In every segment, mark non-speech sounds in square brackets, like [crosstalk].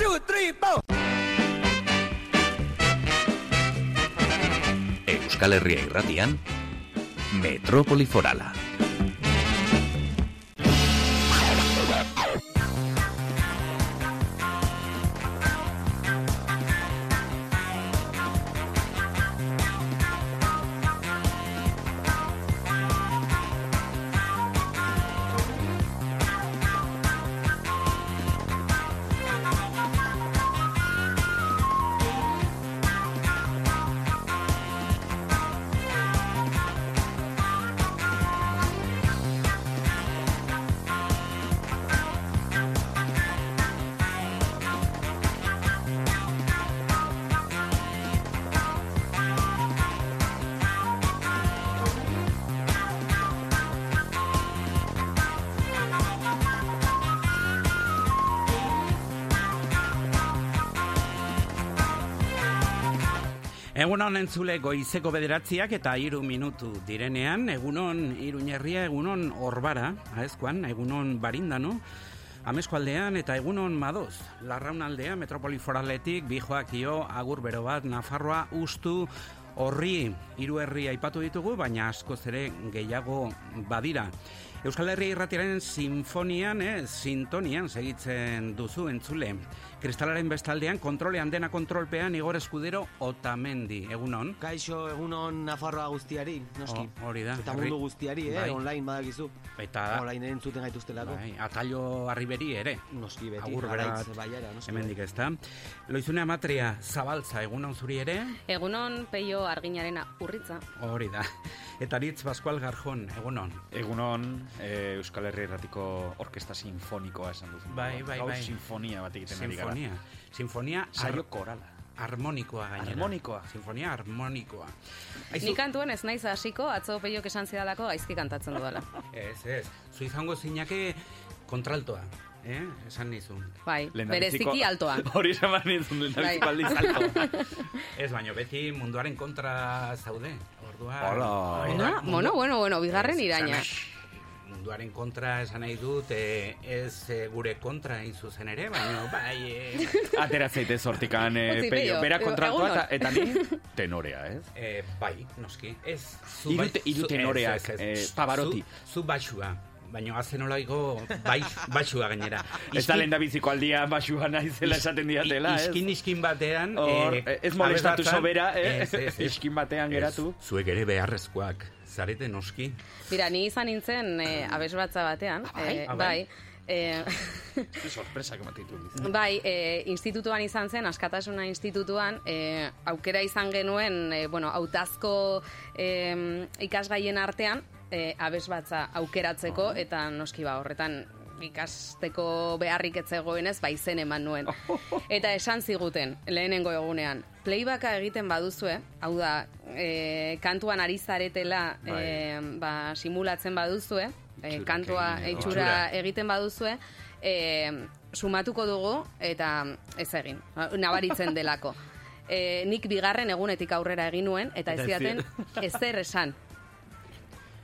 two, three, four. Euskal Herria irratian, Metrópoli Forala. Egunon entzule goizeko bederatziak eta hiru minutu direnean, egunon iruñerria, egunon orbara, aezkoan, egunon barindano, Ameskualdean eta egunon madoz, larraunaldea metropoli foraletik, bijoakio, agur bero bat, Nafarroa, ustu, horri hiru herri aipatu ditugu, baina askoz ere gehiago badira. Euskal Herria irratiaren sinfonian, eh, sintonian segitzen duzu entzule. Kristalaren bestaldean, kontrolean dena kontrolpean, Igor Eskudero, Otamendi. Egunon? Kaixo, egunon Nafarroa guztiari, noski. Oh, hori da. Eta mundu guztiari, eh, Bai. online badakizu. Eta, Online entzuten gaituztelako. bai, atallo arriberi ere. Noski beti, Agur bat, baiara, noski. Hemendik ez da. Loizune amatria, zabaltza, egunon zuri ere? Egunon peio arginaren urritza. Hori da. Eta Aritz Pascual Garjon, egunon. Egunon, eh, Euskal Herri Erratiko Orkesta Sinfonikoa esan duzu. Bai, bai, bai. sinfonia bat egiten ari gara. Sinfonia. Sinfonia Saio korala. harmonikoa gainera. Harmonikoa. Sinfonia harmonikoa. Aizu, Nik kantuen ez naiz hasiko, atzo peiok esan zidalako gaizki kantatzen dudala. [laughs] Ez, ez. Zu izango zinake kontraltoa. Eh? Esan nizun. Bai, bereziki altoa. [laughs] Hori esan behar nizun, lehendabiziko Bai. aldiz alto. [laughs] Ez, baino beti munduaren kontra zaude. Ordua. Hola. Bueno, bueno, bueno, bueno, bigarren iraina. esan- Munduaren kontra esan nahi dut, eh, ez eh, gure kontra hain zuzen ere, baina bai, eh, [laughs] Atera zaite sortikan, peio. Peio, Bera kontratua on. eta, eta ni [laughs] tenorea, ez? eh, bai, noski. Ez, zu Hiru bai- te- hiru zu- tenoreak, ez, ez, ez. eh, Pavarotti. Zu, zu baxua, baina hazen olaiko baix, [laughs] baxua gainera. Ez da lehendabiziko aldia basua naizela esaten diatela, ez? Iskin, iskin batean... Hor, eh, ez molestatu sobera, eh? Ez, ez, ez. Iskin batean geratu. Ez, zuek ere beharrezkoak, zarete noski. Mira, ni izan nintzen eh, abesbatza batean. eh, Ah, bai? bai. eh, Sorpresa que matitu. [laughs] Bai, e, institutuan izan zen, askatasuna institutuan, e, aukera izan genuen, e, bueno, autazko e, ikasgaien artean, e, abesbatza aukeratzeko, eta noski ba, horretan ikasteko beharrik ez zegoenez, ba izen eman nuen. [laughs] Eta esan ziguten, lehenengo egunean, playbacka egiten baduzue, hau da, e, kantuan ari zaretela e, ba, simulatzen baduzue, e, kantua itxura egiten baduzue, e, sumatuko dugu eta ez egin, nabaritzen delako. E, nik bigarren egunetik aurrera egin nuen, eta ez Eta ez zidaten ezer esan.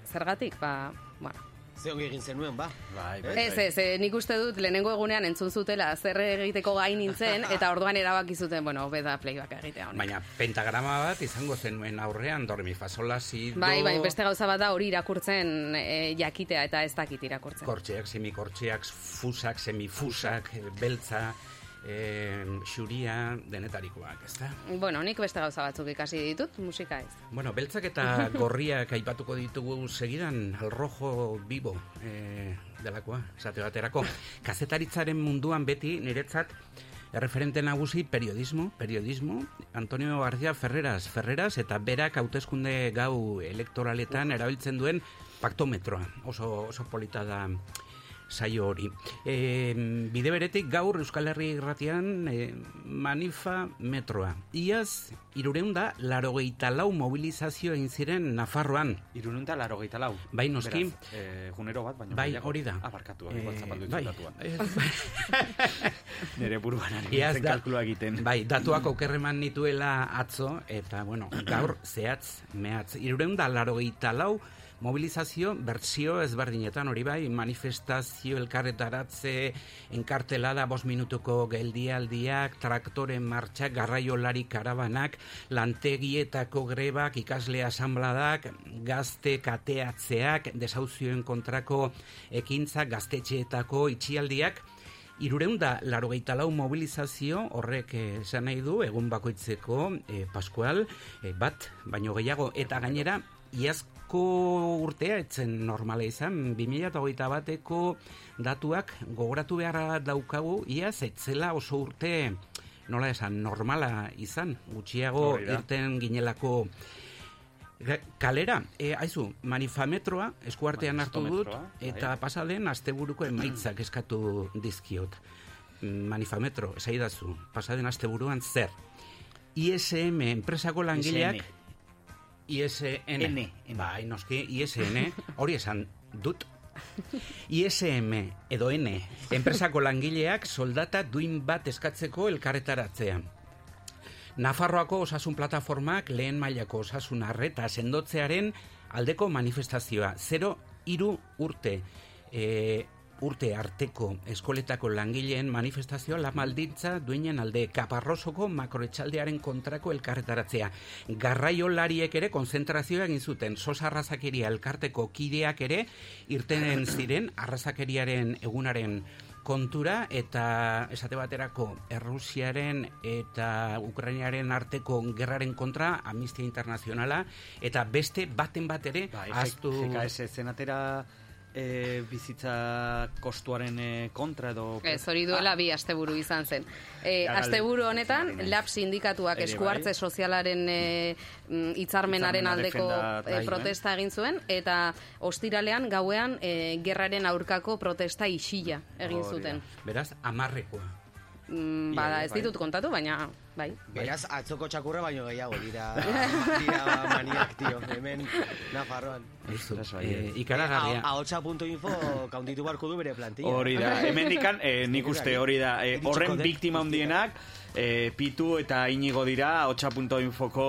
Zergatik, ba, bueno. Ze ongi egin zenuen, ba. Bai, bai, Ez, ez, e, nik uste dut lehenengo egunean entzun zutela zer egiteko gain nintzen, [laughs] eta orduan erabaki zuten, bueno, beda playback egitea honek. Baina pentagrama bat izango zenuen aurrean, dormi fasola, si, do... Bai, bai, beste gauza bat da hori irakurtzen e, jakitea eta ez dakit irakurtzen. Kortxeak, semikortxeak, fusak, semifusak, eh, beltza, eh, xuria, denetarikoak, ez da? Bueno, nik beste gauza batzuk ikasi ditut, musika ez. Bueno, beltzak eta [laughs] gorriak aipatuko ditugu segidan, al rojo vivo eh, delakoa, esate baterako. Kazetaritzaren munduan beti niretzat erreferente nagusi periodismo, periodismo, Antonio García Ferreras, Ferreras eta berak hauteskunde gau elektoraletan erabiltzen duen paktometroa. Oso, oso polita da saio hori. E, bide beretik gaur Euskal Herri irratian e, manifa metroa. Iaz, irureunda, larogeita lau mobilizazio egin ziren Nafarroan. Irununta laro gehieta lau. Bai, noski. Beraz, eh, junero bat, baina Bai, hori da. Ah, barkatu, Eh, bai. Ez, [laughs] Nere buruan ari kalkulua egiten. Bai, datuak okerreman nituela atzo, eta, bueno, gaur zehatz, mehatz. Irureunda, larogeita lau mobilizazio bertsio ezberdinetan hori bai, manifestazio elkarretaratze enkartelada bos minutuko geldialdiak, traktoren martxak, garraiolari karabanak, lantegietako grebak, ikasle asambladak, gazte kateatzeak, desauzioen kontrako ekintzak, gaztetxeetako itxialdiak, Irureunda, laro lau mobilizazio horrek eh, esan nahi du, egun bakoitzeko eh, Pascual, eh, bat, baino gehiago, eta gainera, iazko urtea etzen normala izan, 2008 bateko datuak gogoratu beharra daukagu, iaz etzela oso urte, nola esan, normala izan, gutxiago Hori da. irten ginelako Kalera, e, aizu, manifametroa eskuartean hartu dut, bai. eta pasaden asteburuko emaitzak eskatu dizkiot. Manifametro, esaidazu, pasaden asteburuan zer? ISM enpresako langileak ISN. N, N. Bai, noski, ISN, hori esan dut. ISM edo N, enpresako langileak soldata duin bat eskatzeko elkarretaratzean. Nafarroako osasun plataformak lehen mailako osasun arreta sendotzearen aldeko manifestazioa. 0 iru urte e, urte arteko eskoletako langileen manifestazioa la maldintza duinen alde kaparrosoko makroetxaldearen kontrako elkarretaratzea. Garraiolariek ere konzentrazioa egin zuten sosa arrazakeria elkarteko kideak ere irtenen ziren arrazakeriaren egunaren kontura eta esate baterako Errusiaren eta Ukrainaren arteko gerraren kontra Amnistia Internazionala eta beste baten bat ere Bai, aztu zenatera e, bizitza kostuaren e, kontra edo... Ez, hori duela bi asteburu izan zen. E, asteburu honetan, lab sindikatuak eskuartze bai. sozialaren e, mm, hitzarmenaren Hitzarmena aldeko e, protesta egin zuen, eta ostiralean gauean e, gerraren aurkako protesta isila egin zuten. beraz amarrekoa. Mm, bada, ez bai. ditut kontatu, baina, bai. Beraz, atzoko txakurra baino gehiago dira, [laughs] dira maniak, tio, hemen Nafarroan. Beraz, bai, e, eh. ikaragarria. Ahotsa.info kaunditu barko du bere plantilla. Hori da, hemendikan, e, nik uste hori da, e, horren biktima handienak, e, Pitu eta Inigo dira, hotxa.infoko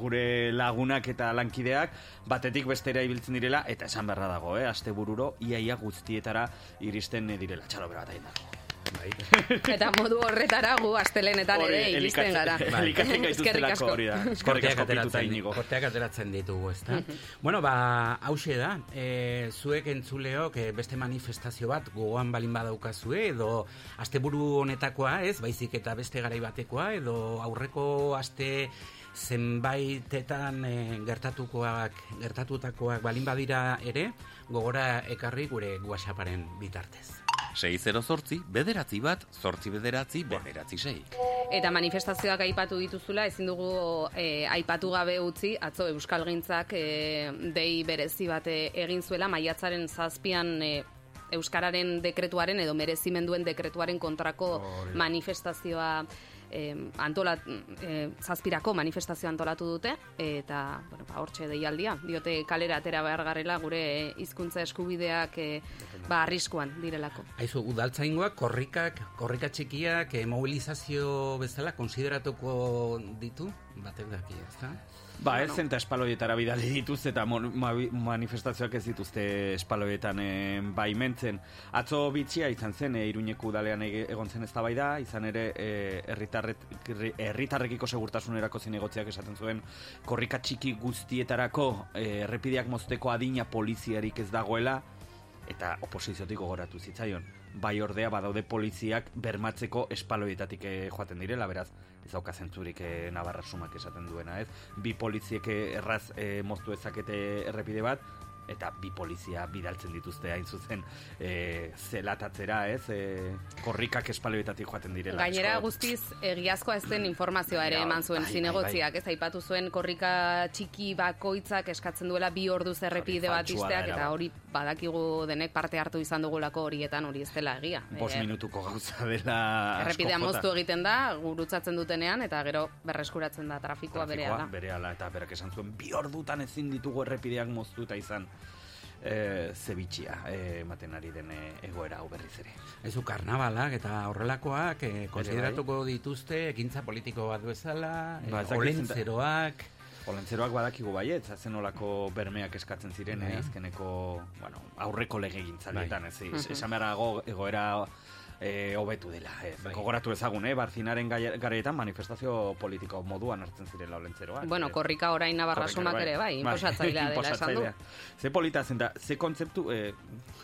gure lagunak eta lankideak, batetik bestera ibiltzen direla, eta esan beharra dago, eh, aste bururo, iaia guztietara iristen eh, direla, txalo bera bat. Bai. Eta modu horretara gu astelenetan ere Hori, iristen gara. elikatzen- elikatzen gaituztelako asko. hori da. Eskerrik Korteak asko Pitu eta ateratzen, korteak ateratzen ditugu, ezta? bueno, ba, hause da, e, zuek entzuleok e, beste manifestazio bat gogoan balin badaukazue, edo asteburu honetakoa, ez, baizik eta beste garai batekoa, edo aurreko aste zenbaitetan e, gertatukoak, gertatutakoak balin badira ere, gogora ekarri gure WhatsApparen bitartez. 608 bederatzi bat, zortzi bederatzi, bederatzi sei. Eta manifestazioak aipatu dituzula, ezin dugu eh, aipatu gabe utzi, atzo Euskalgintzak eh, dei berezi bat eh, egin zuela, maiatzaren zazpian eh, Euskararen dekretuaren edo merezimenduen dekretuaren kontrako manifestazioa eh, antolat, eh, zazpirako manifestazioa antolatu dute, eta, bueno, ba, hortxe deialdia, diote kalera atera behar garela gure eh, hizkuntza eskubideak eh, ba, arriskuan direlako. Aizu, udaltzaingoak, korrikak, korrika txikiak, e, mobilizazio bezala konsideratuko ditu, batek daki, ezta? Ba, ez zen eta espaloietara bidali dituzte eta manifestazioak ez dituzte espaloietan e, baimentzen. Atzo bitxia izan zen, e, Iruñeko udalean egon zen eztabaida, izan ere e, herritarret- herri- herritarrekiko segurtasunerako zinegotziak esaten zuen korrika txiki guztietarako e, errepideak mozteko adina poliziarik ez dagoela, eta oposiziotik gogoratu zitzaion. Bai ordea badaude poliziak bermatzeko espaloietatik eh, joaten direla, beraz, ez dauka zentzurik eh, Navarra sumak esaten duena, ez? Bi poliziek eh, erraz eh, moztu ezakete errepide bat, eta bi polizia bidaltzen dituzte hain zuzen eh, zelatatzera, ez? Eh, korrikak espaloietatik joaten direla. Gainera Asko- guztiz egiazkoa ez den informazioa ere Ja, eman zuen bai, zinegotziak, ez aipatu zuen korrika txiki bakoitzak eskatzen duela bi orduz errepide bat izteak eta hori badakigu denek parte hartu izan dugulako horietan hori ez dela egia. Bost Eh, minutuko gauza dela Errepidea moztu egiten da, gurutzatzen dutenean eta gero berreskuratzen da trafikoa berehala. berehala eta berak esan zuen bi ordutan ezin ditugu errepideak moztuta izan e, zebitxia eh, ematen ari den eh, egoera hau berriz ere. Aizu, karnabalak eta horrelakoak e, konsideratuko dituzte ekintza politiko bat bezala, e, Ba, dakit olentzeroak, Olentzeroak badakigu baiet, zen olako bermeak eskatzen ziren, Bai. eh, azkeneko, bueno, aurreko lege gintzalietan, ez, es, esan beharrago egoera eh, hobetu dela. Ez. Bai. Gogoratu ezagun, eh, barzinaren garaietan manifestazio politiko moduan hartzen zirela olentzeroak. Bueno, eh. korrika orain nabarrasunak Korrika, ere, bai, inposatzailea [laughs] dela esan du. Ze polita zen da, ze kontzeptu, eh,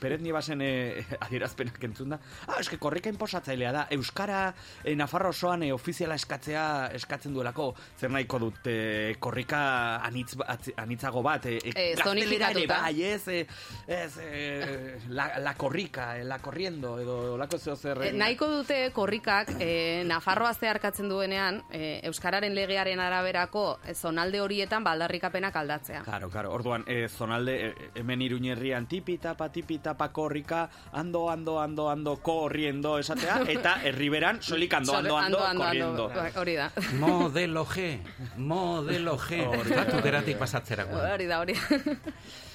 Peret Niebasen eh, [laughs] adierazpenak entzun da, ah, eske korrika inposatzailea da, Euskara eh, Nafarro osoan eh, ofiziala eskatzea eskatzen duelako, zer nahiko dut eh, korrika anitz, atzi- anitzago bat, eh, Eh, gaztelera ere bai, ez, eh, ez eh, la, la korrika, eh, la corriendo, edo lako zeo zer... E, nahiko dute korrikak e, Nafarroa zeharkatzen duenean e, Euskararen legearen araberako e, zonalde horietan baldarrikapenak aldatzea. Claro, claro. Orduan, eh, zonalde, eh, hemen iruñerrian tipi tapa, tipi tapa, korrika, ando, ando, ando, ando, korriendo, esatea, [laughs] eta herriberan, solik ando, Solo- ando, ando, korriendo. Bai, Hori da. [laughs] Modelo G, modelo G. Zatu geratik pasatzerako. Hori da, hori da. [laughs]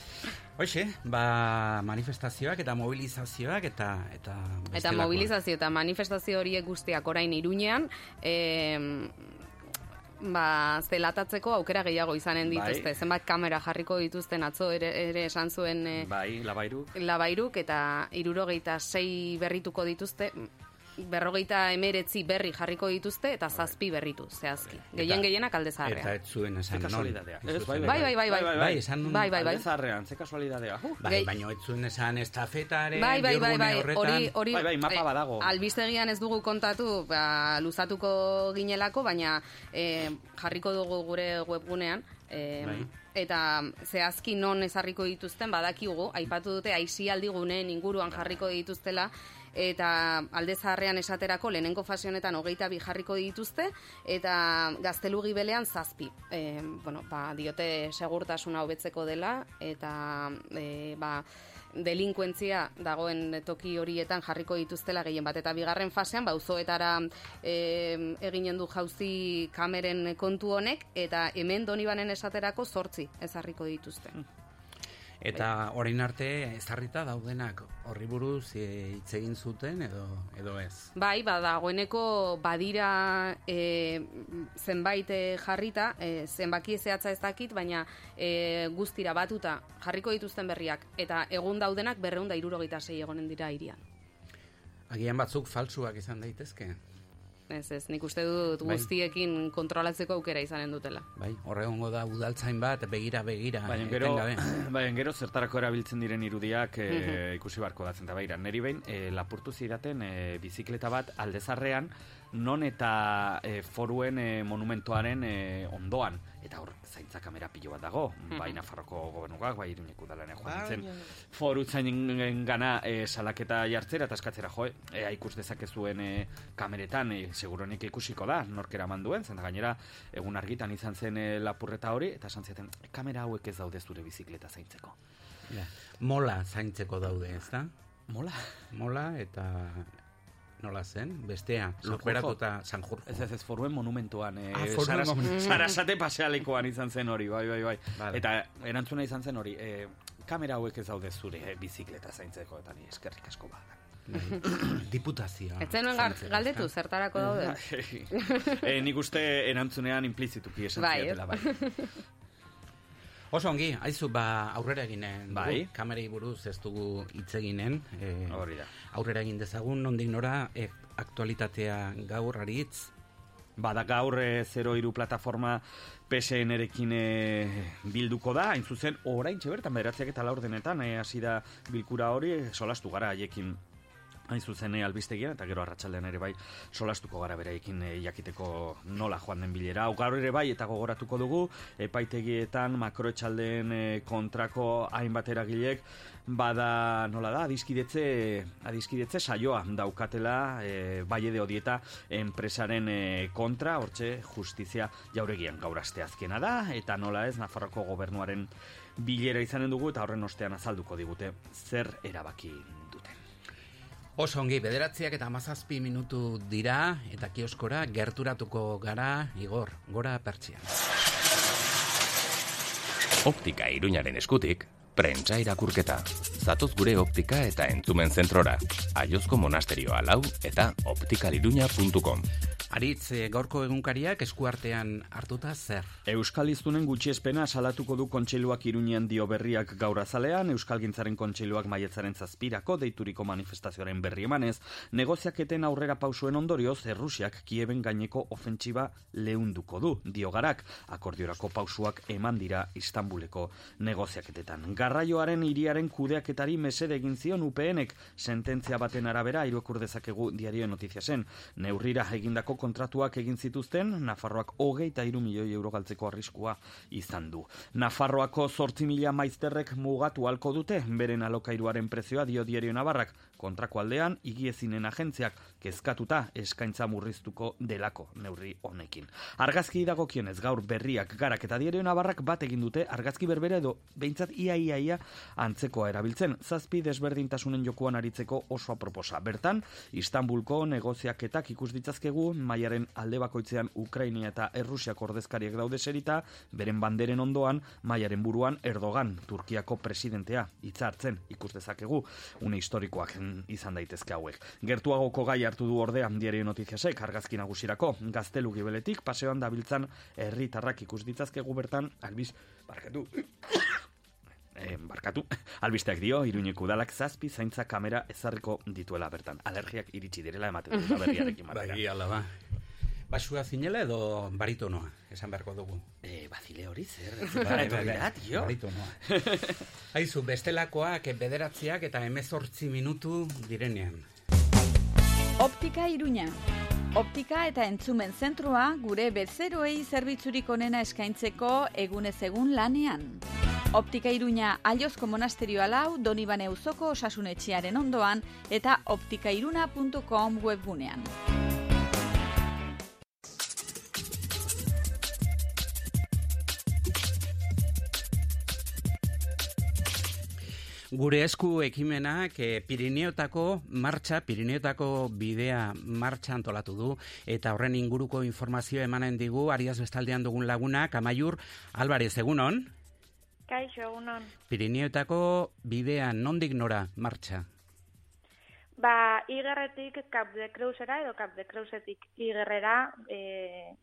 Hoxe, ba, manifestazioak eta mobilizazioak eta eta Eta mobilizazio eta manifestazio horiek guztiak orain iruñean, e, ba, zelatatzeko aukera gehiago izanen Bai. dituzte. Zenbat kamera jarriko dituzten atzo ere, ere esan zuen e, Bai, labairu. labairuk eta irurogeita sei berrituko dituzte, berrogeita emeretzi berri jarriko dituzte eta zazpi berritu, zehazki. Gehien gehienak alde Eta zaharrean. ez zuen esan non. kasualidadea. Ez Ez, zuen- Bai, bai, bai, bai. Bai, esan nun- Bai, bai, bai. Alde zaharrean, ze kasualidadea. Bai, baina ez zuen esan estafetaren Bai, bai, bai, bai, hori, hori, Bai, bai, mapa eh, badago. Albistegian ez dugu kontatu, ba, luzatuko ginelako, baina eh, jarriko dugu gure webgunean, eh, Bai. eta zehazki non ezarriko dituzten badakigu, aipatu dute aisialdi guneen inguruan jarriko dituztela, eta alde zaharrean esaterako lehenengo fase honetan hogeita bi jarriko dituzte, eta gaztelugi belean zazpi. E, bueno, ba, diote segurtasuna hobetzeko dela, eta e, ba, delinkuentzia dagoen toki horietan jarriko dituztela gehien bat. Eta bigarren fasean, ba, auzoetara e, eginen du jauzi kameren kontu honek, eta hemen donibanen esaterako zortzi ezarriko dituzte. Eta orain arte ezarrita daudenak horri buruz eh, hitz egin zuten edo edo ez. Bai, ba, dagoeneko badira e, zenbait e, jarrita, e, zenbaki zehatza ez dakit, baina e, guztira batuta jarriko dituzten berriak, eta egun daudenak berreunda irurogeita sei egonen dira irian. Agian batzuk falsuak izan daitezke. Ez, ez, nik uste dut Bai. guztiekin kontrolatzeko aukera izanen dutela. Bai, horregongo da udaltzain bat begira begira Baina gero, etengabe. [clears throat] baina gero zertarako erabiltzen diren irudiak e, ikusi barko datzen da beira. Neri behin, e, lapurtu zidaten e, bizikleta bat aldezarrean, non eta e, foruen e, monumentoaren e, ondoan. Eta hor, zaintza kamera pilo bat dago, bai Nafarroko gobernugak, bai Iruñeko udalean joan zen. Foru zainen gana e, salaketa jartzera eta eskatzera jo, ea ikus dezakezuen e, kameretan, e, seguronik ikusiko da, norkera manduen, zen da gainera egun argitan izan zen e, lapurreta hori, eta esan zieten, kamera hauek ez daude zure bizikleta zaintzeko. Ja. Mola zaintzeko daude, ez da? Mola? Mola eta nola zen? Bestea, Sanjurjo. lurperatuta Sanjurjo. Ez ez ez foruen monumentuan, e, Ah, foruen monumentuan. sarasate pasealekuan izan zen hori, bai, bai, bai. Vale. Eta erantzuna izan zen hori, e, kamera hauek ez daude zure e, bizikleta zaintzeko, eta ni eskerrik asko bada. Bai. [coughs] Diputazioa. Ez zenuen galdetu, zertarako daude? [laughs] e, nik uste erantzunean implizituki esan Bai, ziatela, bai. [laughs] Oso ongi, aizu, ba, aurrera eginen. dugu. Bai. Kamerei buruz ez dugu hitz eginen. E, Hori da. aurrera egin dezagun, nondik nora, e, aktualitatea gaur aritz. Bada gaur e, 02 plataforma PSN-erekin e, bilduko da, hain zuzen, orain bertan bederatziak eta laur denetan, e, hasi da bilkura hori, e, solastu gara haiekin hain zuzen e, albistegian, eta gero arratsaldean ere bai solastuko gara beraiekin e, jakiteko nola joan den bilera. Hau gaur ere bai eta gogoratuko dugu, epaitegietan makroetxaldeen e, kontrako hainbat eragilek bada nola da adiskidetze adiskidetze saioa daukatela e, bai edo dieta enpresaren e, kontra hortxe justizia jauregian gaur asteazkena da eta nola ez Nafarroko gobernuaren bilera izanen dugu eta horren ostean azalduko digute zer erabaki. Oso ongi, bederatziak eta amazazpi minutu dira, eta kioskora gerturatuko gara, igor, gora pertsian. Optika iruñaren eskutik, prentsa irakurketa. Zatoz gure optika eta entzumen zentrora. Aiozko monasterioa lau eta optikaliruña.com. Aritz, eh, gaurko egunkariak eskuartean hartuta zer? Euskal Iztunen gutxiespena salatuko du kontseiluak iruñean dio berriak gaur azalean, Euskal Gintzaren kontseiluak maietzaren zazpirako deituriko manifestazioaren berri emanez, negoziaketen aurrera pausuen ondorioz, Errusiak Kieben gaineko ofentsiba leunduko du, dio garak, akordiorako pausuak eman dira Istanbuleko negoziaketetan. Garraioaren iriaren kudeaketari mesede egin zion UPNek sententzia baten arabera iruekur dezakegu diario notizia zen. Neurrira egindako kontratuak egin zituzten, Nafarroak hogeita iru milioi euro galtzeko arriskua izan du. Nafarroako zortzi mila maizterrek mugatu halko dute, beren alokairuaren prezioa dio diario Navarrak, kontrako aldean, igiezinen agentziak kezkatuta eskaintza murriztuko delako neurri honekin. Argazki dagokionez gaur berriak garak eta diario Navarrak bat egin dute argazki berbera edo behintzat ia ia ia antzekoa erabiltzen, zazpi desberdintasunen jokuan aritzeko oso aproposa. Bertan, Istanbulko negoziaketak ikus ditzazkegu, maiaren alde bakoitzean Ukrainia eta Errusiak ordezkariak daude serita, beren banderen ondoan, maiaren buruan Erdogan, Turkiako presidentea, hitza hartzen ikus dezakegu, une historikoak izan daitezke hauek. Gertuagoko gai hartu du ordea diario notiziasek, argazki nagusirako, gaztelu gibeletik, paseoan dabiltzan herritarrak ikus ditzazkegu bertan, albiz, barkatu, [coughs] eh, barkatu, albisteak dio, iruñeko udalak zazpi zaintza kamera ezarriko dituela bertan. Alergiak iritsi direla ematen dut berriarekin [laughs] batera. Bai, ala ba. Basua zinela edo baritonoa, esan beharko dugu. Eh, bazile hori zer? [laughs] Bai, bai, bai, tio. baritonoa. [laughs] Aizu, bestelakoak bederatziak eta emezortzi minutu direnean. Optika Iruña. Optika eta entzumen zentrua gure bezeroei zerbitzurik onena eskaintzeko egunez egun lanean. Optika Iruña Aliozko Monasterio Alau Donibane Uzoko osasunetxearen ondoan eta optikairuna.com webgunean. Gure esku ekimenak e, Pirineotako martxa, Pirineotako bidea martxa antolatu du, eta horren inguruko informazio emanen digu, Ariaz Bestaldean dugun lagunak, Amaiur, Alvarez, egunon? Kaixo, egunon. Pirineotako bidea nondik nora martxa? Ba, igerretik Cap de Creusera edo Cap de Creusetik igerrera e,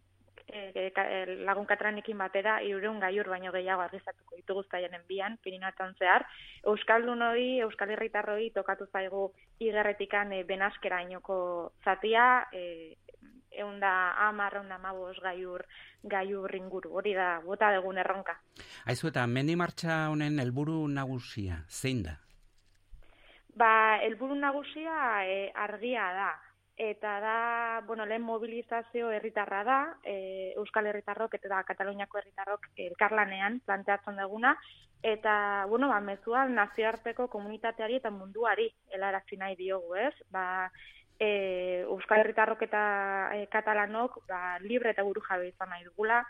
e, ka- e, lagun katranekin batera irureun gaiur baino gehiago argizatuko ditugu zaienen bian, Pirinatan zehar. Euskaldun hori, Euskal Herritarroi tokatu zaigu igerretikan e, benaskera inoko zatia, e, eunda amar, eunda amabos gaiur, gaiur inguru. Hori da, bota degun erronka. Aizu eta mendi martxa honen helburu nagusia, zein da? Ba, helburu nagusia e, argia da. Eta da, bueno, lehen mobilizazio herritarra da, e, Euskal Herritarrok eta Kataluniako herritarrok elkarlanean planteatzen duguna, eta, bueno, ba, mezua nazioarteko komunitateari eta munduari helarazi nahi diogu, ez? Ba, e, Euskal Herritarrok eta e, Katalanok ba, libre eta buru jabe izan nahi dugula,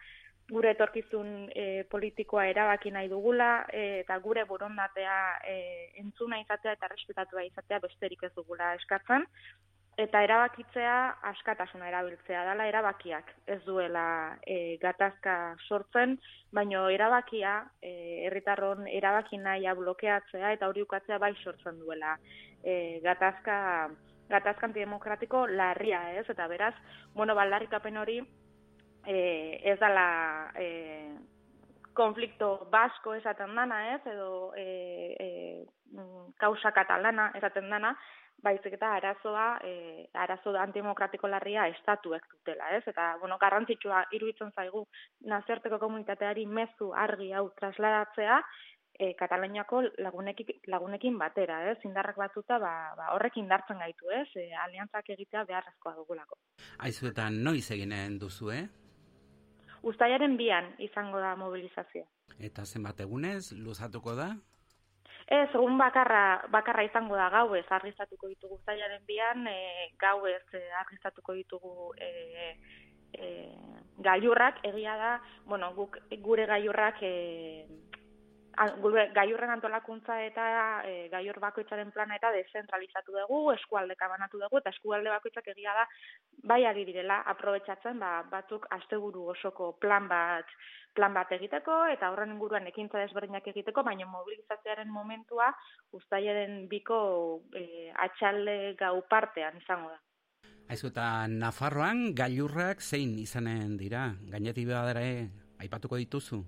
gure etorkizun e, politikoa erabaki nahi dugula e, eta gure borondatea e, entzuna izatea eta respetatua izatea besterik ez dugula eskatzen eta erabakitzea askatasuna erabiltzea dela erabakiak ez duela e, gatazka sortzen, baino erabakia e, herritarron erabaki nahia blokeatzea eta hori ukatzea bai sortzen duela e, gatazka gatazka antidemokratiko larria, ez? Eta beraz, bueno, baldarrikapen hori eh, ez dala eh, konflikto basko esaten dana, ez? Edo eh, eh, mm, kausa katalana esaten dana, baizik eta arazoa, eh, arazo antidemokratiko larria estatuek dutela, ez? Eta, bueno, garrantzitsua iruditzen zaigu nazioarteko komunitateari mezu argi hau trasladatzea, e, Kataluniako lagunekin, lagunekin batera, ez? Indarrak batuta, ba, ba horrek indartzen gaitu, ez? E, aliantzak egitea beharrezkoa dugulako. Aizu eta noiz eginen duzu, eh? Uztailaren bian izango da mobilizazioa. Eta zenbat egunez, luzatuko da? Ez, egun bakarra, bakarra izango da gauez argiztatuko ditugu zailaren bian, e, gauez e, argiztatuko ditugu e, e, gailurrak, egia da, bueno, guk, gure gailurrak e, gaiurren antolakuntza eta e, gaiur bakoitzaren plana eta dezentralizatu dugu, eskualdeka banatu dugu, eta eskualde bakoitzak egia da, bai ari direla, aprobetsatzen, ba, batzuk asteburu osoko plan bat plan bat egiteko eta horren inguruan ekintza desberdinak egiteko, baina mobilizazioaren momentua uztailaren biko e, atxalde gau partean izango da. Aizu eta Nafarroan gailurrak zein izanen dira? Gainetik badare aipatuko dituzu?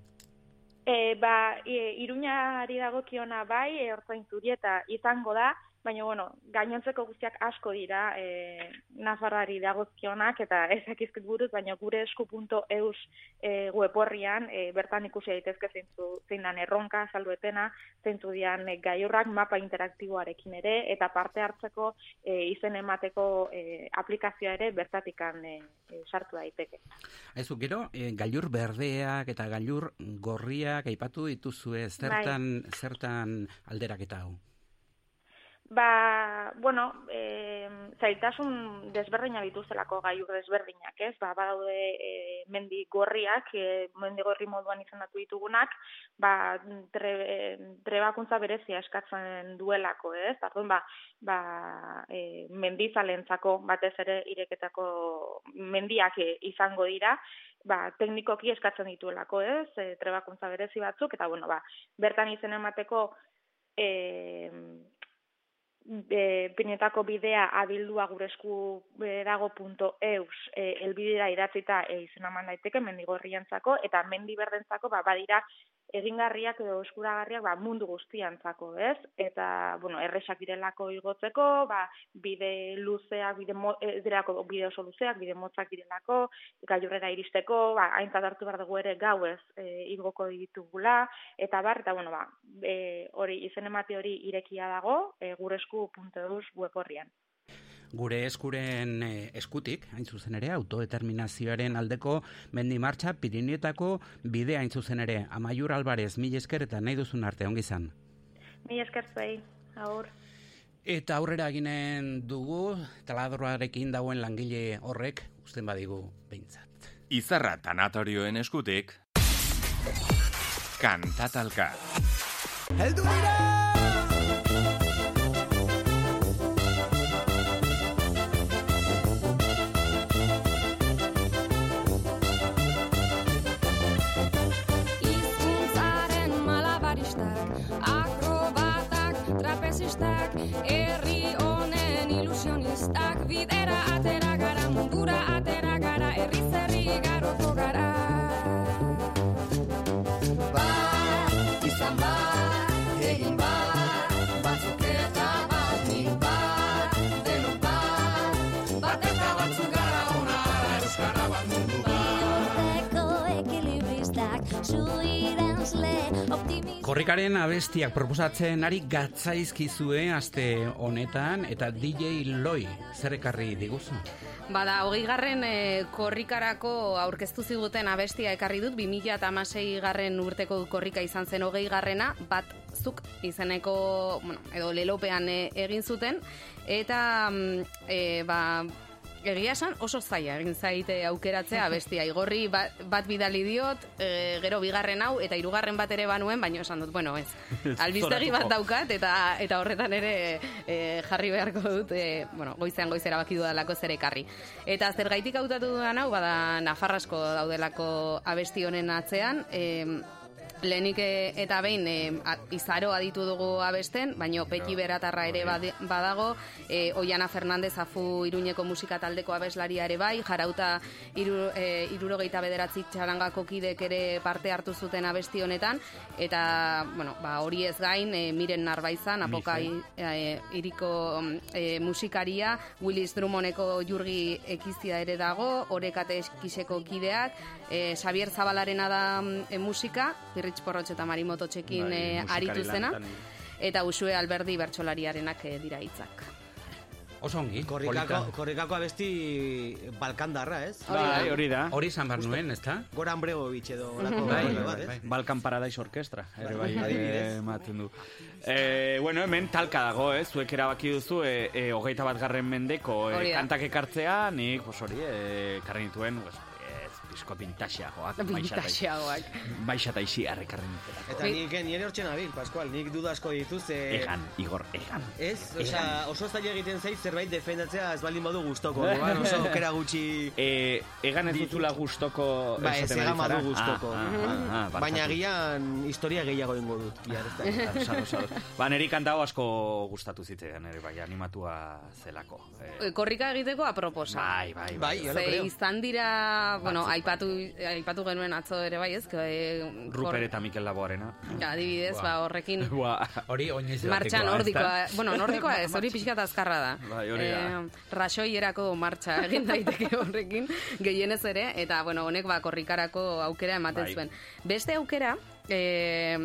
E, ba, e, iruñari dagokiona bai, e, ortzain zurieta izango da, baina, bueno, gainontzeko guztiak asko dira e, Nafarrari dagozkionak, eta [laughs] ezakizkit buruz, baina gure esku.eus e, web e, bertan ikusi daitezke zeintzu, zein dan erronka, salduetena, zeintzu dian e, gaiurrak mapa interaktiboarekin ere, eta parte hartzeko e, izen emateko e, aplikazioa ere bertatikan e, e, sartu daiteke. Aizu, gero, e, gailur berdeak eta gailur gorriak aipatu dituzue, zertan, zertan alderaketa hau? Ba, bueno, e, zaitasun desberdina dituztelako gaiur desberdinak, ez? Ba, badaude e, mendi gorriak, e, mendi gorri moduan izendatu ditugunak, ba, tre, trebakuntza berezia eskatzen duelako, ez? Ardun, ba, ba e, mendizalentzako batez ere ireketako mendiak izango dira, ba, teknikoki eskatzen dituelako, ez? E, trebakuntza berezi batzuk, eta, bueno, ba, bertan izen emateko, e, e, pinetako bidea abildua guresku dago punto eus e, elbidera idatzita e, izena daiteke mendigorriantzako eta mendi berdentzako ba, badira egingarriak edo eskuragarriak ba, mundu guztiantzako, ez? Eta, bueno, erresak direlako igotzeko, ba, bide luzeak, bide, mo, e, direlako, bide oso luzeak, bide motzak direlako, gailurrera iristeko, ba, haintzat hartu behar dugu ere gauez e, igoko ditugula, eta bar, eta, bueno, ba, e, hori, izen emate hori irekia dago, e, guresku.eus web horrian gure eskuren eh, eskutik, hain zuzen ere, autodeterminazioaren aldeko mendi martxa Pirinietako bide hain zuzen ere. Amaiur Albarez, mil esker eta nahi duzun arte, ongi zan? Mil esker zuei, aur. Eta aurrera ginen dugu, taladroarekin dauen langile horrek, usten badigu behintzat. Izarra tanatorioen eskutik, kantatalka. Heldu dira! protagonistak Herri honen ilusionistak Bidera atera gara mundura atera gara Herri zerri garoko gara. Ba, izan ba, egin ba Batzuk eta bat nik ba, denok ba Bat eta batzuk gara ona Euskara bat mundu ba Iunteko ekilibristak zuik Korrikaren abestiak proposatzen ari gatzaizkizue aste honetan eta DJ Loi zer ekarri diguzu? Bada, hogei garren e, korrikarako aurkeztu ziguten abestia ekarri dut, 2000 eta garren urteko korrika izan zen hogei garrena, bat zuk izeneko, bueno, edo lelopean e, egin zuten, eta e, ba, Egia esan oso zaila egin zaite aukeratzea bestia. Igorri bat, bat bidali diot, e, gero bigarren hau eta hirugarren bat ere banuen, baino esan dut, bueno, ez. Albistegi bat daukat eta eta horretan ere e, jarri beharko dut, e, bueno, goizean goizera baki dudalako zer ekarri. Eta zer gaitik hautatu dudan hau, bada Nafarrasko daudelako abesti honen atzean, e, Lehenik eh, eta behin e, izaro aditu dugu abesten, baino peti beratarra ere badago, e, Oiana Fernandez afu iruñeko musika taldeko abeslaria ere bai, jarauta iru, e, irurogeita bederatzi txarangako kidek ere parte hartu zuten abesti honetan, eta bueno, ba, hori ez gain, e, miren narbaizan, apoka e, iriko e, musikaria, Willis Drummondeko jurgi ekizia ere dago, orekate eskiseko kideak, e, Xavier Zabalarena da e, musika, Irritz Porrotx eta Marimoto txekin bai, e, aritu zena, eta Usue Alberdi bertsolariarenak e, dira hitzak. Osongi, korrikako, korrikako abesti balkandarra, ez? Bai, hori da. Hori izan behar nuen, ez da? Goran brego bitxedo. bai, bai, bai, bai. Balkan Paradise Orkestra. Ere bai, ematen du. Eh, bueno, hemen talka dago, eh? Zuek erabaki duzu, eh, eh, hogeita bat garren mendeko eh, kantak ekartzea, nik, hori, eh, karren dituen, pues, pizko pintaxeagoak. Pintaxeagoak. Baixa eta isi harrekarren. Eta nik eh, nire hortxe nabil, Pascual, nik duda asko dituz, eh, Egan, Igor, egan. Ez, osea, oso zaila egiten zait zerbait defendatzea ez baldin badu gustoko. [laughs] Orduan oso aukera gutxi... E, egan ez duzula gustoko Ba, ez egan badu gustoko. Ah, ah, ah. Baina gian historia gehiago ingo dut. [laughs] Ba, niri kantao asko gustatu zitzaidan ere, bai, animatua zelako. Eh, Korrika egiteko aproposa. bai, bai, bai. Bai, izan dira, bueno, Batzuk, aipatu, aipatu genuen atzo ere bai, ez? Que, eh, Ruper eta Mikel Laboarena. kor- adibidez, ba, horrekin [laughs] Ba, Hori oinez martxa nordikoa, bueno, nordikoa ez, hori pixka eta azkarra da. Bai, hori da. rasoierako martxa egin daiteke horrekin, gehienez ere, eta, bueno, honek ba, korrikarako aukera ematen Bai. zuen. Beste aukera, eh,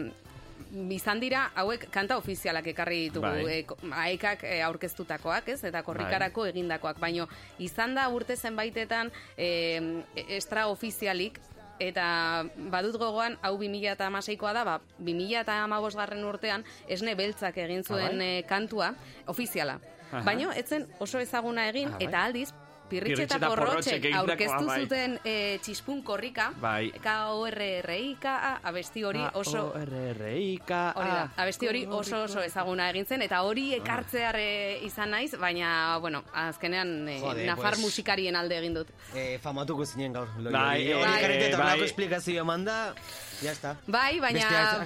izan dira, hauek kanta ofizialak ekarri ditugu, Bai. e, ko- aekak e, aurkeztutakoak, ez? Eta korrikarako Bai. egindakoak, baino izan da urte zenbaitetan e, extra ofizialik, eta badut gogoan, hau 2008koa da, ba, 2008 garren urtean, esne beltzak egin zuen bai? e, kantua, ofiziala. Aha. Baino, etzen oso ezaguna egin, Ah, bai. eta aldiz, Pirritxe eta porrotxek egindakoa, aurkeztu bai. zuten e, txispun korrika, Bai. K-O-R-R-I-K-A, abesti hori oso... R-R-I-K-A. Hori da, abesti hori oso oso ezaguna egin zen, eta hori Ah. ekartzeare izan naiz, baina, bueno, azkenean eh, Jode, Nafar pues- musikarien alde egin dut. Eh, famatuko zinen gaur. Lo- Bai, hori eh, eta bai. horrelako esplikazioa manda, ya está. Bai, baina,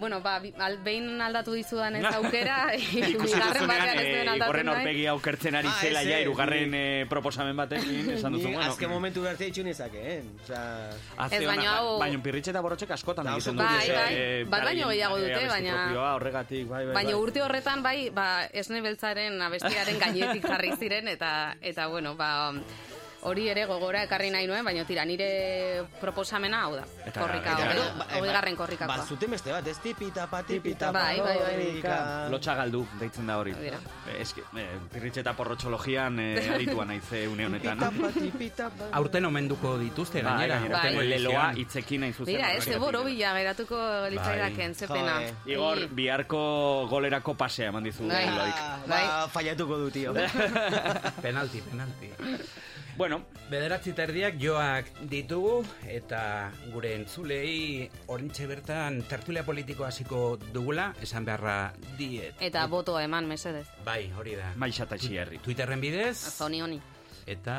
Eh, bueno, ba, al, behin aldatu dizudan ez [laughs] aukera, [laughs] bigarren batean ez duen eh, aldatu nahi. aurpegi aukertzen ari Ah, zela ja, irugarren eh, proposamen batekin, esan duzu, bueno. azken momentu arte itxu nezakeen. Osea, Haze Ez, baina hau- baina pirritxe eta borrotxek askotan egiten oso dute. Bai, bai, eh, bat baino gehiago eh, dute, baina- horregatik, bai, bai, Baina bai. urte horretan bai, ba, esne beltzaren abestiaren gainetik jarri ziren eta eta bueno, ba hori ere gogora ekarri nahi nuen, baina tira nire proposamena hau da. Eta- korrika, hogei- ba- hogeigarren Ba, korrikakoa. zuten beste bat, ez tipita pa, tipita Bai, pa, bai, bai. Lotxa galdu, deitzen da hori. Eh, Eski, eh, pirritxe eta porrotxologian eh, [laughs] aditua naize une honetan. Tipita pa, tipita pa. Aurten omenduko dituzte Bai, gainera. Bai. leloa hitzekin nahi zuzen. Dira, ez eboro bila geratuko litzaidaken, ze pena. Joe. Igor, biharko golerako pasea eman dizu. Bai. Bai. Ba, fallatuko du, tio. [laughs] Penalti, penalti. Bueno, bederatzi terdiak joak ditugu eta gure entzulei orintxe bertan tertulia politiko hasiko dugula, esan beharra diet. Eta botoa eman, mesedez. Bai, hori da. Bai, xataxi herri. Twitterren bidez. Zoni honi. Eta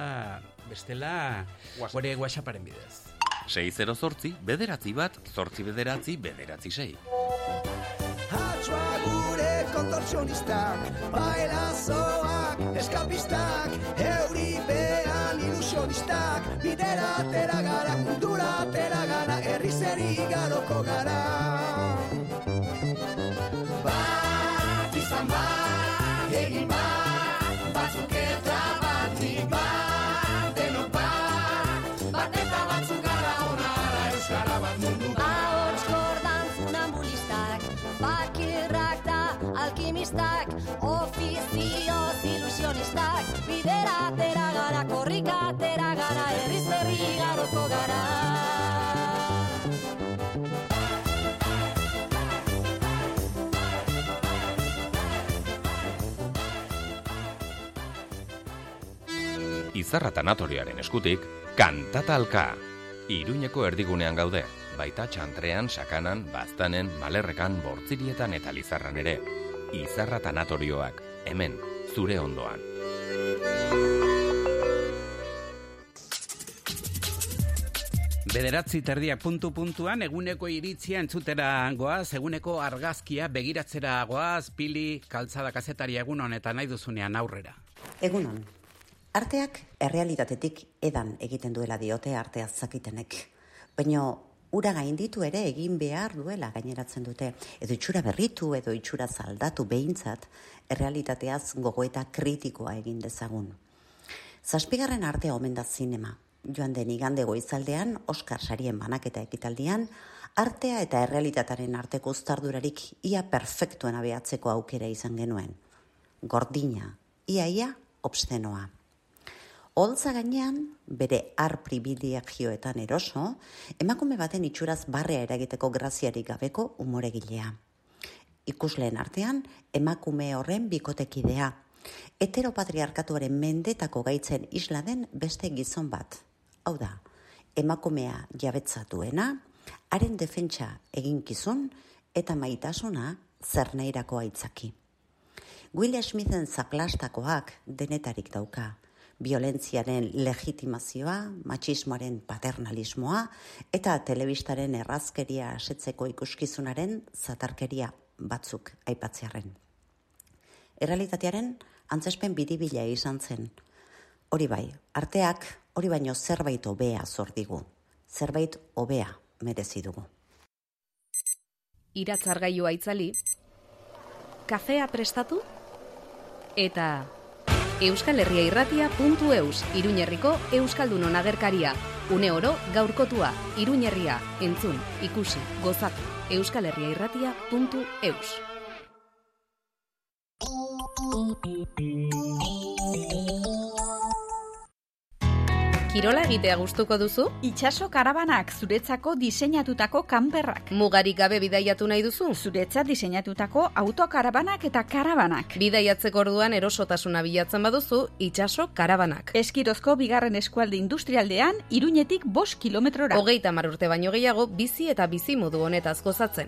bestela, Was. gure whatsapparen bidez. 6 zortzi, bederatzi bat, zortzi bederatzi, bederatzi 6 kontorsionistak, bailazoak, eskapistak, euri behan ilusionistak, bidera tera gara, mundura tera gara, erri zeri gara. Izarra tanatorioaren eskutik, kantatalka. Iruñeko erdigunean gaude, baita txantrean, sakanan, baztanen, malerrekan, bortzirietan eta lizarran ere. Izarra tanatorioak, hemen, zure ondoan. Bederatzi terdiak puntu puntuan eguneko iritzia entzutera goaz, eguneko argazkia begiratzera goaz, pili, kaltzada kazetaria egun honetan nahi duzunean aurrera. Egunon, arteak errealitatetik edan egiten duela diote artea zakitenek. Baina ura gainditu ere egin behar duela gaineratzen dute. Edo itxura berritu edo itxura zaldatu behintzat, errealitateaz gogoeta kritikoa egin dezagun. Zazpigarren artea omen da zinema. Joan den igande goizaldean, Oscar sarien banaketa ekitaldian, artea eta errealitataren arteko uztardurarik ia perfektuen abeatzeko aukera izan genuen. Gordina, iaia, obscenoa. Holtza gainean, bere ar privilegioetan eroso, emakume baten itxuraz barrea eragiteko graziarik gabeko umoregilea. Ikusleen artean, emakume horren bikotekidea, heteropatriarkatuaren mendetako gaitzen isla den beste gizon bat, Hau da, emakumea jabetzatuena, haren defentsa eginkizun eta maitasuna zerneirako aitzaki. Will Smithen zaklastakoak denetarik dauka. Violentziaren legitimazioa, machismoaren paternalismoa eta telebistaren errazkeria asetzeko ikuskizunaren zatarkeria batzuk aipatzearen. Errealitatearen antzespen biribila izan zen. Hori bai, arteak hori baino zerbait hobea zor digu. Zerbait hobea merezi dugu. iratzargailua itzali, kafea prestatu, eta Euskal Herria Iruñerriko Euskaldunon agerkaria. Une oro gaurkotua, Iruñerria, entzun, ikusi, gozatu. Euskal Herria. Kirola egitea gustuko duzu? Itxaso karabanak zuretzako diseinatutako kanperrak. Mugarik gabe bidaiatu nahi duzu? Zuretzat diseinatutako autokarabanak eta karabanak. Bidaiatzeko orduan erosotasuna bilatzen baduzu, itxaso karabanak. Eskirozko bigarren eskualde industrialdean, iruñetik bost kilometrora. Hogeita mar urte baino gehiago, bizi eta bizi modu honetaz gozatzen.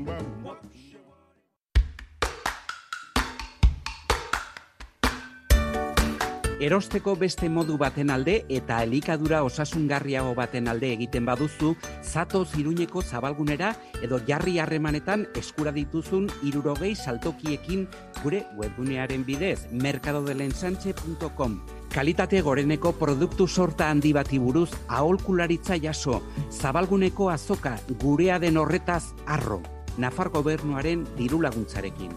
Erosteko beste modu baten alde eta elikadura osasungarriago baten alde egiten baduzu, zato ziruñeko zabalgunera edo jarri harremanetan eskura dituzun irurogei saltokiekin gure webgunearen bidez, mercadodelensanche.com. Kalitate goreneko produktu sorta handi bati buruz aholkularitza jaso, zabalguneko azoka gurea den horretaz arro, Nafar gobernuaren diru laguntzarekin.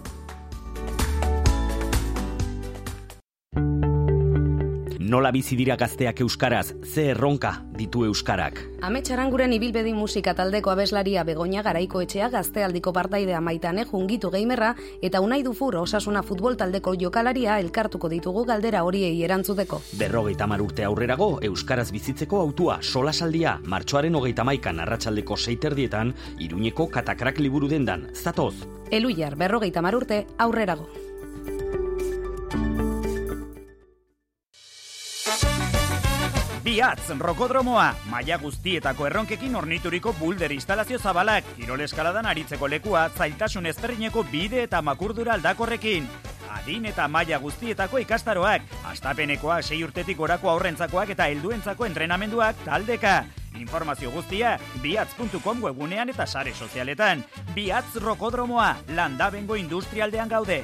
Nola bizi dira gazteak euskaraz, ze erronka ditu euskarak. Ametxaranguren ibilbedi musika taldeko abeslaria Begoña Garaiko etxea gaztealdiko partaidea maitane jungitu geimerra eta unai dufur osasuna futbol taldeko jokalaria elkartuko ditugu galdera horiei erantzuteko. Berrogeita mar urte aurrerago, euskaraz bizitzeko autua solasaldia, martxoaren hogeita maikan arratsaldeko seiterdietan, iruñeko katakrak liburu dendan, zatoz. Eluiar berrogeita mar urte aurrerago. Biatz, rokodromoa, maila guztietako erronkekin ornituriko bulder instalazio zabalak, kirol eskaladan aritzeko lekua, zailtasun ezberdineko bide eta makurdura aldakorrekin. Adin eta maila guztietako ikastaroak, astapenekoa sei urtetik gorako aurrentzakoak eta helduentzako entrenamenduak taldeka. Informazio guztia biatz.com webunean eta sare sozialetan. Biatz rokodromoa, landabengo industrialdean gaude.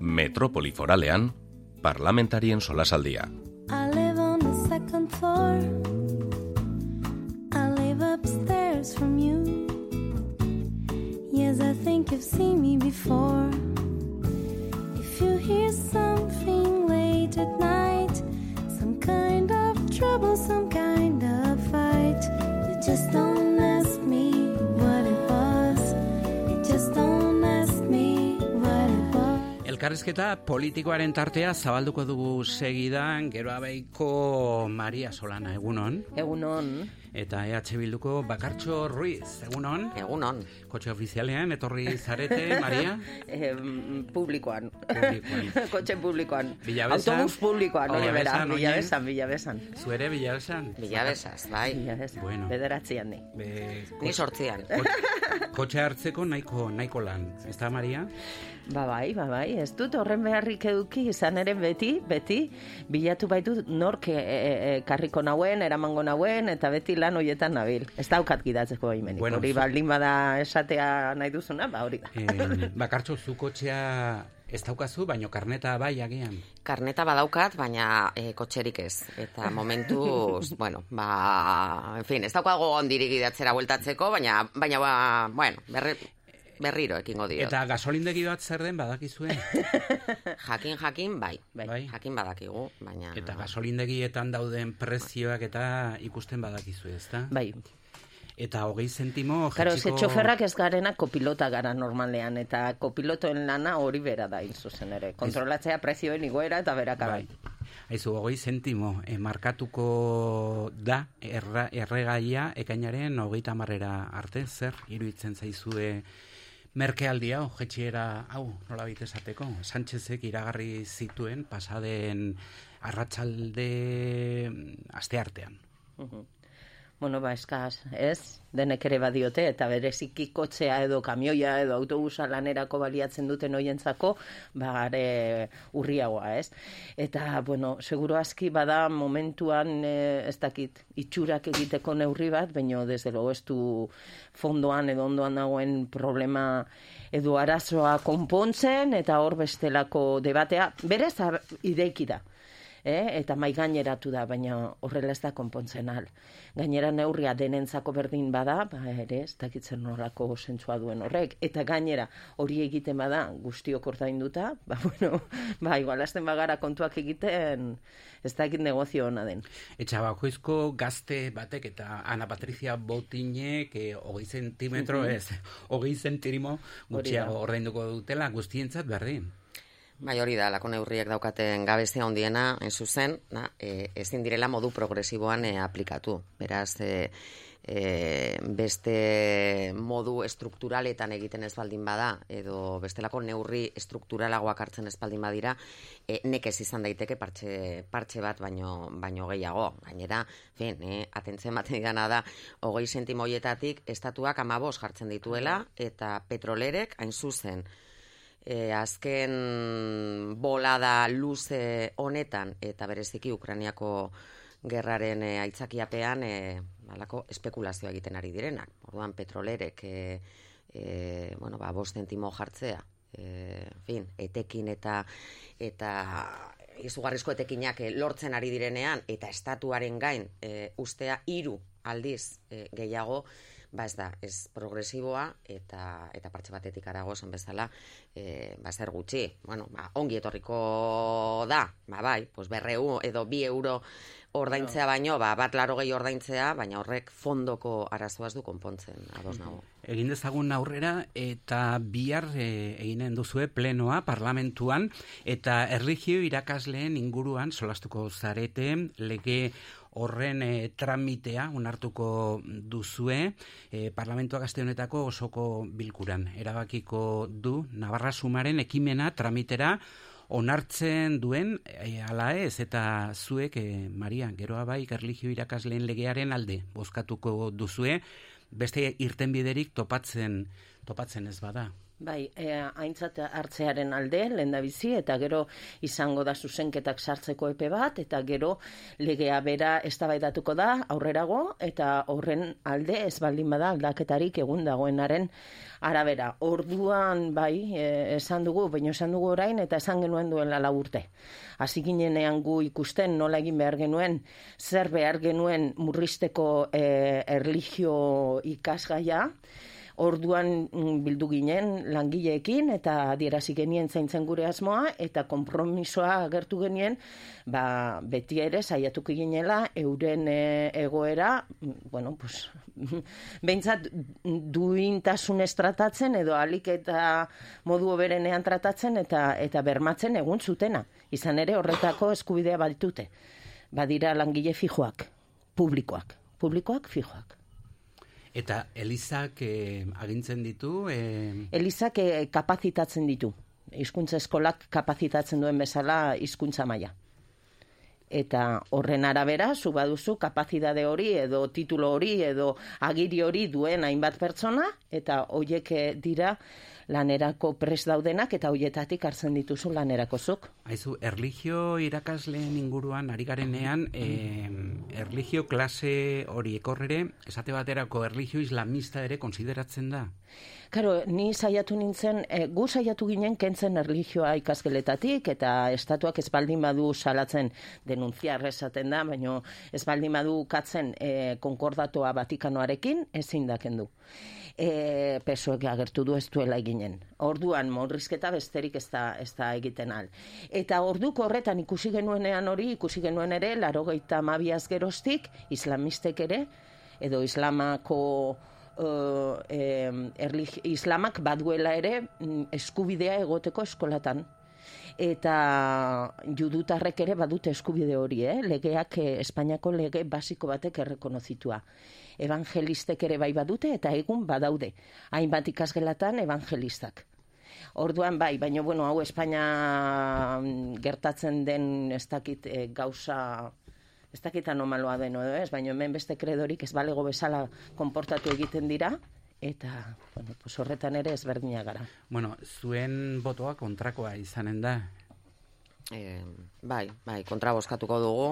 Metropoli foralean, parlamentarien solasaldia. Elkarrizketa politikoaren tartea zabalduko dugu segidan, gero abeiko Maria Solana, egunon. Egunon. Eta EH Bilduko Bakartxo Ruiz, egunon. Egunon. Kotxe ofizialean, etorri zarete, Maria. [laughs] Em, publikoan. Publikoan. [laughs] Kotxe publikoan. Bilabesan. Autobus publikoan, hori bera. Bilabesan, bilabesan. Zuere, bilabesan. Bilabesaz, bai. Bilabesan. Bueno. Bederatzian ni. Be, Ni sortzian. Kotxe hartzeko nahiko, nahiko lan, ez da, Maria? Ba bai, ba bai, ez dut horren beharrik eduki izan ere beti, beti, bilatu baitu nork e, e, e, karriko nauen, eramango nauen, eta beti lan hoietan nabil. Ez daukat gidatzeko baimenik. Bueno, hori baldin bada esatea nahi duzuna, ba hori da. Eh, [laughs] bakartxo, zu kotxea ez daukazu, baino karneta bai agian. Karneta badaukat, baina e, kotxerik ez. Eta momentuz, [laughs] bueno, ba, en fin, ez daukago ondirik gidatzera bueltatzeko, baina, baina, ba, bueno, berri, berriro ekingo dio. Eta gasolindegi bat zer den badakizue? [laughs] Jakin, jakin, bai. Bai. Jakin badakigu, baina... Eta gasolindegietan dauden prezioak eta ikusten badakizue, ezta? Bai. Eta hogei zentimo Karo, ze jaitsiko- txoferrak ez garena kopilota gara normalean, eta kopilotoen lana hori bera da, zuzen ere. Kontrolatzea prezioen igoera eta beraka bai. Aizu, hogei zentimo, e, markatuko da erra, erregaia ekainaren hogeita marrera arte, zer iruditzen zaizue merkealdi hau, jetxiera hau, nola esateko. Sánchezek iragarri zituen pasaden arratsalde aste artean. Mhm. Bueno, ba, eskaz, ez? Denek ere badiote, eta bereziki kotxea edo kamioia edo autobusa lanerako baliatzen duten hoientzako, ba, gare urriagoa, ez? Eta, bueno, seguro aski bada momentuan, eh, ez dakit, itxurak egiteko neurri bat, baino, desde logo ez du fondoan edo ondoan dagoen problema edo arazoa konpontzen, eta hor bestelako debatea, berez ideiki da eh? eta mai gaineratu da, baina horrela ez da konpontzen al. Gainera neurria denentzako berdin bada, ba ere, ez dakitzen nolako zentzua duen horrek. Eta gainera hori egiten bada guztiok ordainduta, ba bueno, ba igual hasten bagara kontuak egiten ez dakit negozio ona den. Etxa bakoizko gazte batek eta Ana Patricia Botinek e, hogei zentimetro Mhm. ez, hogei zentirimo gutxiago ordainduko dutela guztientzat berdin. Bai, hori da, lako neurriek daukaten gabezia handiena, en zuzen, na, e, ezin direla modu progresiboan e, aplikatu. Beraz, e, e, beste modu estrukturaletan egiten ez baldin bada, edo bestelako neurri estrukturalagoak hartzen ez baldin badira, e, nekez izan daiteke partxe, partxe bat baino, baino gehiago. Gainera, fin, e, atentzen baten didana da, hogei sentimo hoietatik estatuak amabos jartzen dituela, eta petrolerek, hain zuzen, e, azken bolada luze honetan eta bereziki Ukrainiako gerraren e, aitzakiapean e, alako espekulazioa egiten ari direnak. Orduan petrolerek e, e, bueno, ba, bost zentimo jartzea, e, fin, etekin eta eta izugarrizko etekinak e, lortzen ari direnean eta estatuaren gain e, ustea hiru aldiz e, gehiago ba ez da, ez progresiboa eta eta partxe batetik arago esan bezala, e, ba zer gutxi. Bueno, ba, ongi etorriko da, ba bai, pues berreu edo bi euro ordaintzea baino, ba, bat laro gehi ordaintzea, baina horrek fondoko arazoaz du konpontzen, ados nago. Egin dezagun aurrera eta bihar e, eginen duzue plenoa parlamentuan eta erligio irakasleen inguruan solastuko zarete lege horren e, tramitea onartuko duzue e, parlamentua gazte honetako osoko bilkuran. Erabakiko du Navarra Sumaren ekimena tramitera onartzen duen e, ala ez eta zuek e, Maria geroa bai erligio irakasleen legearen alde bozkatuko duzue beste irtenbiderik topatzen topatzen ez bada. Bai, e, aintzat hartzearen alde, lehen bizi, eta gero izango da zuzenketak sartzeko epe bat, eta gero legea bera eztabaidatuko da aurrerago, eta horren alde ez baldin bada aldaketarik egun dagoenaren arabera. Orduan, bai, e, esan dugu, baina esan dugu orain, eta esan genuen duela lau urte. Hasi ginenean gu ikusten nola egin behar genuen, zer behar genuen murrizteko e, erligio ikasgaia, Orduan mm, bildu ginen langileekin eta adierazi genien zaintzen gure asmoa eta konpromisoa agertu genien ba, beti ere saiatuko ginela euren e, egoera mm, bueno, pues, [laughs] behintzat duintasunez tratatzen edo alik eta modu oberenean tratatzen eta eta bermatzen egun zutena. Izan ere horretako eskubidea batute. Badira langile fijoak, publikoak. Publikoak fijoak. Eta Elizak eh, agintzen ditu eh, Elizak eh, kapazitatzen ditu. Hizkuntza eskolak kapazitatzen duen bezala hizkuntza maila. Eta horren arabera, zu baduzu kapazidade hori edo titulo hori edo agiri hori duen hainbat pertsona, eta hoiek eh, dira lanerako pres daudenak eta hoietatik hartzen dituzu lanerako zuk. Aizu, erligio irakasleen inguruan ari garenean, eh, erligio klase hori ekorrere, esate baterako erligio islamista ere konsideratzen da? Karo, ni saiatu nintzen, e, gu saiatu ginen kentzen erlijioa ikasgeletatik eta estatuak ez baldin badu salatzen denuntziar esaten da, baino ez baldin badu katzen e, konkordatoa Vatikanoarekin ezin da kendu. E, pesoek agertu du ez duela eginen. Orduan, morrizketa besterik ez da, ez da egiten al. Eta orduko horretan ikusi genuenean hori, ikusi genuen ere, laro gehieta mabiaz geroztik, islamistek ere, edo islamako uh, eh, erlig- islamak baduela ere mm, eskubidea egoteko eskolatan. Eta judutarrek ere badute eskubide hori, eh? legeak, eh, Espainiako lege basiko batek errekonozitua. Evangelistek ere bai badute eta egun badaude. Hainbat ikasgelatan evangelistak. Orduan bai, baina bueno, hau Espainia mm, gertatzen den ez dakit eh, gauza ez dakit anomaloa den edo ez, baina hemen beste kredorik ez balego bezala konportatu egiten dira, eta bueno, pues horretan ere ezberdina gara. Bueno, zuen botoa kontrakoa izanen da. E, bai, bai, kontra bozkatuko dugu.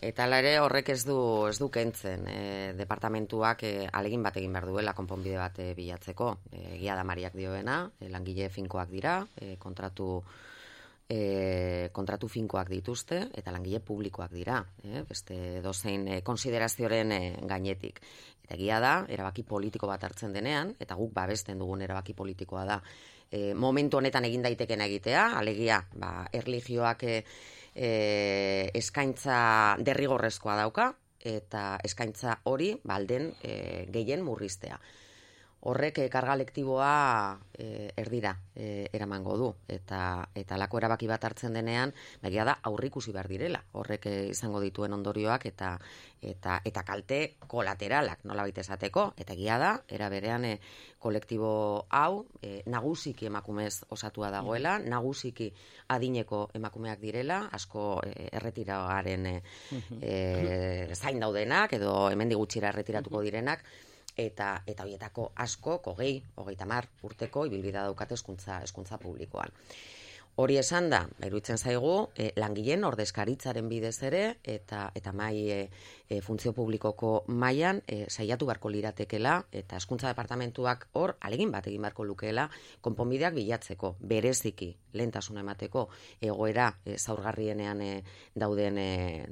Eta hala ere horrek ez du ez du kentzen e, departamentuak e, alegin bat egin behar duela konponbide bat e, bilatzeko. Egia da Mariak dioena, e, langile finkoak dira, e, kontratu e, kontratu finkoak dituzte eta langile publikoak dira, e, beste dozein e, konsiderazioaren e, gainetik. Eta egia da, erabaki politiko bat hartzen denean, eta guk babesten dugun erabaki politikoa da, e, momentu honetan egin daiteken egitea, alegia, ba, erligioak e, e, eskaintza derrigorrezkoa dauka, eta eskaintza hori balden e, gehien murriztea. Horrek e, karga lektiboa e, erdira e, eramango du. Eta eta lako erabaki bat hartzen denean begia da aurrikusi behar direla. Horrek izango dituen ondorioak eta eta eta kalte kolateralak nolabait esateko. Eta egia da era berean e, kolektibo hau e, nagusiki emakumez osatua dagoela nagusiki adineko emakumeak direla asko e, erretiragaren e, e, zain daudenak edo hemendik gutxira erretiratuko direnak eta eta hoietako asko, hogei, hogeita mar urteko ibilbidea daukate hezkuntza hezkuntza publikoan. Hori esan da, iruditzen zaigu, e, langileen ordezkaritzaren bidez ere, eta eta mai e, e, funtzio publikoko mailan e, saiatu beharko liratekela, eta hezkuntza departamentuak hor, alegin bat egin beharko lukeela, konponbideak bilatzeko, bereziki, lehentasuna emateko, egoera e, zaurgarrienean e, dauden,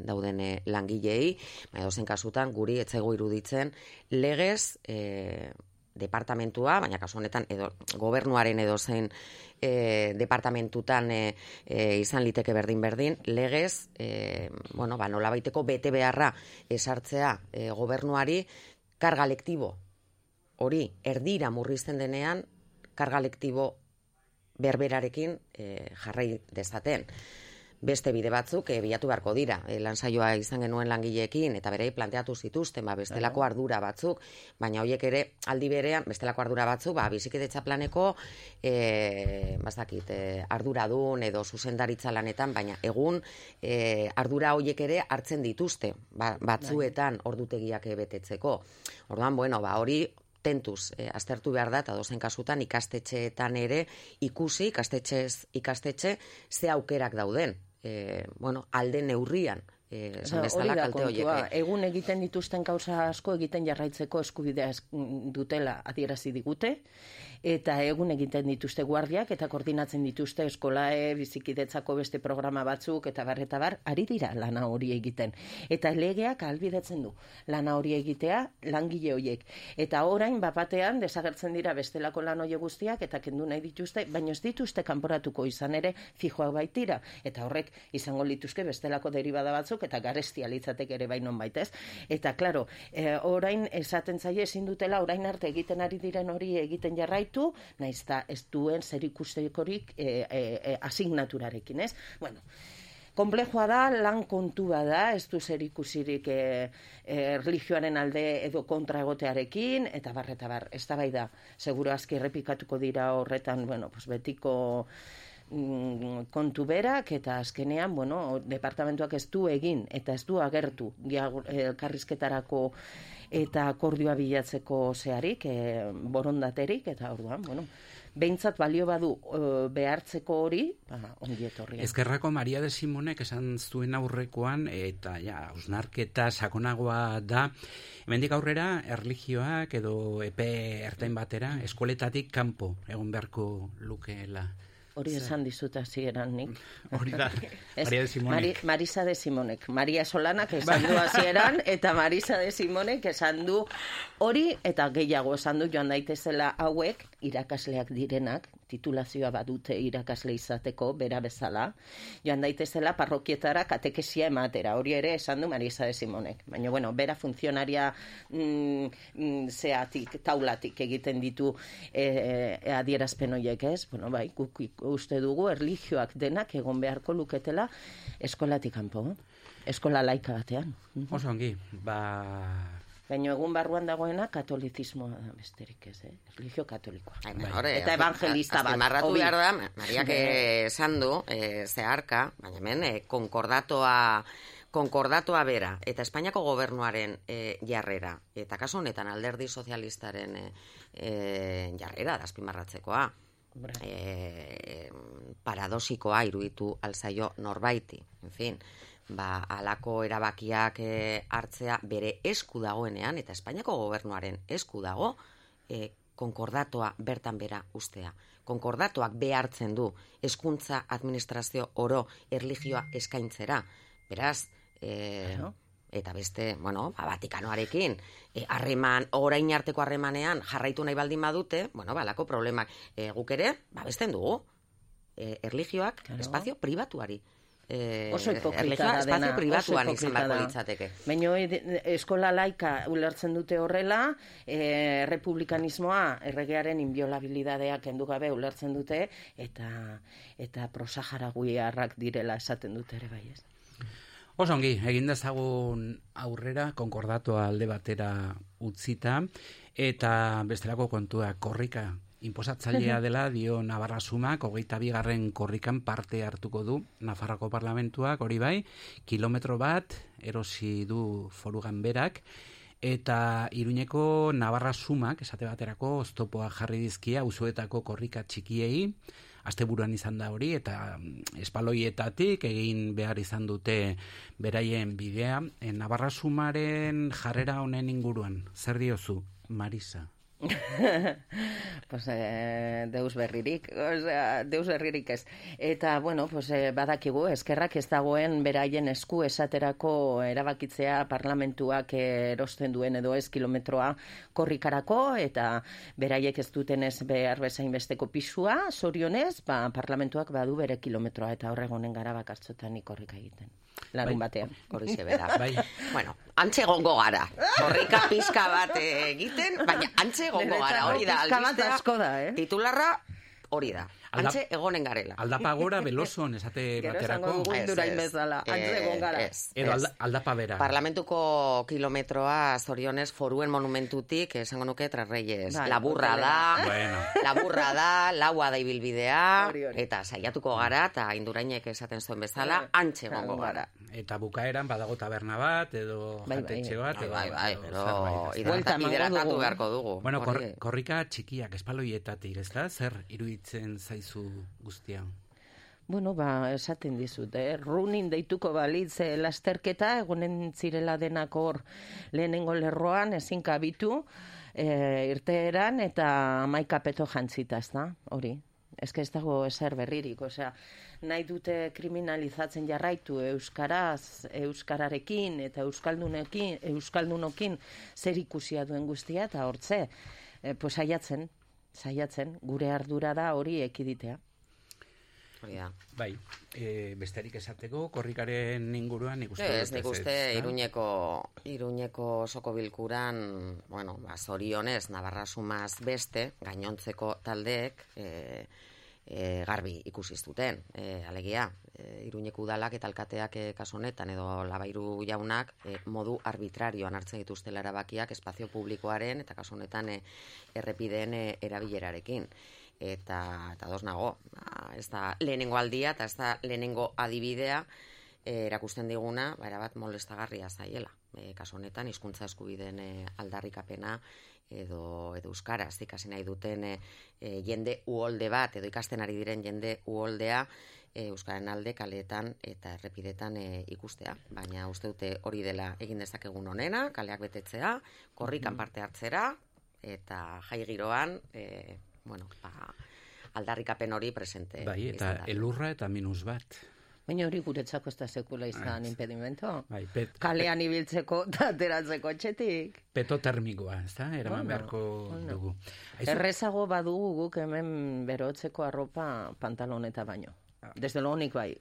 dauden langilei, baina dozen kasutan, guri etzego iruditzen, legez, e, departamentua, baina kasu honetan edo gobernuaren edo zen e, departamentutan e, e, izan liteke berdin berdin, legez, e, bueno, ba, nola baiteko bete beharra esartzea e, gobernuari karga lektibo hori erdira murrizten denean karga lektibo berberarekin e, jarrai dezaten beste bide batzuk e, bilatu beharko dira. E, lan saioa izan genuen langileekin eta berei planteatu zituzten ba, bestelako ardura batzuk, baina hoiek ere aldi berean bestelako ardura batzuk, ba, bizikidetza planeko e, bazakit, e, arduradun edo zuzendaritza lanetan, baina egun e, ardura hoiek ere hartzen dituzte ba, batzuetan ordutegiak e, betetzeko. Orduan, bueno, ba, hori tentuz e, aztertu behar da, eta dozen kasutan ikastetxeetan ere ikusi, ikastetxez ikastetxe, ze aukerak dauden. E, bueno, alde neurrian, e, esan bezala kalte horiek. kontua. Egun egiten dituzten gauza asko egiten jarraitzeko eskubidea es- dutela adierazi digute eta egun egiten dituzte guardiak eta koordinatzen dituzte eskolae, bizikidetzako beste programa batzuk eta bar bar, ari dira lana hori egiten. Eta legeak albidetzen du lana hori egitea langile horiek. Eta orain bapatean desagertzen dira bestelako lan horiek guztiak eta kendu nahi dituzte, baina ez dituzte kanporatuko izan ere fijoak baitira. Eta horrek izango lituzke bestelako deribada batzuk eta garestia litzateke ere bainon baitez. Eta claro, e, orain esaten zaie ezin dutela orain arte egiten ari diren hori egiten jarraitu, naiz eta ez duen zer ikustekorik e, e, e, asignaturarekin, ez? Bueno, Komplejoa da, lan kontua da, ez du zer ikusirik e, e, religioaren alde edo kontra egotearekin, eta barreta bar, ez da bai da, seguro aski errepikatuko dira horretan, bueno, pues betiko mm, kontu berak eta azkenean, bueno, departamentuak ez du egin eta ez du agertu elkarrizketarako eta akordioa bilatzeko zeharik, e, borondaterik, eta orduan, bueno, behintzat balio badu e, behartzeko hori, ba, ongi etorri. Ezkerrako Maria de Simonek esan zuen aurrekoan, eta ja, ausnarketa sakonagoa da, hemendik aurrera, erlijioak edo epe ertain batera, eskoletatik kanpo egon beharko lukeela. Hori esan dizut hasieran nik. [laughs] Hori da, [laughs] Ez, Maria de Simonek. Mari, Marisa de Simonek. Maria Solanak esan du hasieran eta Marisa de Simonek esan du hori eta gehiago esan du joan daitezela hauek irakasleak direnak, titulazioa badute irakasle izateko, bera bezala, joan daitezela parrokietara katekesia ematera, hori ere esan du Marisa de Simonek. Baina, bueno, bera funtzionaria mm, mm, zeatik, taulatik egiten ditu e, e, adierazpen horiek ez, bueno, bai, guk uste dugu erlijioak denak egon beharko luketela eskolatik kanpo, eskola laika batean. Oso ongi, ba... Baina egun barruan dagoena katolizismoa da besterik ez, eh? Erlijio katolikoa. Hore, Eta evangelista bat. Azpimarratu behar da, Mariak eh, [laughs] esan du, eh, zeharka, baina hemen, eh, konkordatoa, konkordatoa bera, eta Espainiako gobernuaren eh, jarrera, eta kasu honetan alderdi sozialistaren eh, eh, jarrera da azpimarratzekoa. Eh, paradosikoa iruditu alzaio norbaiti. En fin, ba, alako erabakiak eh, hartzea bere esku dagoenean, eta Espainiako gobernuaren esku dago, eh, konkordatoa bertan bera ustea. Konkordatoak behartzen du hezkuntza administrazio oro erlijioa eskaintzera. Beraz, eh, eta beste, bueno, ba, Vatikanoarekin, harreman, orain arteko harremanean jarraitu nahi baldin badute, bueno, balako problemak eh, guk ere, babesten dugu. Eh, erlijioak espazio pribatuari. Eh, Oso hipokrita dena, pribatuan izan da. litzateke. Baina ed- eskola laika ulertzen dute horrela, e, republikanismoa erregearen inviolabilidadea kendu gabe ulertzen dute, eta eta prosaharaguiarrak direla esaten dute ere bai ez. Oso ongi, egin dezagun aurrera, konkordatoa alde batera utzita, eta bestelako kontua korrika inposatzailea dela dio Navarra Sumak, hogeita bigarren korrikan parte hartuko du Nafarroko Parlamentuak, hori bai, kilometro bat erosi du forugan berak, eta iruñeko Navarra Sumak, esate baterako, oztopoa jarri dizkia, uzuetako korrika txikiei, asteburuan izan da hori, eta mm, espaloietatik egin behar izan dute beraien bidea. E, Navarra Sumaren jarrera honen inguruan, zer diozu, Marisa? [laughs] pues, eh, deus berririk, osea, deus berririk ez. Eta, bueno, pues, eh, badakigu, eskerrak ez dagoen beraien esku esaterako erabakitzea parlamentuak erosten duen edo ez kilometroa korrikarako, eta beraiek ez duten ez behar bezain besteko pisua, zorionez, ba, parlamentuak badu bere kilometroa, eta horregonen gara bakartzotan korrika egiten. Larun Bai. batean. Horixe bera. Bai. Bueno, antxe gongo gara. Korrika pizka bat egiten, baina antxe gongo gara, hori da. Pixka bat asko da, eh? Titularra, hori da. Antxe egonen garela. Aldapa gora belozon esate [laughs] Gero baterako. esango indurain ez. bezala, antze Eh, egon gara. ez, Edo alda, aldapa bera. Parlamentuko kilometroa zorionez foruen monumentutik esango nuke Trasreyes. Bai, Laburra da, Bueno. [laughs] laburra da, laua da ibilbidea, eta saiatuko gara, eta indurainek esaten zuen bezala, antxe gongo gara. Eta bukaeran badago taberna bat, edo Bai, bai. bat, Bai, edo, bai, bai, edo hidratatu beharko dugu. Bueno, korrika txikiak, espaloietatik, ez da? Zer iruditzen zaizu guztia? Bueno, ba, esaten dizut, eh? Runin deituko balitz eh, lasterketa, egonen zirela denak hor lehenengo lerroan, ezin kabitu, eh, irteeran, eta amaika peto jantzita, ez da, hori. Ez ez dago ezer berririk, osea, nahi dute kriminalizatzen jarraitu euskaraz, euskararekin eta euskaldunekin, euskaldunokin zer ikusia duen guztia eta hortze, eh, pues saiatzen, saiatzen, gure ardura da hori ekiditea. Hori da. Bai, e, besterik esateko, korrikaren inguruan nik uste Ez, nik uste? Iruñeko, Iruñeko soko bilkuran, bueno, ba, zorionez, Navarra sumaz beste, gainontzeko taldeek, e, e, garbi ikusi zuten, e, alegia, e, Iruñeko udalak eta alkateak e, kasu honetan edo labairu jaunak e, modu arbitrarioan hartzen dituztela erabakiak espazio publikoaren eta kasu honetan e, errepideen e, erabilerarekin. eta eta dos nago, ba, ez da lehenengo aldia eta ez da lehenengo adibidea eh, erakusten diguna, ba, erabat molestagarria zaiela. E, kasu honetan hizkuntza eskubideen e, aldarrikapena edo edo euskaraz ikasi nahi duten e, jende uholde bat edo ikasten ari diren jende uholdea e, euskaren alde kaleetan eta errepidetan e, ikustea. Baina uste dute hori dela egin dezakegun onena, kaleak betetzea, korrikan parte hartzera eta jai giroan, e, bueno, ba, aldarrikapen hori presente. Bai, eta elurra eta minus bat. Baina hori guretzako ez da sekula izan impedimento. Bai, pet, Kalean ibiltzeko [laughs] eta ateratzeko etxetik. peto termikoa, ez da? Eraman Bueno, beharko bueno. dugu. Aizu- Errezago badugu guk hemen berotzeko arropa pantaloneta baino. Desde lo nik bai.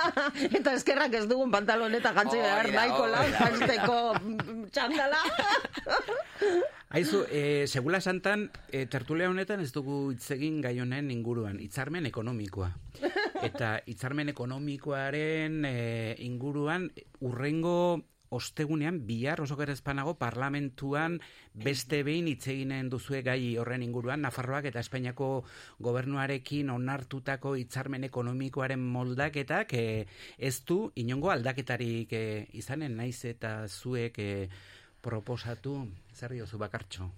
[laughs] eta eskerrak ez dugun pantaloneta jantzi behar Hori da, nahiko lan hori da. jantzeko mm, txandala. [laughs] Aizu, e, segula santan, e, tertulia honetan ez dugu hitz egin gai honen inguruan, hitzarmen ekonomikoa. [laughs] Eta hitzarmen ekonomikoaren e, inguruan, urrengo ostegunean, bihar oso gerezpanago parlamentuan beste behin hitz eginen duzue gai horren inguruan, Nafarroak eta Espainiako gobernuarekin onartutako hitzarmen ekonomikoaren moldaketak e, ez du inongo aldaketarik e, izanen naiz eta zuek e, proposatu, zer diozu bakartxo?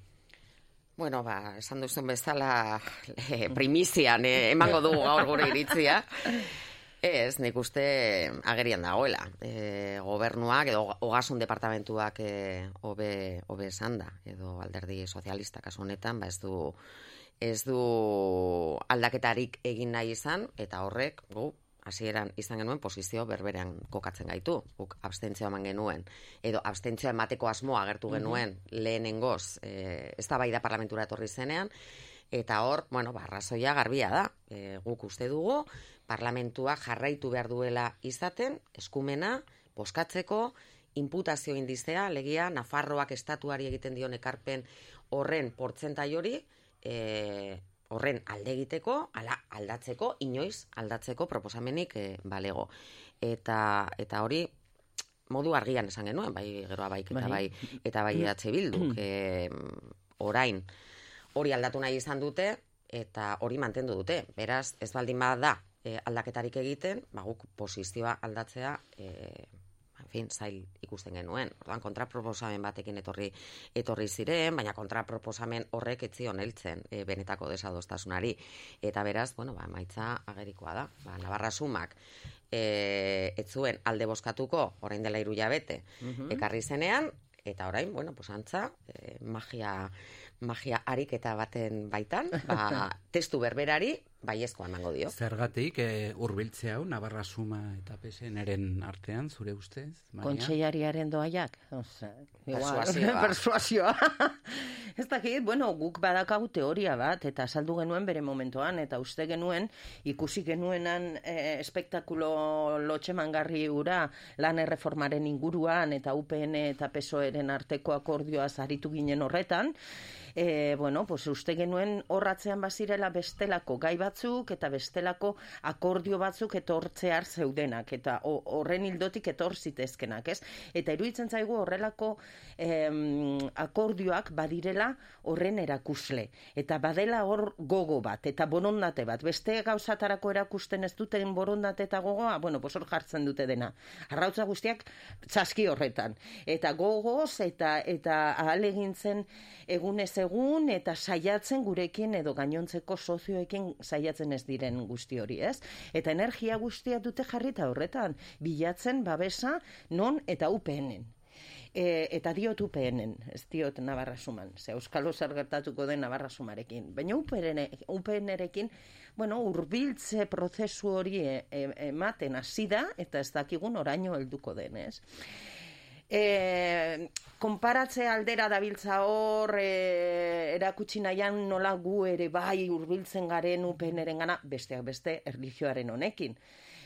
Bueno, ba, esan duzun bezala eh, primizian emango dugu gaur gure iritzia. [laughs] Ez, nik uste agerian dagoela. E, gobernuak edo ogasun departamentuak e, hobe hobe esan da, edo alderdi sozialista kasu honetan, ba ez du ez du aldaketarik egin nahi izan, eta horrek, gu, hasieran izan genuen posizio berberean kokatzen gaitu. Guk abstentzioa eman genuen, edo abstentzioa emateko asmoa agertu genuen lehenengoz, e, ez da bai da parlamentura etorri zenean, eta hor, bueno, ba, arrazoia garbia da. E, guk uste dugu, parlamentua jarraitu behar duela izaten, eskumena, boskatzeko, imputazio indizea, legia, Nafarroak estatuari egiten dion ekarpen horren portzentai hori, e, horren alde egiteko, ala aldatzeko, inoiz aldatzeko proposamenik e, balego. Eta, eta hori modu argian esan genuen, bai geroa bai eta bai, Bai. eta bai [clears throat] EH Bilduk, e, orain hori aldatu nahi izan dute eta hori mantendu dute. Beraz, ez baldin bada e, aldaketarik egiten, ba guk posizioa aldatzea e, en fin, zail ikusten genuen. Orduan kontraproposamen batekin etorri etorri ziren, baina kontraproposamen horrek ez zion heltzen e, benetako desadostasunari eta beraz, bueno, ba emaitza agerikoa da. Ba Navarra sumak e, ez zuen alde boskatuko orain dela hiru hilabete Mhm. ekarri zenean eta orain, bueno, pues antza, e, magia magia ariketa baten baitan, ba, [laughs] testu berberari baiezkoa emango dio. Zergatik e, urbiltzea hau, Navarra Suma eta PSNren artean, zure ustez? Maria? Kontseilariaren doaiak. Osea, igual, Persuasioa. [laughs] Persuasioa. [laughs] Ez dakit, bueno, guk badakagu teoria bat, eta saldu genuen bere momentoan, eta uste genuen, ikusi genuenan e, espektakulo lotxemangarri ura lan erreformaren inguruan, eta UPN eta PSOEren arteko akordioa zaritu ginen horretan, e, bueno, pues uste genuen horratzean bazirela bestelako gai batzuk eta bestelako akordio batzuk etortzear zeudenak eta ho- horren hildotik etor zitezkenak, ez? Eta iruditzen zaigu horrelako em, akordioak badirela horren erakusle eta badela hor gogo bat eta borondate bat. Beste gauzatarako erakusten ez duten borondate eta gogoa, bueno, pues hor jartzen dute dena. Arrautza guztiak txaski horretan. Eta gogoz eta eta ahalegintzen egunez egun eta saiatzen gurekin edo gainontzeko sozioekin saiatzen ez diren guzti hori, ez? Eta energia guztia dute jarrita horretan, bilatzen babesa non eta UPN-en. E, eta diot UPN-en, ez diot Navarra Suman, ze Euskalo zer gertatuko den Navarra Sumarekin. Baina UPN, UPN-erekin, bueno, urbiltze prozesu hori e, e, ematen hasi da, eta ez dakigun oraino helduko den, ez? E, konparatze aldera dabiltza hor, e, erakutsi nahian nola gu ere bai hurbiltzen garen upeneren gana, besteak beste erlijioaren honekin.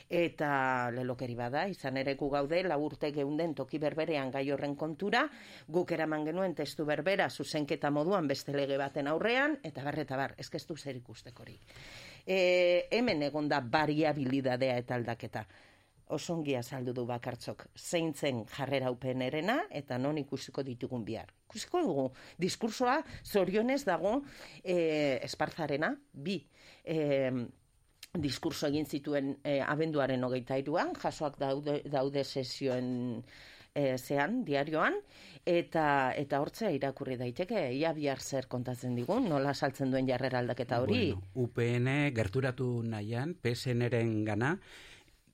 Eta lelokeri bada, izan ere gu gaude, laurte geunden toki berberean gai horren kontura, guk eraman genuen testu berbera zuzenketa moduan beste lege baten aurrean, eta bar, bar, ez du zer ikustekorik. E, hemen egon da variabilidadea eta aldaketa osongi azaldu du bakartzok, zein zen jarrera UPNerena eta non ikusiko ditugun bihar. Ikusiko dugu, diskursoa zorionez dago e, esparzarena, bi, e, diskurso egin zituen e, abenduaren hogeita iruan, jasoak daude, daude sesioen e, zean, diarioan, eta eta hortzea irakurri daiteke, ia bihar zer kontatzen digun, nola saltzen duen jarrera aldaketa hori. Bueno, UPN gerturatu nahian, PSN-eren gana,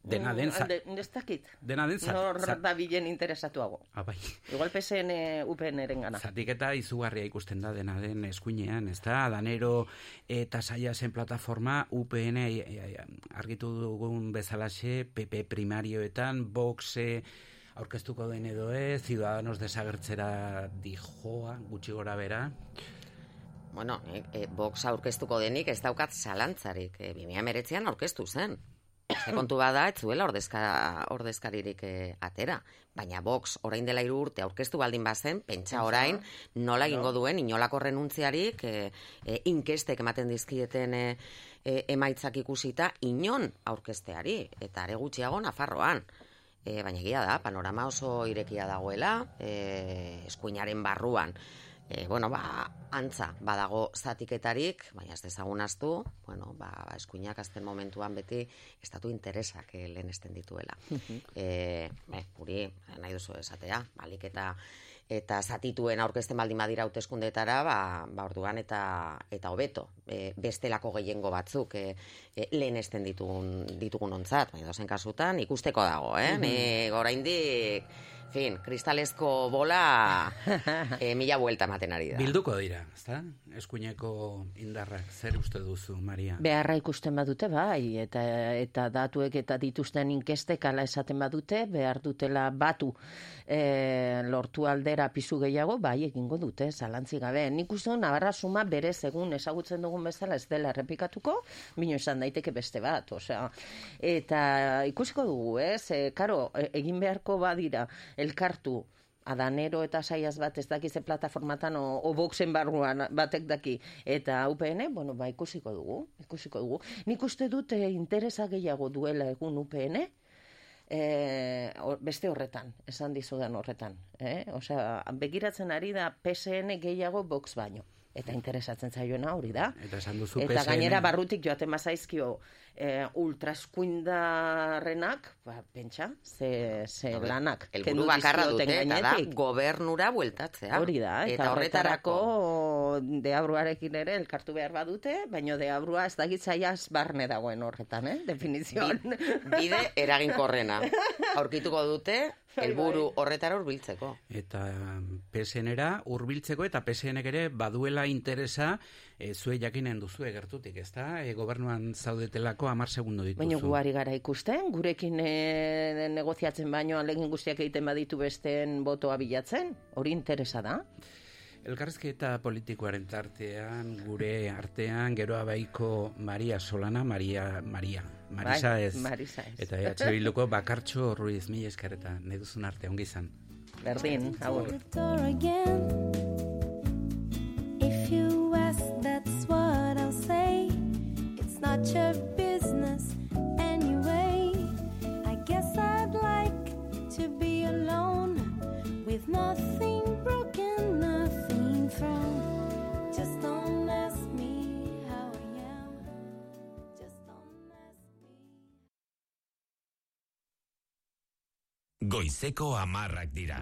dena den... za- Mm, ez dakit. Dena den zat- Nor zat- da bilen interesatuago. Ah, bai. Igual PSN UPNeren gana. Zatiketa izugarria ikusten da dena den eskuinean, ez da? Danero eta saia zen plataforma UPN e, e, argitu dugun bezalaxe, PP primarioetan, Vox e, aurkeztuko den edo ez, Ciudadanos desagertzera dijoa, gutxi gora bera. Bueno, e, e, Vox aurkeztuko denik ez daukat zalantzarik. E, 2019an aurkeztu zen. Ze kontu bada, ez zuela ordezka, ordezkaririk e, atera. Baina Vox orain dela hiru urte aurkeztu baldin bazen, pentsa orain nola egingo duen inolako renuntziarik e, e, inkestek ematen dizkieten e, e, emaitzak ikusita inon aurkezteari. Eta are gutxiago Nafarroan. E, baina egia da, panorama oso irekia dagoela, e, eskuinaren barruan. E, bueno, ba, antza, badago zatiketarik, baina ez dezagun astu, bueno, ba, ba, eskuinak azten momentuan beti estatu interesak eh, lehenesten dituela. e, be, guri, nahi duzu esatea, balik eta eta zatituen aurkezten baldin badira hauteskundetara, ba, ba orduan eta eta hobeto. E, bestelako gehiengo batzuk e, e, lehenesten ditugun ditugun ontzat, baina dozen kasutan ikusteko dago, eh? Mhm. Ni oraindik fin, kristalezko bola [laughs] e, mila buelta ematen ari da. Bilduko dira, ezta? Eskuineko indarrak, zer uste duzu, Maria? Beharra ikusten badute, bai, eta, eta datuek eta dituzten inkestek ala esaten badute, behar dutela batu e, lortu aldera pisu gehiago, bai, egingo dute, zalantzi gabe. Nik uste Navarra suma berez egun ezagutzen dugun bezala ez dela errepikatuko, bino esan daiteke beste bat, osea, eta ikusiko dugu, ez, e, karo, egin beharko badira, elkartu, adanero eta saiaz bat ez dakize plataformatan o, o boxen barruan batek daki eta UPN, bueno, ba ikusiko dugu, ikusiko dugu. Nik uste dut eh, interesa gehiago duela egun UPN, eh, hor- beste horretan, esan dizudan horretan. Eh? Osea, begiratzen ari da PSN gehiago box baino. Eta interesatzen zaiona hori da. Eta esan duzu Eta PSN gainera barrutik joaten bazaizkio e, ultraeskuindarrenak, ba, pentsa, ze, ze lanak. El kendu buru bakarra dute, eta da, gobernura bueltatzea. Hori da, eta, horretarako deabruarekin ere elkartu behar badute, baino deabrua ez dagitzaiaz barne dagoen horretan, eh? Definizioan. Bide eraginkorrena. [laughs] Aurkituko dute, helburu horretara hurbiltzeko. Eta PSN-era hurbiltzeko eta PSN ere baduela interesa e, zue jakinen duzue gertutik, ezta? E, gobernuan zaudetelako 10 segundo dituzu. Baina guari gara ikusten, gurekin e, negoziatzen baino alegin guztiak egiten baditu besteen botoa bilatzen, hori interesa da. Elkarrizketa politikoaren tartean, gure artean, geroa baiko Maria Solana, Maria, Maria, Marisa Bai, ez. Marisa ez. Eta EH Bilduko bakartxo Ruiz, mila esker eta nahi duzun arte, ongi izan. Berdin, agur. If you ask, that's what I'll say. It's not your business anyway. I guess I'd like to be alone with nothing Goizeko amarrak dira.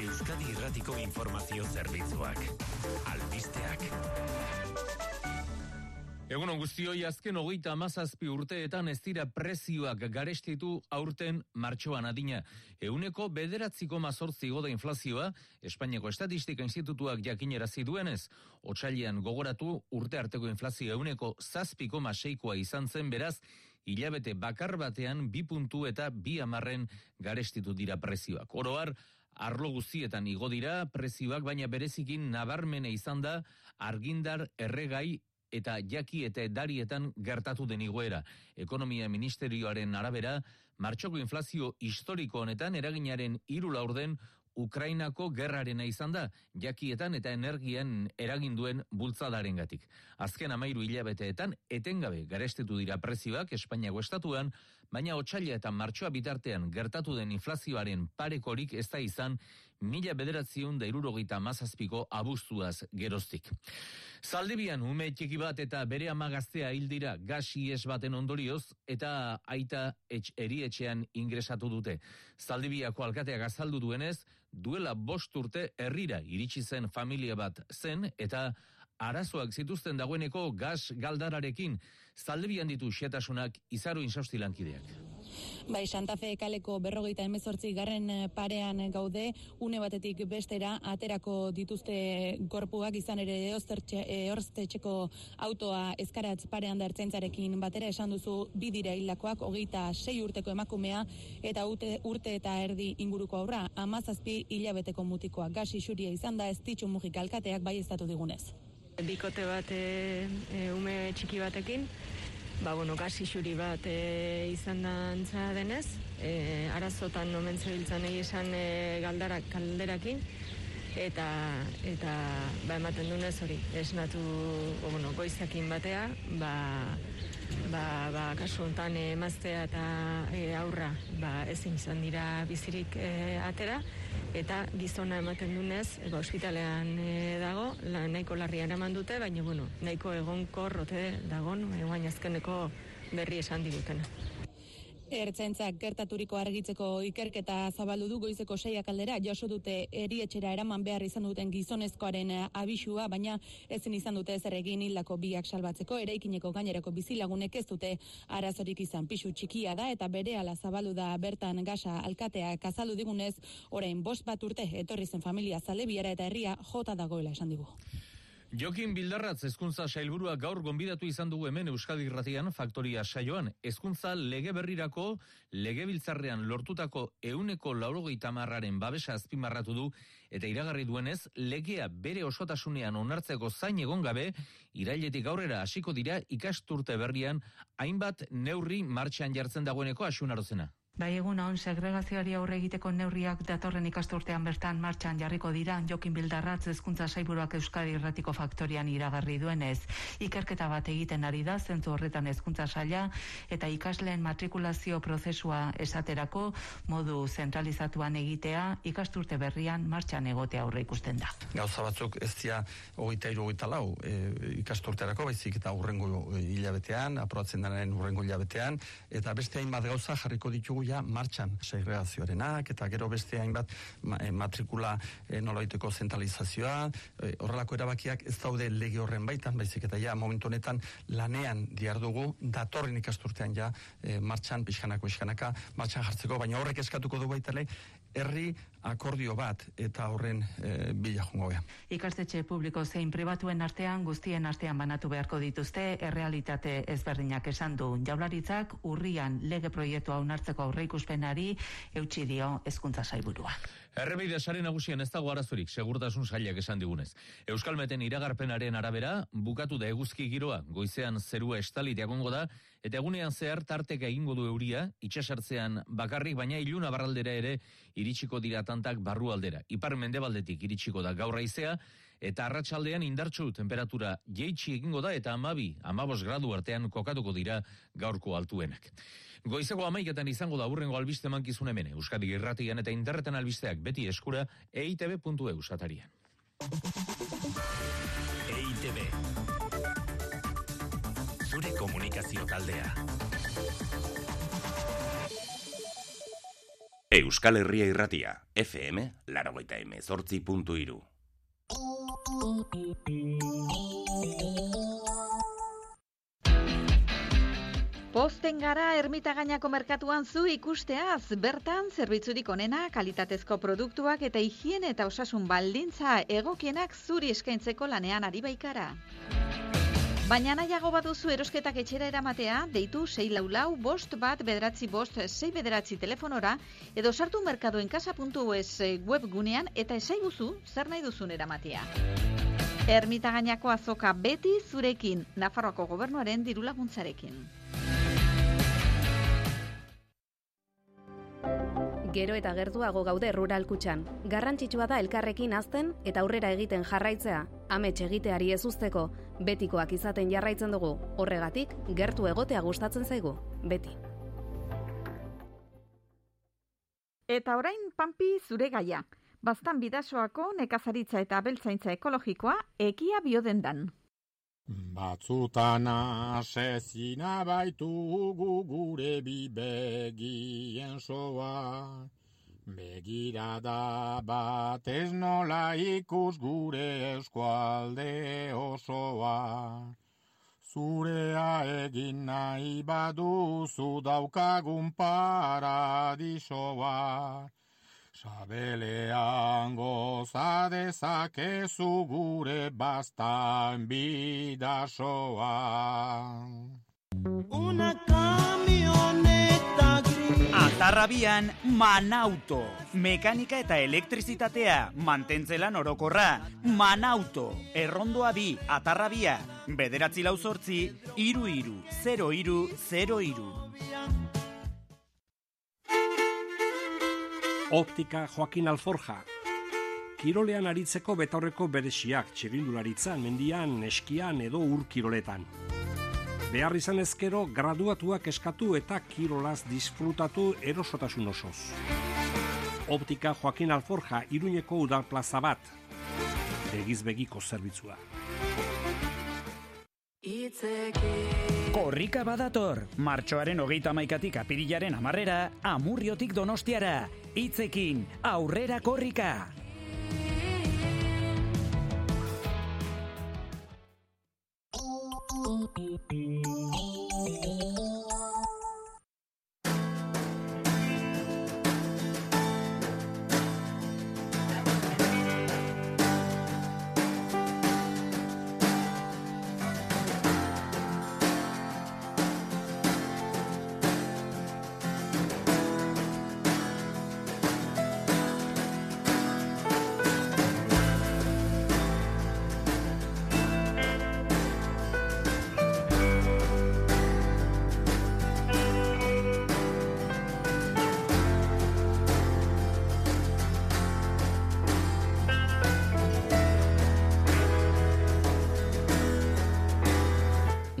Euskadi Irratiko Informazio Zerbitzuak. Albisteak. Egunon guztioi azken hogeita amazazpi urteetan ez dira prezioak garestitu aurten martxoan adina. Euneko bederatziko mazortzi goda inflazioa, Espainiako Estatistika Institutuak jakinerazi duenez, otxailian gogoratu urte arteko inflazio euneko zazpiko maseikoa izan zen beraz, hilabete bakar batean bi puntu eta bi amarren garestitu dira prezioak. Oroar, arlo guztietan igo dira prezioak, baina berezikin nabarmene izan da argindar erregai eta jaki eta edarietan gertatu den igoera. Ekonomia Ministerioaren arabera, martxoko inflazio historiko honetan eraginaren hiru laurden Ukrainako gerrarena izan da, jakietan eta energian eraginduen bultzadarengatik. Azken amairu hilabeteetan, etengabe garestetu dira prezioak Espainiako estatuan, baina otxaila eta martxoa bitartean gertatu den inflazioaren parekorik ez da izan mila bederatziun da irurogeita mazazpiko abuztuaz geroztik. Zaldibian ume txiki bat eta bere amagaztea hil dira gas ies baten ondorioz eta aita etx, erietxean ingresatu dute. Zaldibiako alkateak azaldu duenez, duela bost urte herrira iritsi zen familia bat zen eta arazoak zituzten dagoeneko gas galdararekin zaldibian ditu xetasunak izaro insausti lankideak. Bai, Santa Fe kaleko berrogeita emezortzi garren eh, parean gaude, une batetik bestera aterako dituzte gorpuak izan ere eorztetxeko autoa eskaratz parean da ertzaintzarekin batera esan duzu bi dira hilakoak, hogeita sei urteko emakumea eta urte, urte eta erdi inguruko aurra, amazazpi hilabeteko mutikoa. Gas isuria izan da ez ditxu mugik alkateak bai estatu digunez. Bikote bat e, ume txiki batekin, ba, bueno, gazi xuri bat e, izan da antza denez, e, arazotan nomen zebiltzan esan e, galdarak, kalderakin, eta, eta ba, ematen dunez hori, esnatu, o, bueno, goizakin batea, ba, ba, ba, kasu hontan e, emaztea eta e, aurra ba, ezin izan dira bizirik e, atera, eta gizona ematen dunez, ba, ospitalean e, dago, la, nahiko larria eraman dute, baina bueno, nahiko egonkor rote dagon, e, guain azkeneko berri esan digutena. Ertzaintzak gertaturiko argitzeko ikerketa zabaldu du goizeko seiak aldera. Jaso dute erietxera eraman behar izan duten gizonezkoaren eh, abisua, baina ezin izan dute ezer egin hildako biak salbatzeko. Eraikineko gainerako bizilagunek ez dute arazorik izan. Pisu txikia da eta bere ala zabaldu da bertan gasa alkatea. Kazaldu digunez orain bost bat urte etorri zen familia zalebiara eta herria jota dagoela esan digu. Jokin Bildarratz hezkuntza sailburua gaur gonbidatu izan dugu hemen Euskadi Irratian faktoria saioan. Hezkuntza lege berrirako legebiltzarrean lortutako euneko laurogeita marraren babesa azpimarratu du eta iragarri duenez legea bere osotasunean onartzeko zain egon gabe irailetik aurrera hasiko dira ikasturte berrian hainbat neurri martxan jartzen dagoeneko asunarozena. Bai egun hon segregazioari aurre egiteko neurriak datorren ikasturtean bertan martxan jarriko dira Jokin Bildarratz hezkuntza saiburuak Euskadi Irratiko faktorian iragarri duenez. Ikerketa bat egiten ari da zentzu horretan hezkuntza saila eta ikasleen matrikulazio prozesua esaterako modu zentralizatuan egitea ikasturte berrian martxan egotea aurre ikusten da. Gauza batzuk ez dira hogeita iru hogeita lau e, ikasturterako, baizik eta urrengo hilabetean, aprobatzen denaren urrengo hilabetean, eta beste hainbat gauza jarriko ditugu ja martxan segregazioarenak eta gero beste hainbat eh, matrikula eh, nolaiteko zentralizazioa. Eh, horrelako erabakiak ez daude lege horren baitan baizik eta ja momentu honetan lanean diardugu datorren ikasturtean ja eh, martxan pixkanako pixkanaka martxan jartzeko baina horrek eskatuko du baitale herri akordio bat eta horren e, bila jungo gea. Ikastetxe publiko zein pribatuen artean guztien artean banatu beharko dituzte errealitate ezberdinak esan du jaularitzak urrian lege proiektua onartzeko aurreikuspenari eutsi dio hezkuntza sailburua. Errebide sare nagusian ez dago arazorik, segurtasun sailak esan digunez. Euskalmeten iragarpenaren arabera, bukatu da eguzki giroa, goizean zerua estalit egongo da, eta egunean zehar tarteka egingo du euria, itxasartzean bakarrik, baina iluna barraldera ere iritsiko dira tantak barru aldera. Ipar mendebaldetik iritsiko da gaur haizea, eta arratsaldean indartsu temperatura jeitsi egingo da eta amabi, amabos gradu artean kokatuko dira gaurko altuenak. Goizeko amaiketan izango da burrengo albiste mankizun hemen, Euskadi irratian eta interreten albisteak beti eskura eitb.eu satarian. EITB komunikazio taldea Euskal Herria irratia, FM, laragoita emezortzi puntu iru. Posten gara ermitagainako merkatuan zu ikusteaz, bertan zerbitzurik onena, kalitatezko produktuak eta higiene eta osasun baldintza egokienak zuri eskaintzeko lanean ari baikara. Baina nahiago baduzu erosketak etxera eramatea, deitu 6 laulau, bost bat bederatzi bost, 6 bederatzi telefonora, edo sartu merkadoenkasa.us webgunean eta esaiguzu zer nahi duzun eramatea. Ermitagainako azoka beti zurekin, Nafarroako gobernuaren dirulaguntzarekin gero eta gertuago gaude rural kutxan. Garrantzitsua da elkarrekin azten eta aurrera egiten jarraitzea, amets egiteari ez usteko, betikoak izaten jarraitzen dugu, horregatik gertu egotea gustatzen zaigu, beti. Eta orain panpi zure gaia, baztan bidasoako nekazaritza eta beltzaintza ekologikoa ekia biodendan. dan. Batzutan asezina baitugu gure bi begien soa. Begirada bat ez nola ikus gure eskualde osoa. Zurea egin nahi baduzu daukagun paradisoa. Sabelean goza dezakezu gure bastan bidasoa. Una camioneta gris. Atarrabian Manauto. Mekanika eta elektrizitatea, mantentzelan orokorra. Manauto. Errondoa bi, atarrabia. Bederatzi lau zortzi, iru iru, 0 iru, 0 iru. Optika Joaquin Alforja. Kirolean aritzeko betaurreko beresiak txirindularitzan, mendian, eskian edo ur kiroletan. Behar izan ezkero, graduatuak eskatu eta kirolaz disfrutatu erosotasun osoz. Optika Joaquin Alforja, iruñeko udal plaza bat. Begiz begiko zerbitzua. Korrika badator, martxoaren hogeita maikatik apirilaren amarrera, amurriotik donostiara, hitzekin, aurrera korrika.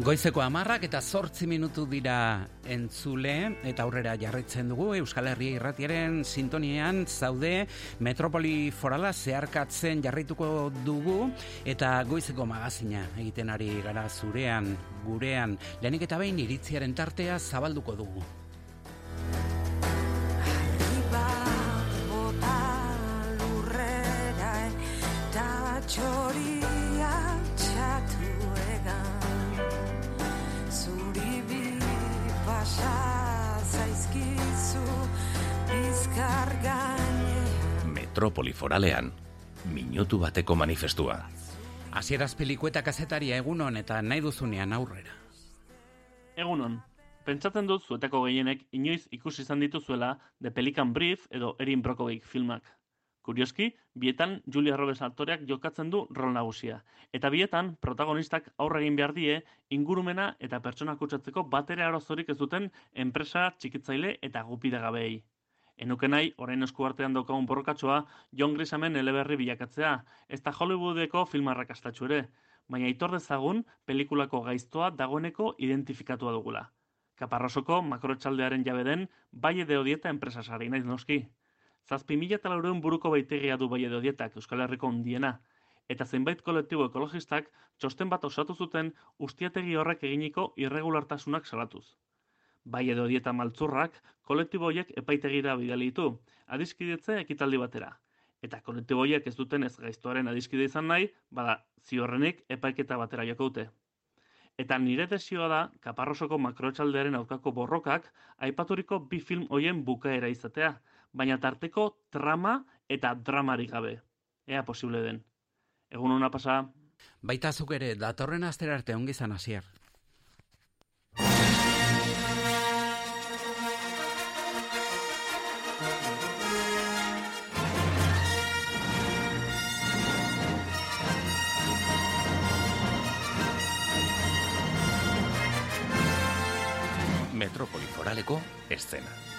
Goizeko amarrak eta zortzi minutu dira entzule eta aurrera jarraitzen dugu Euskal Herria irratiaren sintoniean zaude Metropoli Forala zeharkatzen jarraituko dugu eta goizeko magazina egiten ari gara zurean, gurean, lehenik eta behin iritziaren tartea zabalduko dugu. bota lurrera eta txoria pasa zaizkizu bizkar Metropoli foralean, minutu bateko manifestua. Hasieraz pelikueta kazetaria egunon eta nahi duzunean aurrera. Egunon, pentsatzen dut zuetako gehienek inoiz ikusi izan dituzuela The Pelican Brief edo Erin Brockovich filmak. Kurioski, bietan Julia Roberts aktoreak jokatzen du rol nagusia. Eta bietan, protagonistak aurre egin behar die, ingurumena eta pertsona kutsatzeko batere arazorik ez duten enpresa txikitzaile eta gupidagabeei. Enuke nahi, orain eskuartean daukagun borrokatxoa, John Grisamen eleberri bilakatzea, ez da Hollywoodeko filmarrak astatxu ere, baina itor dezagun pelikulako gaiztoa dagoeneko identifikatua dugula. Kaparrosoko makrotxaldearen jabe den Baie de Odieta enpresa sari naiz noski. Zazpi mila eta laureun buruko baitegia du Baie de Odietak Euskal Herriko ondiena, eta zenbait kolektibo ekologistak txosten bat osatu zuten ustiategi horrek eginiko irregulartasunak salatuz. Bai edo dieta maltzurrak, kolektibo horiek epaitegira ditu, adiskidetze ekitaldi batera. Eta kolektibo horiek ez duten ez gaiztoaren adiskide izan nahi, bada ziorrenik epaiketa batera joko dute. Eta nire desioa da, kaparrosoko makrotxaldearen aurkako borrokak, aipaturiko bi film hoien bukaera izatea, baina tarteko trama eta dramarik gabe. Ea posible den. Egun hona pasa, Baita zuk ere, datorren astera arte ongi izan hasier. Metropoli foraleko eszena.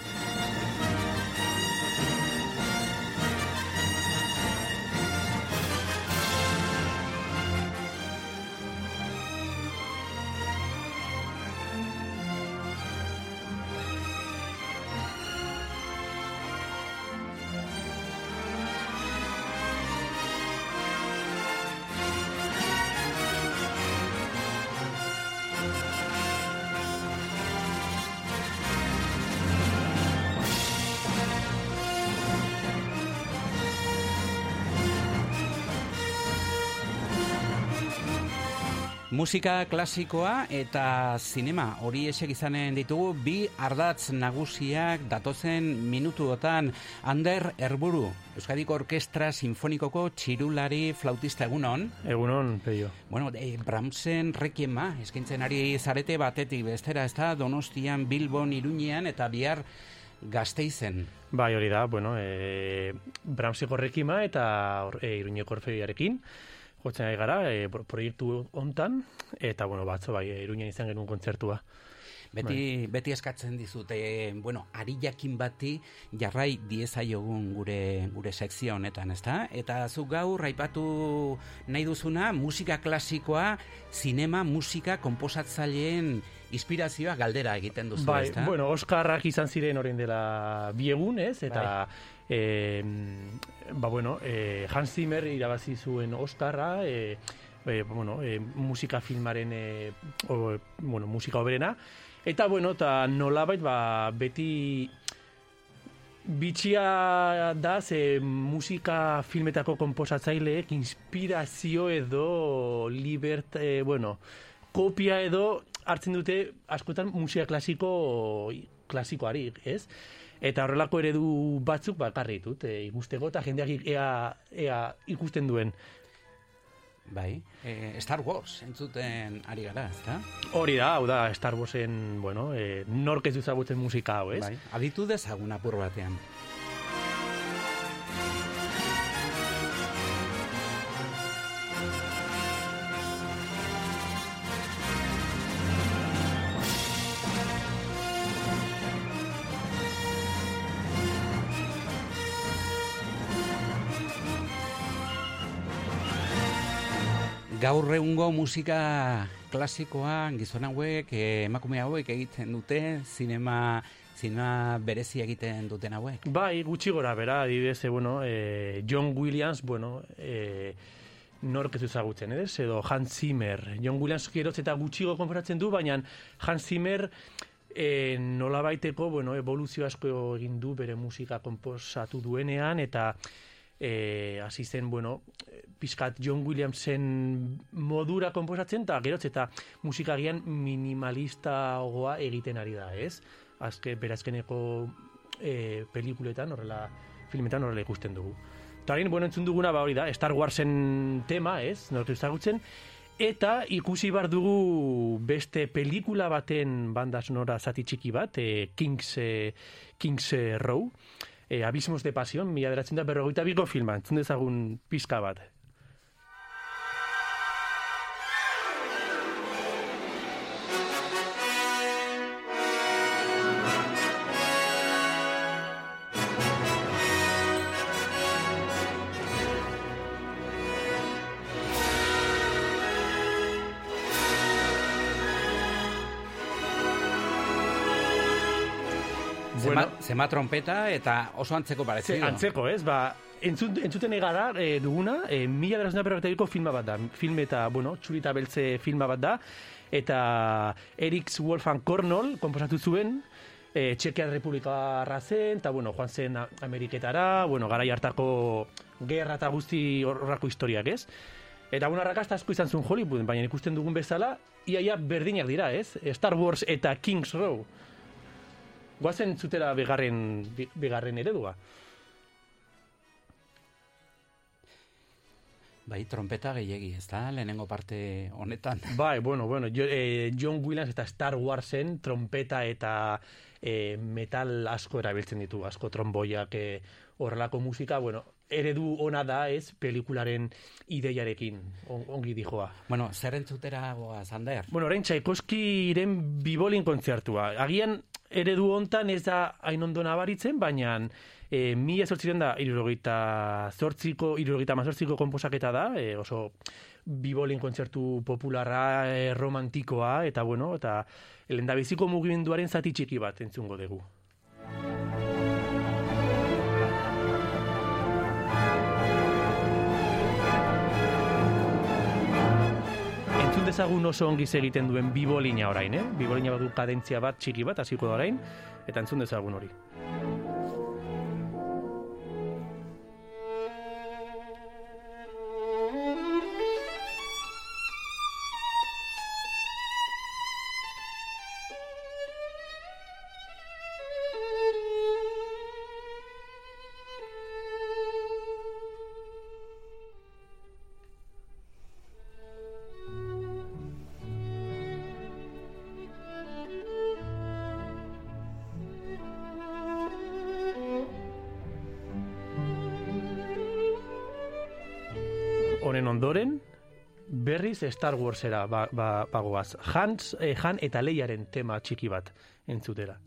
Musika klasikoa eta zinema hori esek izanen ditugu bi ardatz nagusiak datozen minutuotan Ander Erburu, Euskadiko Orkestra Sinfonikoko txirulari flautista egunon. Egunon, peio. Bueno, e, Bramsen rekiema, eskintzen ari zarete batetik bestera, ez da Donostian, Bilbon, Iruñean eta bihar gazteizen. Bai, hori da, bueno, e, Bramseko rekima eta e, Iruñeko Orfeoiarekin jotzen ari gara, e, pro- proiektu hontan eta, bueno, batzo, bai, Iruñan izan genuen kontzertua. Beti, beti eskatzen dizute, bueno, ari jakin bati jarrai diezaiogun gure gure sekzio honetan, ezta? Eta zuk gaur aipatu nahi duzuna musika klasikoa, zinema, musika konposatzaileen inspirazioa galdera egiten duzu, Bai, ezta? bueno, Oskarrak izan ziren orain dela bi egun, ez? Eta eh, ba, bueno, eh, Hans Zimmer irabazi zuen Oskarra, eh, eh, bueno, eh, musika filmaren eh, o, bueno, musika oberena. Eta, bueno, eta nolabait, ba, beti bitxia da, ze musika filmetako konposatzaileek inspirazio edo libert, eh, bueno, kopia edo hartzen dute askotan musika klasiko klasikoari, ez? Eta horrelako eredu batzuk bakarri ditut, e, ikusteko eta jendeak ea, ea ikusten duen. Bai, e, Star Wars entzuten ari gara, ezta? Hori da, hau da, Star Warsen, bueno, e, nork ez du ezagutzen musika hau, ez? Bai, aditu dezagun apur batean. Gaur egungo musika klasikoa gizon hauek, eh, emakume hauek egiten dute, zinema zinema berezi egiten duten hauek. Bai, gutxi gora, bera, adibidez, e, bueno, e, John Williams, bueno, e, nork ez ezagutzen, ez? Edo Hans Zimmer. John Williams geroz eta gutxigo konferatzen du, baina Hans Zimmer e, nola baiteko, bueno, evoluzio asko egin du bere musika komposatu duenean, eta e, hasi zen, bueno, pizkat John Williamsen modura komposatzen, eta geroz eta musikagian minimalista ogoa egiten ari da, ez? Azke, berazkeneko e, pelikuletan, horrela, filmetan horrela ikusten dugu. Eta orain, bueno, entzun duguna, ba hori da, Star Warsen tema, ez, nortu ezagutzen, eta ikusi bar dugu beste pelikula baten banda sonora zati txiki bat, e, Kings, e, Kings Row, e, Abismos de Pasión, mila beratzen da berrogeita biko filma, entzun dezagun pizka bat. Zema, trompeta eta oso antzeko Ze, parezido. antzeko, ez? Ba, entzun, entzuten egara e, duguna, e, mila beratzen da filma bat da. Film eta, bueno, txurita beltze filma bat da. Eta Eriks Wolfgang Kornol komposatu zuen, e, Txekia Republika zen, eta, bueno, joan zen Ameriketara, bueno, garai hartako gerra eta guzti horrako historiak, ez? Eta una rakasta asko izan zuen Hollywood, baina ikusten dugun bezala, iaia berdinak dira, ez? Star Wars eta Kings Row. Guazen zutera bigarren, bi- bigarren eredua. Bai, trompeta gehiegi, ez da, lehenengo parte honetan. [laughs] Bai, bueno, bueno, jo, eh, John Williams eta Star Warsen trompeta eta eh, metal asko erabiltzen ditu, asko tromboiak eh, horrelako musika, bueno, eredu ona da, ez, pelikularen ideiarekin, on, ongi dijoa. Bueno, zer entzutera goa, Zander? Bueno, orain Tchaikovskyren bibolin kontzertua. Agian eredu hontan ez da hain ondo nabaritzen, baina e, mila zortziren da irurogeita zortziko, irurogeita mazortziko komposaketa da, e, oso bibolin kontzertu popularra, e, romantikoa, eta bueno, eta lendabiziko mugimenduaren zati txiki bat entzungo dugu. Dezagun oso ongi egiten duen bibolina orain, eh? Bibolina badu kadentzia bat txiki bat hasiko da orain eta entzun dezagun hori. Berriz Star Warsera ba, ba, bagoaz. Hans, eh, Han eta Leiaren tema txiki bat entzutera.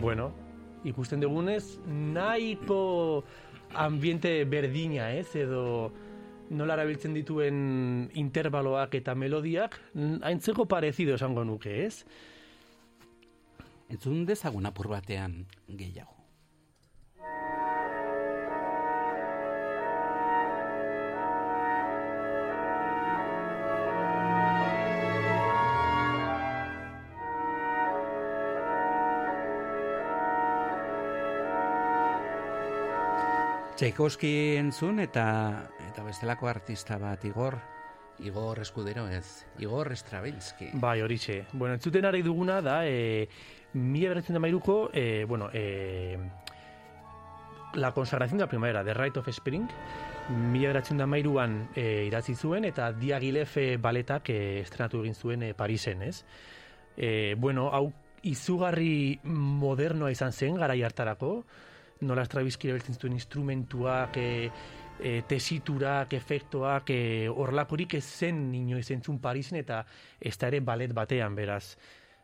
Bueno, ikusten dugunez, nahiko ambiente berdina, ez? Edo nola erabiltzen dituen intervaloak eta melodiak, aintzeko parezido esango nuke, ez? Entzun dezagun apur batean gehiago. Tchaikovsky entzun eta eta bestelako artista bat Igor Igor Eskudero ez, Igor Stravinsky. Bai, horixe. Bueno, entzuten ari duguna da, e, mila beratzen da mairuko, e, bueno, e, La consagración de la primavera, The Rite of Spring, mila beratzen da mairuan e, idatzi zuen, eta Diagilef baletak e, estrenatu egin zuen e, Parisen, ez? E, bueno, hau izugarri modernoa izan zen, garai hartarako, nola Stravinsky erabiltzen zituen instrumentuak, e, e, tesiturak, efektoak, e, horlakorik ez zen inoiz entzun Parisen eta ez da ere balet batean, beraz.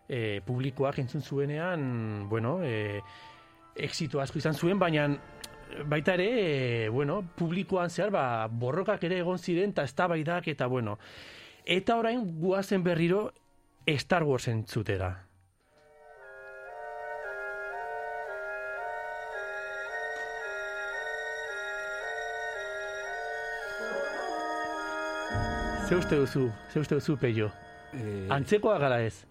E, publikoak entzun zuenean, bueno, e, exito asko izan zuen, baina baita ere, e, bueno, publikoan zehar, ba, borrokak ere egon ziren, eta eztabaidak eta bueno. Eta orain guazen berriro Star Wars entzutera. Ze uste duzu, ze uste duzu, peio? Eh, Antzekoa gara ez?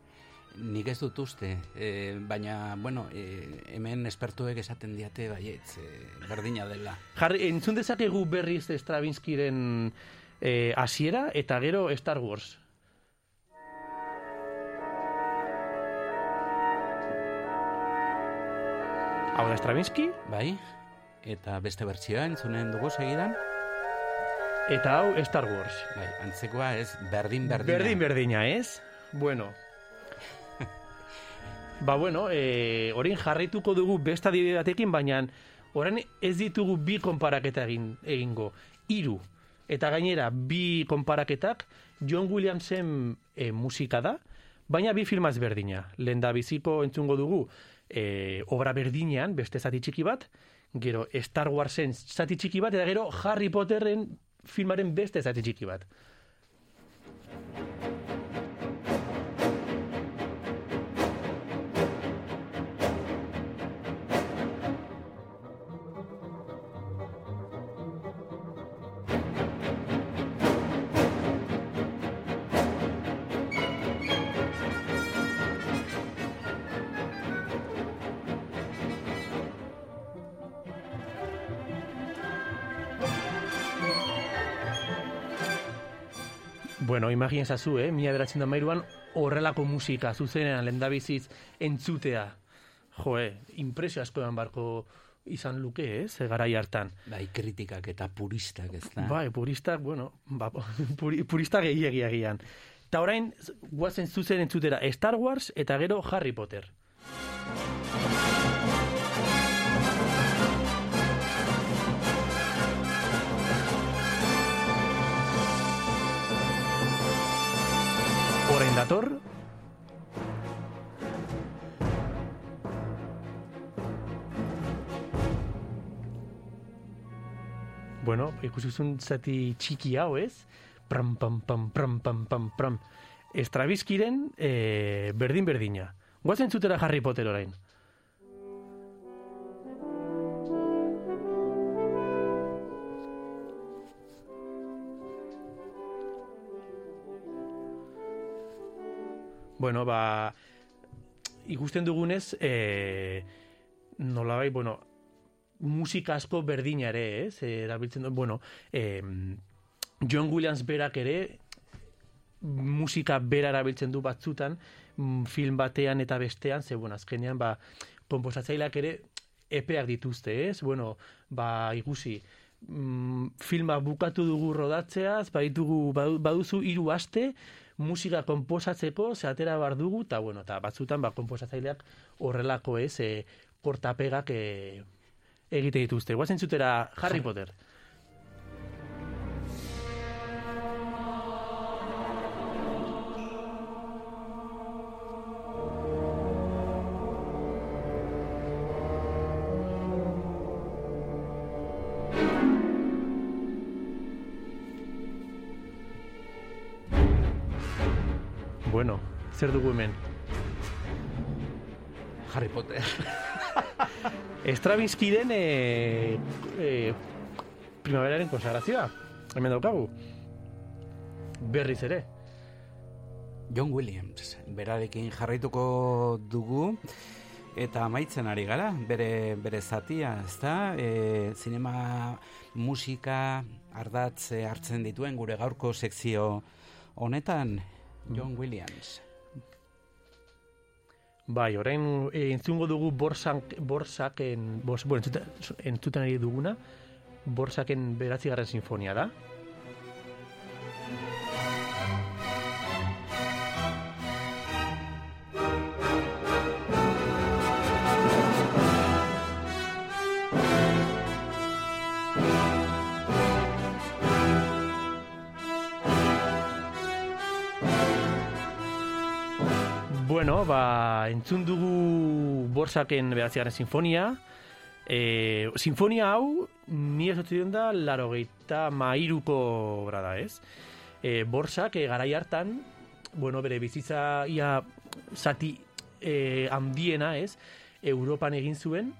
Nik ez dut uste, e, baina, bueno, e, hemen espertuek esaten diate baietz, e, berdina dela. Jarri, entzun dezakegu berriz Stravinskyren eh, hasiera eta gero Star Wars. Hau da Stravinsky? Bai, eta beste bertsioa entzunen dugu segidan? Eta hau Star Wars. Bai, antzekoa ez berdin berdina. Berdin berdina, ez? Bueno. [laughs] ba bueno, eh, orain jarraituko dugu beste adibide batekin, baina orain ez ditugu bi konparaketa egin, egingo. Hiru. Eta gainera, bi konparaketak John Williamsen eh, musika da, baina bi filmaz berdina. Lehen da biziko entzungo dugu eh, obra berdinean, beste zati txiki bat, gero Star Warsen zati txiki bat, eta gero Harry Potterren filmaren beste zati txiki bat. Imagien zazu, eh? Mila beratzen da mairuan horrelako musika zuzenean lendabiziz entzutea. Jo, eh, impresio asko eman barko izan luke, eh? Ze garai hartan. Bai, kritikak eta puristak ez da. Bai, puristak, bueno, ba, [laughs] puri, purista gehiagia gian. Eta orain, guazen zuzen entzutera Star Wars eta gero Harry Potter. Orain dator, Bueno, ikusizun zati txiki hau, ez? Pram, pam, pam, pram, pam, pam, pram. Estrabizkiren eh, berdin berdina. Guazen zutera Harry Potter orain. Bueno, ba, ikusten dugunez, e, nolabai, bueno, musika asko berdina ere, ez? E, erabiltzen du, bueno, e, John Williams berak ere musika bera erabiltzen du batzutan mm, film batean eta bestean, ze bueno, azkenean ba konposatzaileak ere epeak dituzte, ez? Bueno, ba ikusi mm, filma bukatu dugu rodatzeaz, baitugu, badu- baduzu hiru aste, musika konposatzeko, ze atera bar dugu, eta bueno, eta batzutan, ba, konposatzaileak horrelako ez, e, kortapegak e, egite dituzte. Guazen zutera Harry Potter. Zer dugu hemen? Harry Potter. [laughs] Stravinskyren e, e, primaveraren konsagrazioa. Hemen daukagu. Berriz ere. John Williams, berarekin jarraituko dugu eta amaitzen ari gara, bere, bere zatia, ezta? E, zinema, musika, ardatz eh, hartzen dituen gure gaurko sekzio honetan, John Williams. Bai, orain e, entzungo dugu borsak, borsaken, bors, bueno, entzuten, entzuten ari duguna, borsaken beratzigarren sinfonia da. Ba, entzun dugu borsaken beratzigarren sinfonia. E, sinfonia hau, ni esotzen da, laro gehieta mairuko obra da, ez? E, borsak, e, garai hartan, bueno, bere bizitza ia zati e, handiena, ez? Europan egin zuen,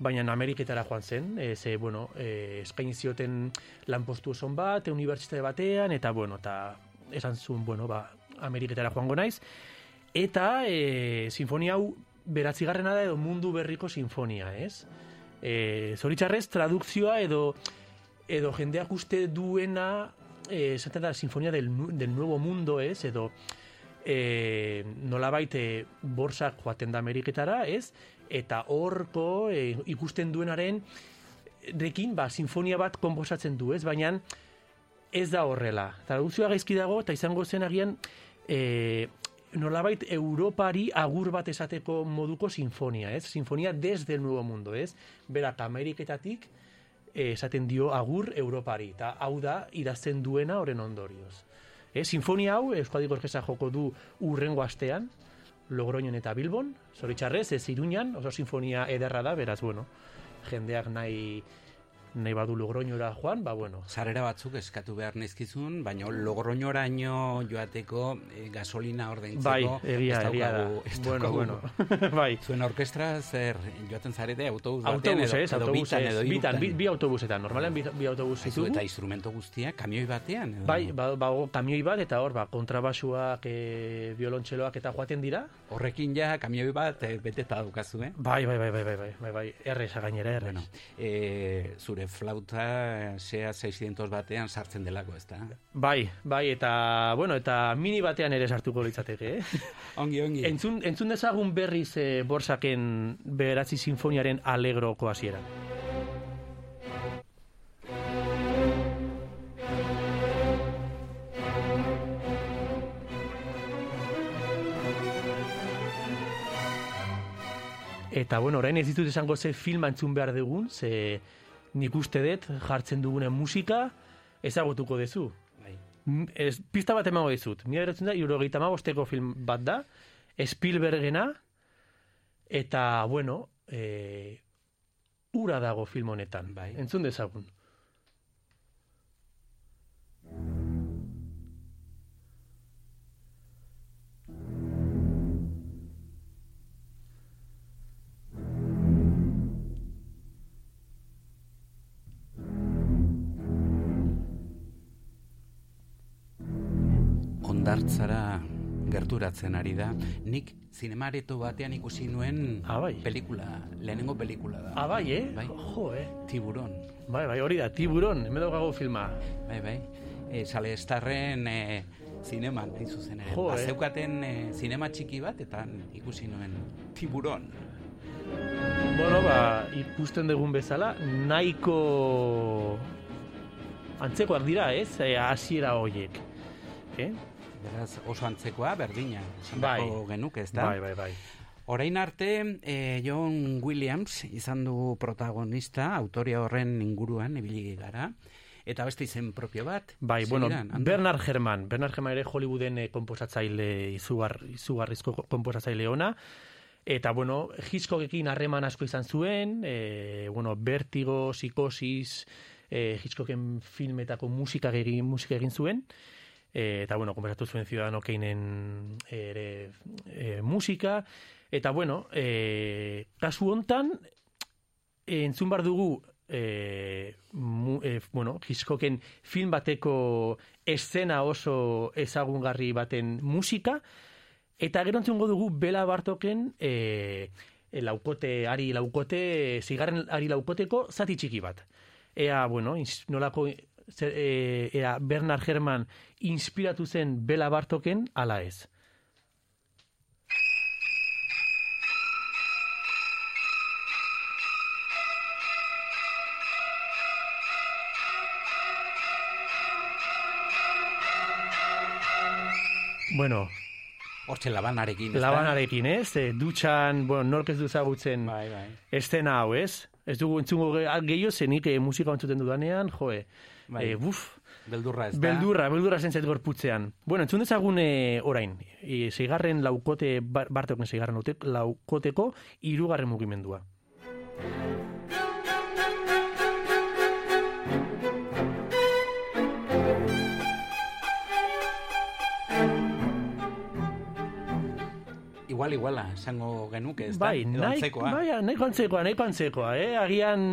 baina Ameriketara joan zen, e, ze, bueno, e, eskain zioten lanpostu oson bat, unibertsitate batean, eta, bueno, eta esan zuen, bueno, ba, Ameriketara joango naiz, Eta e, sinfonia hau beratzigarrena da edo mundu berriko sinfonia, ez? E, zoritxarrez, tradukzioa edo edo jendeak uste duena e, esaten da sinfonia del, del nuevo mundo, ez? Edo e, nolabait e, borsak joaten da Ameriketara, ez? Eta horko e, ikusten duenaren rekin, ba, sinfonia bat konposatzen du, ez? Baina ez da horrela. Tradukzioa gaizki dago eta izango zen agian e, nolabait Europari agur bat esateko moduko sinfonia, ez? Sinfonia desde el nuevo mundo, ez? Berak Ameriketatik eh, esaten dio agur Europari, eta hau da idazten duena horren ondorioz. Ez? Sinfonia hau Euskadiko Orkesa joko du urrengo astean, Logroñon eta Bilbon, zoritxarrez, ez Iruñan, oso sinfonia ederra da, beraz, bueno, jendeak nahi nahi badu Logroñora joan, ba bueno. Sarrera batzuk eskatu behar nizkizun, baina Logroñoraino joateko eh, gasolina ordaintzeko Bai, egia, egia da. [laughs] Bueno, bueno. [laughs] bai. Zuen orkestra zer joaten zarete autobus batean Autobus, edo, ez, edo autobus, bitan edo bitan, bi, bi autobusetan, normalen bi, bi autobus ditugu. eta instrumento guztiak kamioi batean edo? Bai, ba, ba, kamioi bat, eta hor, ba, kontrabasuak, e, violontxeloak eta joaten dira. Horrekin ja kamioi bat e, beteta daukazu, eh? Bai, bai, bai, bai, bai, bai, bai, bai, erresa gainera, erresa. Bueno, e, zure flauta SEA 600 batean sartzen delako, ezta? Bai, bai, eta, bueno, eta mini batean ere sartuko litzateke, eh? [laughs] ongi, ongi. Entzun, entzun dezagun berriz e, borsaken beratzi sinfoniaren alegroko hasiera. Eta, bueno, orain ez ditut esango ze filma entzun behar dugun, ze nik uste dut jartzen dugunen musika ezagutuko dezu. Bai. Ez, pista bat emango dizut. Mila beratzen da, irurogeita bosteko film bat da, Spielbergena, eta, bueno, e, ura dago film honetan. Bai. Entzun dezagun. Ondartzara gerturatzen ari da. Nik zinemareto batean ikusi nuen ah, bai. pelikula, lehenengo pelikula da. Ah, bai, eh? Bai. Jo, eh? Tiburon. Bai, bai, hori da, tiburon, hemen daukago filma. Bai, bai. E, sale estarren e, zineman, hain zuzen ere. Jo, eh? Bazeukaten e, zinema txiki bat, eta ikusi nuen tiburon. Bueno, ba, ikusten dugun bezala, nahiko antzekoak dira, ez? E, hasiera horiek. Eh? Beraz, oso antzekoa, berdina, esan Bai. genuke, ez da? Bai, bai, bai. Orain arte, eh, John Williams izan du protagonista, autoria horren inguruan ibili gara, eta beste izen propio bat. Bai, bueno, Ander? Bernard Herrmann. Bernard Herrmann ere Hollywooden eh, komposatzaile izugar, izugarrizko komposatzaile ona. Eta, bueno, Hitchcockekin harreman asko izan zuen, e, bueno, Vertigo, Psikosis, e, Hitchcocken filmetako musika egin, musika egin zuen. E, eta, bueno, komposatu zuen Ciudadano Kane'en ere e, musika. Eta, bueno, e, kasu hontan, e, entzun bar dugu e, mu, e, bueno, Hitchcocken film bateko eszena oso ezagungarri baten musika, eta gero entzungo dugu Bela Bartoken e, laukote, ari laukote, zigarren ari laukoteko zati txiki bat. Ea, bueno, nolako, zer, e, ea Bernard Herrmann inspiratu zen Bela Bartoken, ala ez. Bueno, Hortxe labanarekin, ez labanarekin, ez? E, dutxan, bueno, nork ez du ezagutzen Bai, bai. estena hau, ez? Ez dugu entzungo ge- gehiago zenik e, musika entzuten dudanean, joe. Bai. E, buf, Beldurra ez da? beldurra, beldurra zentzait gorputzean. Bueno, entzun dezagun e, orain, e, zeigarren laukote, bar- bartoken zeigarren laukoteko, irugarren mugimendua. Igual, iguala, esango genuke, ez da? Bai, nahi, bai, nahiko antzekoa, nahiko antzekoa, eh? Agian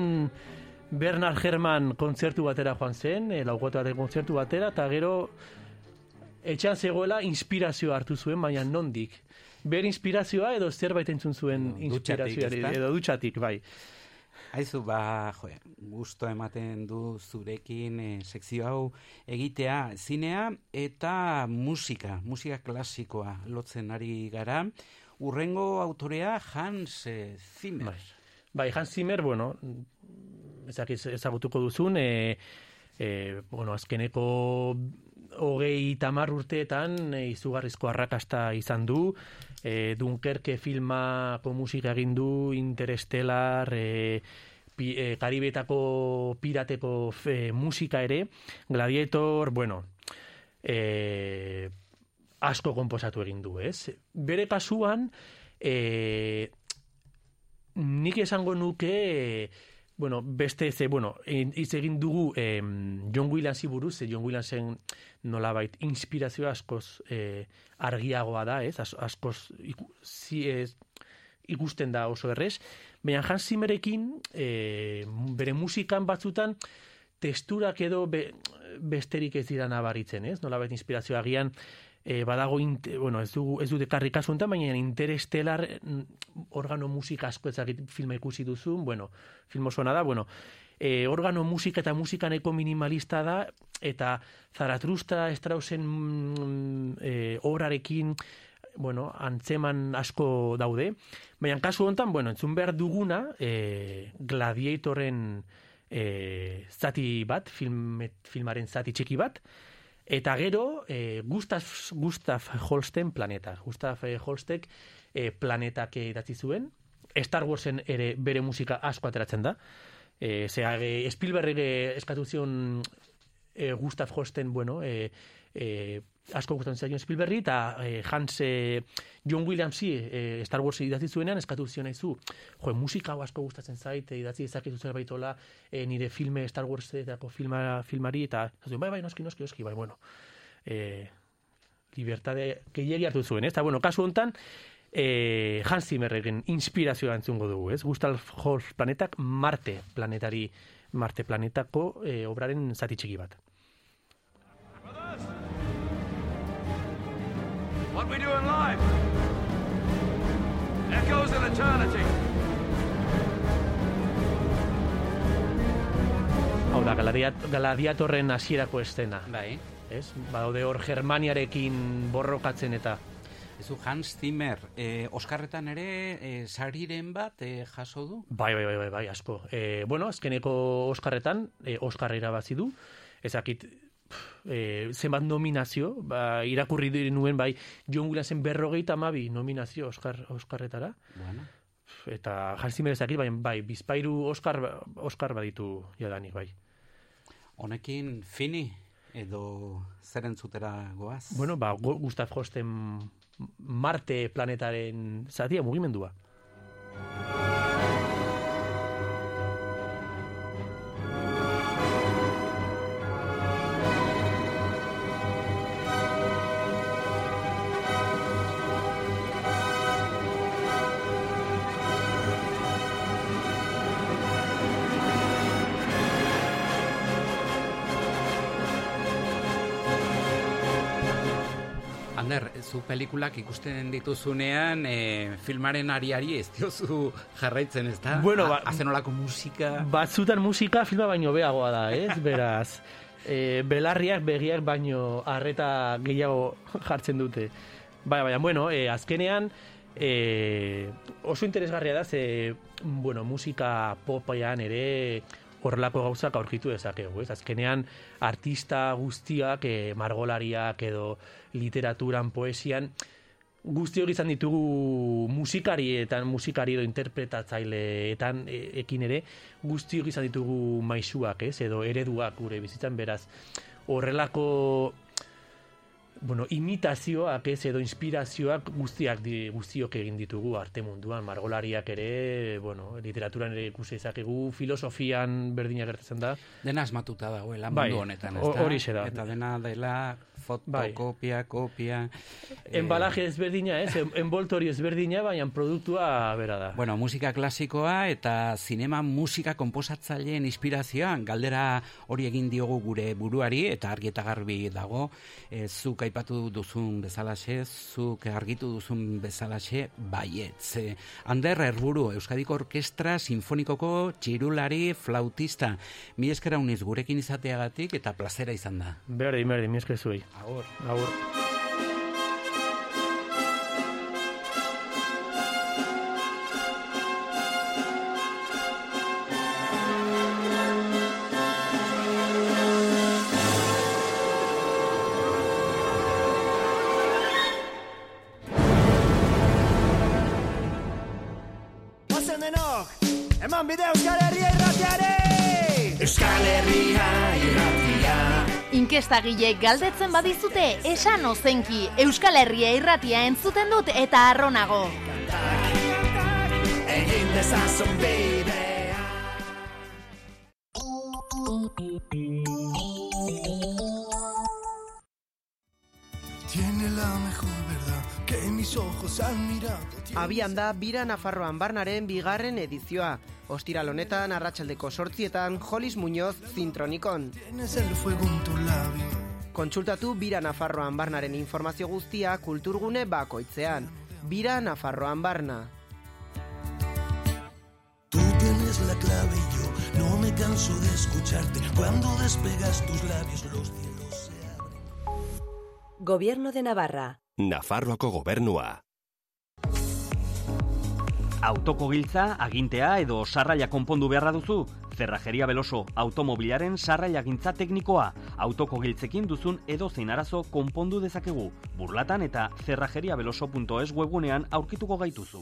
Bernard Herrmann kontzertu batera joan zen, eh, laukote baten kontzertu batera, eta gero etxean zegoela inspirazioa hartu zuen, baina nondik. Ber inspirazioa edo zerbait entzun zuen inspirazioa, edo dutxatik, bai. Aizu, ba, jo, gusto ematen du zurekin eh, sekzio hau egitea zinea eta musika, musika klasikoa lotzen ari gara. Urrengo autorea Hans eh, Zimmer. Bai, Hans Zimmer, bueno, ezakiz ezagutuko duzun, e, e, bueno, azkeneko hogei tamar urteetan e, izugarrizko arrakasta izan du, e, Dunkerke filmako musika egin du, Interstellar, e, pi, e, Karibetako pirateko fe, musika ere, Gladiator, bueno, e, asko konposatu egin du, ez? Bere kasuan, e, nik esango nuke e, bueno, beste ze, bueno, hitz egin dugu em, John Williamsi buruz, ze John Williamsen nolabait inspirazio askoz eh, argiagoa da, ez? As, askoz iku, zi, ez, ikusten da oso errez. Baina Hans Zimmerekin eh, bere musikan batzutan testurak edo be, besterik ez dira nabaritzen, ez? Nolabait inspirazioa agian e, badago, inte, bueno, ez, dugu, ez dute karri kasu honetan, baina interestelar mm, organo musika asko ezagit filma ikusi duzun, bueno, film oso da, bueno, e, organo musika eta musika nahiko minimalista da, eta Zaratrusta Straussen mm, e, obrarekin, bueno, antzeman asko daude, baina kasu honetan, bueno, entzun behar duguna, e, Gladiatorren e, zati bat, film, filmaren zati txiki bat, Eta gero, eh, Gustav, Gustav Holsten planeta. Gustav eh, Holstek eh, planetak idatzi zuen. Star Warsen ere bere musika asko ateratzen da. Eh, zera, eh, Spielberg eh, eskatu zion eh, Gustav Holsten, bueno, eh, eh, asko gustatzen zaion Spielberg eta eh, Hans eh, John Williamsi eh, Star Wars idatzi zuenean eskatu zion aizu. Jo, musika asko gustatzen zait, eh, idatzi ezakizu zerbaitola eh, nire filme Star Warsetako filma, filmari eta esaten, bai, bai, noski, noski, noski, bai, bueno. Eh, libertade gehiegi hartu zuen, ez? Eta, bueno, kasu hontan, eh, Hans Zimmerren inspirazioa entzungo dugu, ez? Gustav Holst planetak Marte planetari, Marte planetako eh, obraren zati txiki bat. What we do in life echoes in eternity. Hau da, gladiat, gladiatorren hasierako estena. Bai. Ez? Badaude hor Germaniarekin borrokatzen eta... Ezu Hans Zimmer, eh, Oskarretan ere eh, sariren bat eh, jaso du? Bai, bai, bai, bai, bai asko. E, bueno, azkeneko Oskarretan, e, Oskarra irabazi du, ezakit, e, zenbat nominazio, ba, irakurri nuen bai, John Williamsen berrogeita amabi nominazio Oscar, Oscarretara. Bueno. Eta Hans Zimmer ezakit, bai, bai, bizpairu Oscar, Oscar baditu jadanik, bai. Honekin fini edo zer entzutera goaz? Bueno, ba, Gu- Gustav Holsten Marte planetaren zatia mugimendua. Zu pelikulak ikusten dituzunean, e, filmaren ariari ez diozu jarraitzen, ez da? Bueno, ba- Azenolako musika... Batzutan musika filma baino beagoa da, ez? [laughs] Beraz, e, belarriak begiak baino harreta gehiago jartzen dute. Baina, baina, bueno, e, azkenean e, oso interesgarria da, ze, bueno, musika popean ere horrelako gauzak aurkitu dezakegu, ez? Azkenean artista guztiak, e, margolariak edo literaturan, poesian, guztiok izan ditugu musikarietan, musikari edo interpretatzaileetan e, ekin ere, guztiok izan ditugu maisuak, ez? Edo ereduak gure bizitzan, beraz, horrelako bueno, imitazioak ez edo inspirazioak guztiak di, guztiok egin ditugu arte munduan, margolariak ere, bueno, literaturan ere ikusi dezakegu, filosofian berdina gertatzen da. Dena asmatuta dagoela Bai, mundu honetan, ez ho- da? Eta dena dela fotokopia, kopia... eh, Embalaje ezberdina, ez? En- Envoltorio ezberdina, baina produktua bera da. Bueno, musika klasikoa eta zinema musika konposatzaileen inspirazioan galdera hori egin diogu gure buruari eta argi eta garbi dago. E, zuk aipatu duzun bezalaxe, zuk argitu duzun bezalaxe, baietz. Ander Erburu, Euskadiko Orkestra Sinfonikoko txirulari flautista. Mi eskera uniz gurekin izateagatik eta plazera izan da. Berdin, berdin, mi esker zuei. Agur. Agur. Inkestagile galdetzen badizute, esan ozenki, Euskal Herria irratia entzuten dut eta arronago. Egin dezazun Abian da Bira Nafarroan Barnaren bigarren edizioa. Ostiral honetan arratsaldeko sortzietan Jolis Muñoz zintronikon. Kontsultatu Bira Nafarroan Barnaren informazio guztia kulturgune bakoitzean. Bira Nafarroan Barna. Tú tienes la clave y yo no me canso de escucharte. Cuando despegas tus labios los cielos se Gobierno de Navarra. Nafarroako gobernua. Autoko giltza, agintea edo sarraila konpondu beharra duzu? Zerrajeria Beloso, automobilaren sarraila gintza teknikoa. Autoko giltzekin duzun edo zein arazo konpondu dezakegu. Burlatan eta zerrajeriabeloso.es webgunean aurkituko gaituzu.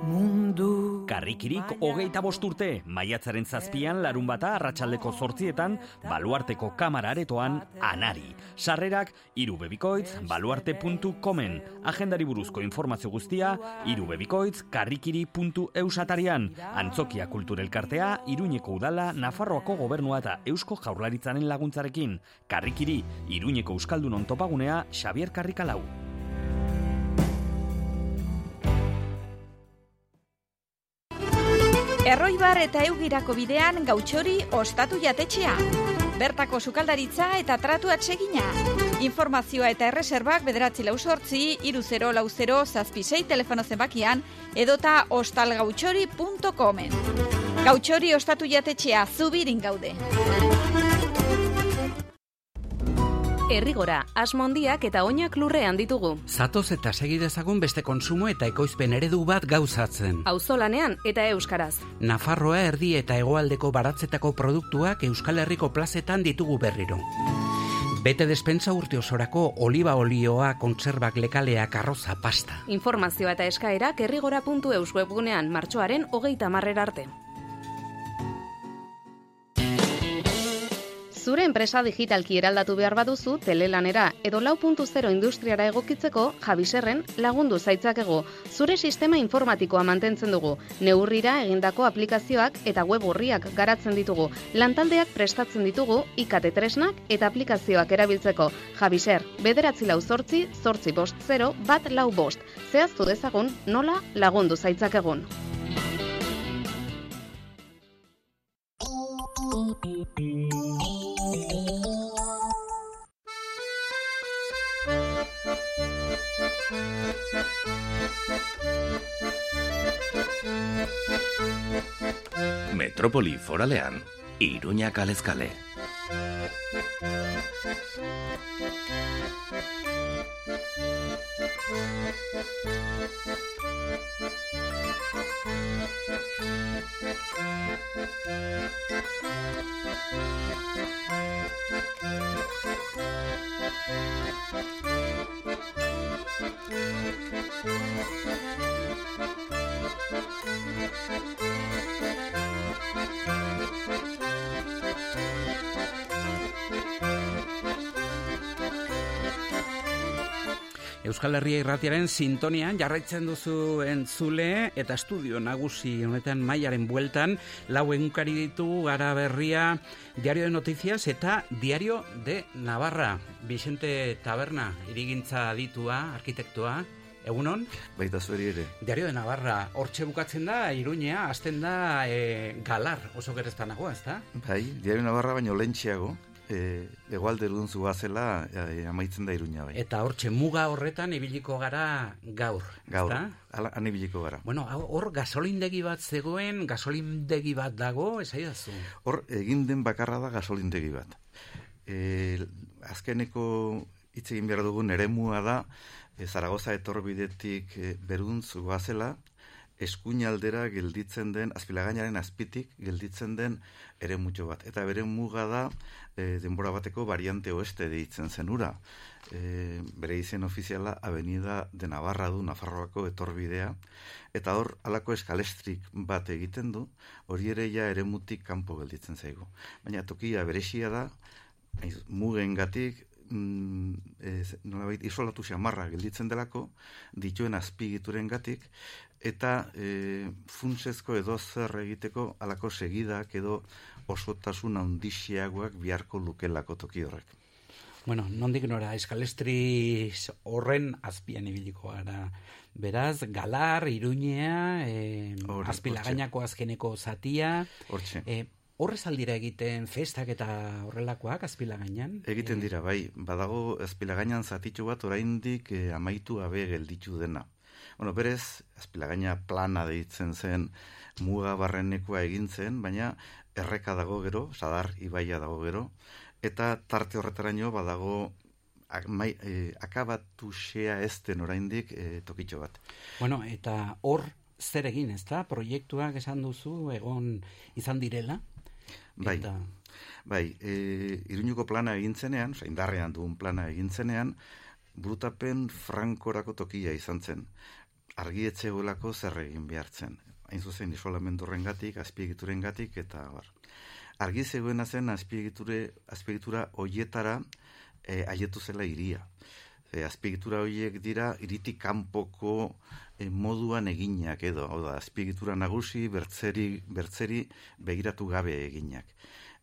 Mundu. Karrikirik hogeita bost urte, maiatzaren zazpian larun bata arratsaldeko zortzietan, baluarteko kamara aretoan anari. Sarrerak irubebikoitz baluarte.comen. Agendari buruzko informazio guztia irubebikoitz karrikiri.eus atarian. Antzokia kulturelkartea, Iruñeko udala, Nafarroako gobernua eta Eusko jaurlaritzaren laguntzarekin. Karrikiri, Iruñeko Euskaldunon topagunea, Xavier Karrikalau. Erroibar eta eugirako bidean gautxori ostatu jatetxea. Bertako sukaldaritza eta tratu atsegina. Informazioa eta erreserbak bederatzi lau sortzi, iru zero lau zero zazpisei telefono zenbakian edota ostalgautxori.comen. Gautxori ostatu jatetxea zubirin gaude. Errigora, asmondiak eta oinak lurrean ditugu. Zatoz eta segi dezagun beste konsumo eta ekoizpen eredu bat gauzatzen. Auzolanean eta euskaraz. Nafarroa erdi eta hegoaldeko baratzetako produktuak Euskal Herriko plazetan ditugu berriro. Bete despensa urte osorako oliba olioa, kontserbak lekaleak, arroza, pasta. Informazioa eta eskaerak errigora.eus webgunean martxoaren hogeita marrera arte. Zure enpresa digitalki eraldatu behar baduzu telelanera edo lau puntu zero industriara egokitzeko Javiserren lagundu zaitzakego. Zure sistema informatikoa mantentzen dugu. Neurrira egindako aplikazioak eta web urriak garatzen ditugu. Lantaldeak prestatzen ditugu ikate tresnak eta aplikazioak erabiltzeko. Javiser, bederatzi lau zortzi, zortzi bost zero, bat lau bost. Zehaztu dezagun nola lagundu zaitzakegun. Metropoli foralean, Iruña kalezkale. Euskal Herria irratiaren sintonian jarraitzen duzu entzule eta estudio nagusi honetan mailaren bueltan lau egunkari ditu gara berria Diario de Noticias eta Diario de Navarra. Vicente Taberna, irigintza aditua, arkitektoa, Egunon? Baita zueri ere. Diario de Navarra, hortxe bukatzen da, Iruñea, azten da e, galar, oso gerezta nagoa, ez da? Bai, Diario Navarra baino lentxiago, e, egualde erudun zela e, amaitzen da Iruña bai. Eta hortxe muga horretan ibiliko gara gaur, Gaur, ala- han ibiliko gara. Bueno, hor gasolindegi bat zegoen, gasolindegi bat dago, esaidazu. Hor, egin den bakarra da gasolindegi bat. E, azkeneko hitz egin behar dugun eremua da, e, Zaragoza etorbidetik e, beruntz goazela, eskuinaldera gelditzen den, azpilagainaren azpitik gelditzen den ere bat. Eta bere muga da e, denbora bateko variante oeste deitzen zenura. E, bere izen ofiziala Avenida de Navarra du Nafarroako etorbidea. Eta hor, alako eskalestrik bat egiten du, hori ere ja eremutik kanpo gelditzen zaigu. Baina tokia beresia da, mugengatik mm, ez, nolabait isolatu xamarra gelditzen delako, dituen azpigituren gatik, eta e, funtsezko edo zer egiteko alako segidak edo osotasun handixiagoak biharko lukelako toki horrek. Bueno, nondik nora, eskalestri horren azpian ibiliko gara. Beraz, galar, iruñea, e, Hor- azpilagainako azkeneko zatia. Hortxe. E, horrez aldira egiten festak eta horrelakoak azpilagainan. Egiten dira, bai, badago azpilagainan zatitxo bat oraindik eh, amaitu gabe gelditu dena. Bueno, berez, azpilagaina plana deitzen zen muga barrenekoa egin zen, baina erreka dago gero, sadar ibaia dago gero, eta tarte horretaraino badago ak- mai, eh, akabatu xea ezten oraindik eh, tokitxo bat. Bueno, eta hor zer egin, ezta? Proiektuak esan duzu, egon izan direla. Bai, Eta, bai e, iruñuko plana egintzenean, indarrean duen plana egintzenean, brutapen frankorako tokia izan zen. Argietzegoelako zer egin behartzen. Hain zuzen isolamendu horrengatik, azpiegiturengatik eta bar. Argi zegoena zen azpiegiture, azpiegitura hoietara e, aietu zela iria. E, azpiegitura horiek dira iritik kanpoko e, moduan eginak edo, hau da, azpiegitura nagusi, bertzeri, bertzeri begiratu gabe eginak.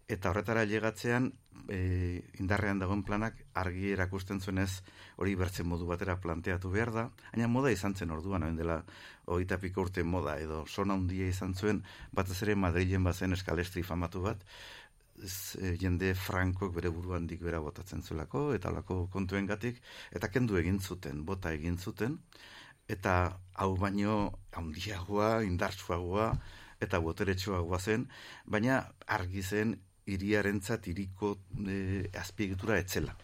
Eta horretara llegatzean, e, indarrean dagoen planak argi erakusten zuenez hori bertzen modu batera planteatu behar da, baina moda izan zen orduan, hain dela hogeita piko urte moda, edo sona handia izan zuen, batez ere Madrilen bazen eskalestri famatu bat, z, e, jende frankok bere buruan dik bera botatzen zuelako, eta olako kontuengatik, eta kendu egin zuten, bota egin zuten, eta hau baino handiagoa, indartsuagoa, eta boteretsuagoa zen, baina argi zen iriarentzat iriko e, azpiegitura etzela.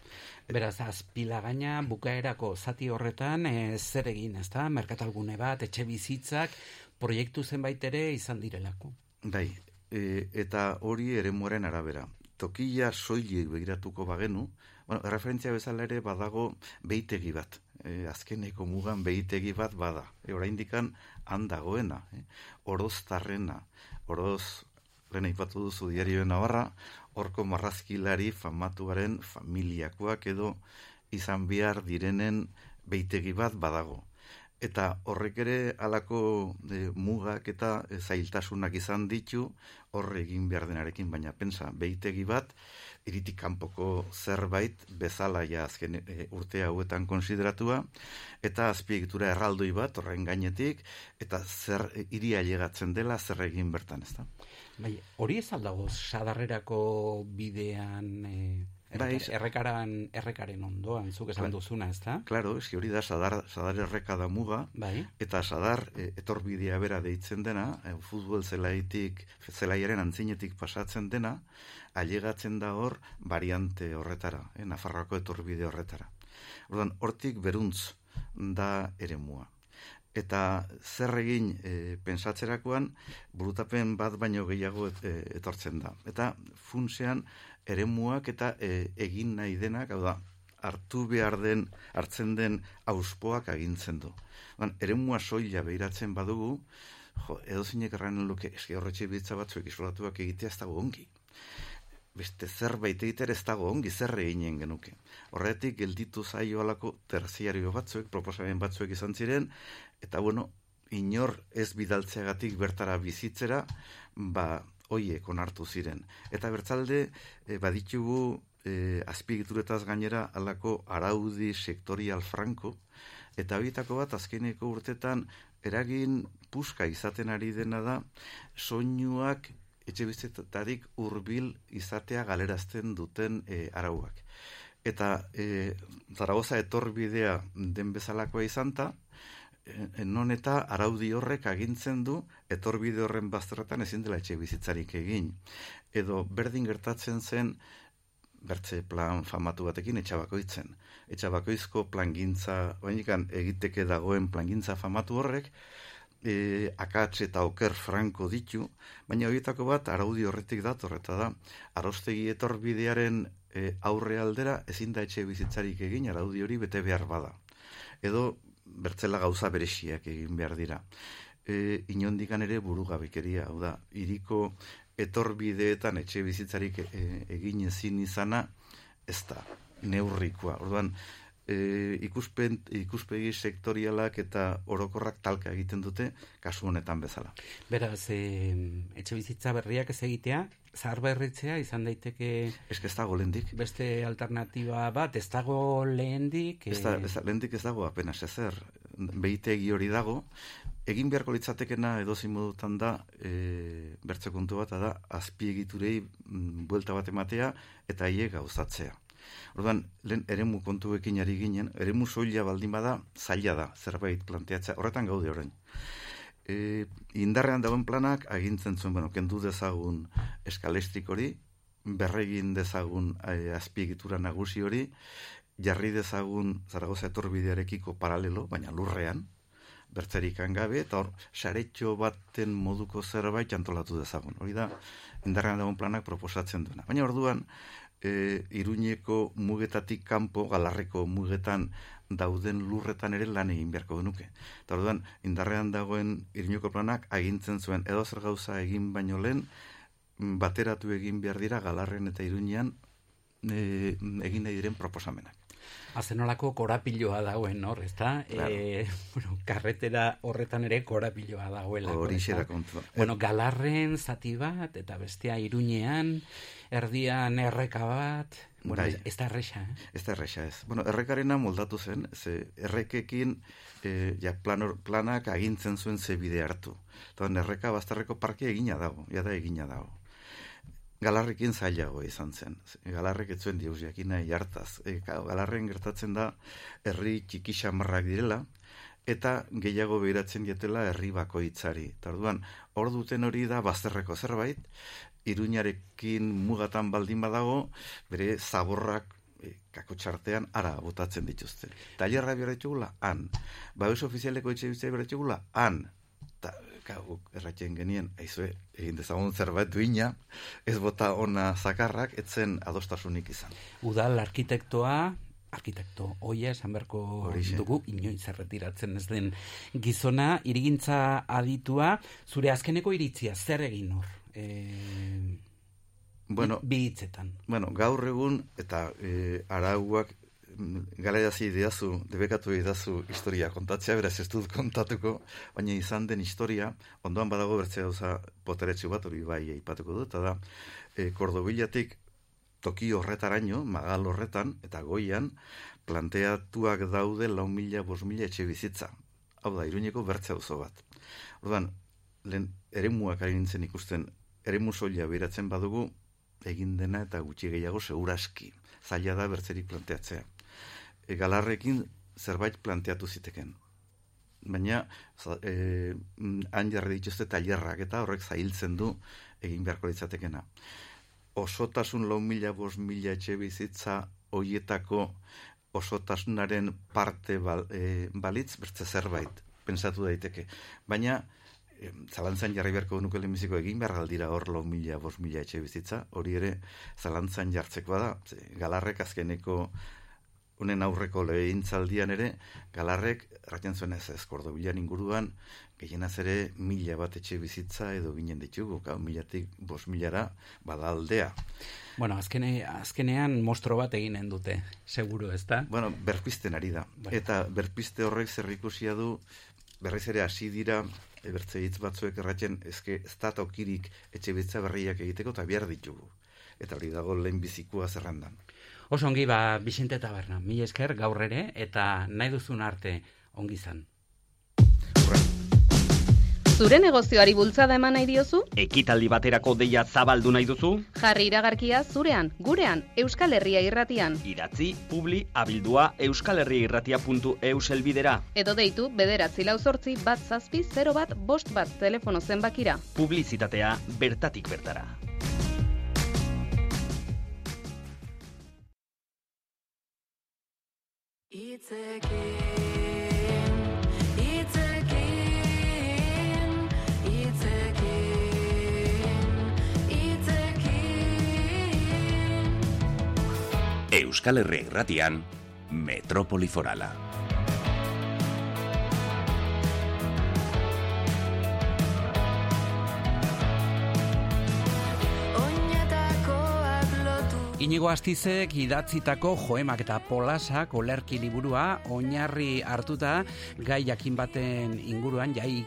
Beraz, azpilagaina bukaerako zati horretan e, zer egin, ezta? Merkatalgune bat, etxe bizitzak, proiektu zenbait ere izan direlako. Bai, e, eta hori eremuaren arabera. Tokia soilik begiratuko bagenu, bueno, referentzia bezala ere badago beitegi bat. E, azkeneko mugan beitegi bat bada. E, oraindikan han dagoena, eh? oroztarrena, oroz, lehen aipatu duzu diarioen nabarra, horko marrazkilari famatuaren familiakoak edo izan behar direnen beitegi bat badago. Eta horrek ere halako e, mugak eta e, zailtasunak izan ditu horre egin behar denarekin, baina pensa, beitegi bat, iritik kanpoko zerbait bezala ja azken e, urte hauetan konsideratua, eta azpiegitura erraldoi bat horren gainetik, eta zer iria llegatzen dela zer egin bertan, ezta? Bai, hori ez aldago sadarrerako bidean e, Bai, errekaran, errekaren ondoan, zuk esan duzuna, ez da? Claro, eski hori da sadar, sadar erreka da muga, Bai. eta sadar e, etorbidea bera deitzen dena, e, futbol zelaitik, zelaiaren antzinetik pasatzen dena, ailegatzen da hor variante horretara, e, Nafarroako etorbide horretara. Orduan, hortik beruntz da eremua. Eta zer egin e, pensatzerakoan, burutapen bat baino gehiago et, e, etortzen da. Eta funtsean, eremuak eta e, egin nahi denak, hau da, hartu behar den, hartzen den auspoak agintzen du. Ban, eremua soila behiratzen badugu, jo, edo zinek erranen luke, eski horretxe bitza batzuek isolatuak egitea ez dago ongi. Beste zerbait egiter ez dago ongi zer eginen genuke. Horretik gelditu zaio alako terziario batzuek, proposamen batzuek izan ziren, eta bueno, inor ez bidaltzeagatik bertara bizitzera, ba, hoiek onartu ziren. Eta bertzalde, e, baditugu e, azpigituretaz gainera alako araudi sektorial franko, eta horietako bat azkeneko urtetan eragin puska izaten ari dena da, soinuak etxe bizitetarik urbil izatea galerazten duten e, arauak. Eta e, Zaragoza etorbidea den bezalakoa izanta, e, non eta araudi horrek agintzen du etorbide horren bazterretan ezin dela etxe bizitzarik egin. Edo berdin gertatzen zen bertze plan famatu batekin etxabakoitzen. Etxabakoizko plangintza, oainikan egiteke dagoen plangintza famatu horrek, e, akats eta oker franko ditu, baina horietako bat araudi horretik dator, eta da, arostegi etorbidearen e, aurre aldera ezin da etxe bizitzarik egin araudi hori bete behar bada. Edo bertzela gauza berexiak egin behar dira. E, inondikan ere burugabikeria, hau da, iriko etorbideetan etxe bizitzarik e, egin ezin izana, ez da, neurrikoa. Orduan, e, ikuspen, ikuspegi sektorialak eta orokorrak talka egiten dute kasu honetan bezala. Beraz, e, etxe bizitza berriak ez egitea, zahar berritzea izan daiteke... Ez ez dago lehendik. Beste alternatiba bat, ez dago lehendik... Ez da, ez da, lehendik ez dago apenas ezer. Behitegi hori dago, egin beharko litzatekena edozi modutan da e, bertze kontu bat da azpiegiturei mm, buelta bat ematea eta haiek gauzatzea. Orduan, lehen eremu kontuekin ari ginen, eremu soila baldin bada, zaila da, zerbait planteatzea, horretan gaude orain. E, indarrean dagoen planak, agintzen zuen, bueno, kendu dezagun eskalestrik hori, berregin dezagun e, azpiegitura nagusi hori, jarri dezagun Zaragoza etorbidearekiko paralelo, baina lurrean, bertzerik gabe, eta hor, saretxo baten moduko zerbait antolatu dezagun. Hori da, indarrean dagoen planak proposatzen duena. Baina orduan, e, iruñeko mugetatik kanpo, galarreko mugetan dauden lurretan ere lan egin beharko genuke. Eta orduan, indarrean dagoen iruñeko planak agintzen zuen edo zer gauza egin baino lehen, bateratu egin behar dira galarren eta iruñean e, egin nahi diren proposamenak. Azenolako korapiloa dagoen hor, ezta? Claro. E, bueno, karretera horretan ere korapiloa dagoela. Horixe da kontua. Bueno, galarren zati bat, eta bestea iruñean, erdian erreka bat, bueno, Bai. ez da erresa, eh? Ez da erresa ez. Bueno, errekarena moldatu zen, ze errekekin e, ja, planor, planak agintzen zuen ze bide hartu. Eta erreka bazterreko parke egina dago, ja da egina dago. Galarrekin zailago izan zen. Galarrek ez zuen dius jakin nahi hartaz. E, galarren gertatzen da herri txiki xamarrak direla, eta gehiago behiratzen dietela herri bakoitzari. Eta orduan, hor duten hori da bazterreko zerbait, iruñarekin mugatan baldin badago, bere zaborrak e, kako txartean ara botatzen dituzte. Tailerra berretxugula, han. Babes ofizialeko etxe bizitza berretxugula, han. Ta, guk erratzen genien, aizue, egin dezagun zerbait duina, ez bota ona zakarrak, etzen adostasunik izan. Udal arkitektoa, arkitekto oia esan beharko dugu inoiz erretiratzen ez den gizona irigintza aditua zure azkeneko iritzia zer egin hor e, Bueno, bi hitzetan Bueno, gaur egun eta e, arauak galerazi didazu, debekatu didazu historia kontatzea, beraz ez dut kontatuko, baina izan den historia, ondoan badago bertze gauza poteretsu bat, hori bai aipatuko dut, eta da, e, Kordobilatik toki horretaraino, magal horretan, eta goian, planteatuak daude lau mila, bos mila etxe bizitza. Hau da, iruñeko bertze auzo bat. Orduan, lehen eremuak ari nintzen ikusten, eremu soila beratzen badugu, egin dena eta gutxi gehiago seguraski. Zaila da bertzerik planteatzea. E, galarrekin zerbait planteatu ziteken. Baina, e, han jarri dituzte tailerrak eta horrek zailtzen du egin beharko litzatekena. Osotasun lau mila, bos mila etxe bizitza hoietako osotasunaren parte bal, e, balitz bertze zerbait, pensatu daiteke. Baina, zalantzan jarri beharko nuke lehenbiziko egin behar galdira hor lau mila, bos mila etxe bizitza, hori ere zalantzan jartzekoa da. Ze, galarrek azkeneko honen aurreko lehintzaldian ere, galarrek, raten zuen ez ez, kordobilan inguruan, gehienaz ere mila bat etxe bizitza edo ginen ditugu, gau milatik bos milara bada aldea. bueno, azkene, azkenean mostro bat eginen dute seguru ez da Bueno, berpisten ari da. Eta berpiste horrek zerrikusia du, berriz ere hasi dira, bertze hitz batzuek erratzen, ezke ez da tokirik etxe bizitza berriak egiteko eta behar ditugu. Eta hori dago lehen bizikua zerrandan. oso ongi ba Vicente Taberna mi esker gaur ere eta nahi duzun arte ongi izan Zure negozioari bultzada eman nahi diozu? Ekitaldi baterako deia zabaldu nahi duzu? Jarri iragarkia zurean, gurean, Euskal Herria irratian. Idatzi, publi, abildua, euskalherriairratia.eus elbidera. Edo deitu bederatzi lau zortzi bat zazpi 0 bat bost bat telefono zenbakira. Publizitatea bertatik bertara. Itzekin, Euskal Herria irratian, Metrópoli Forala. Inigo Astizek idatzitako joemak eta polasak olerki liburua oinarri hartuta gai jakin baten inguruan jai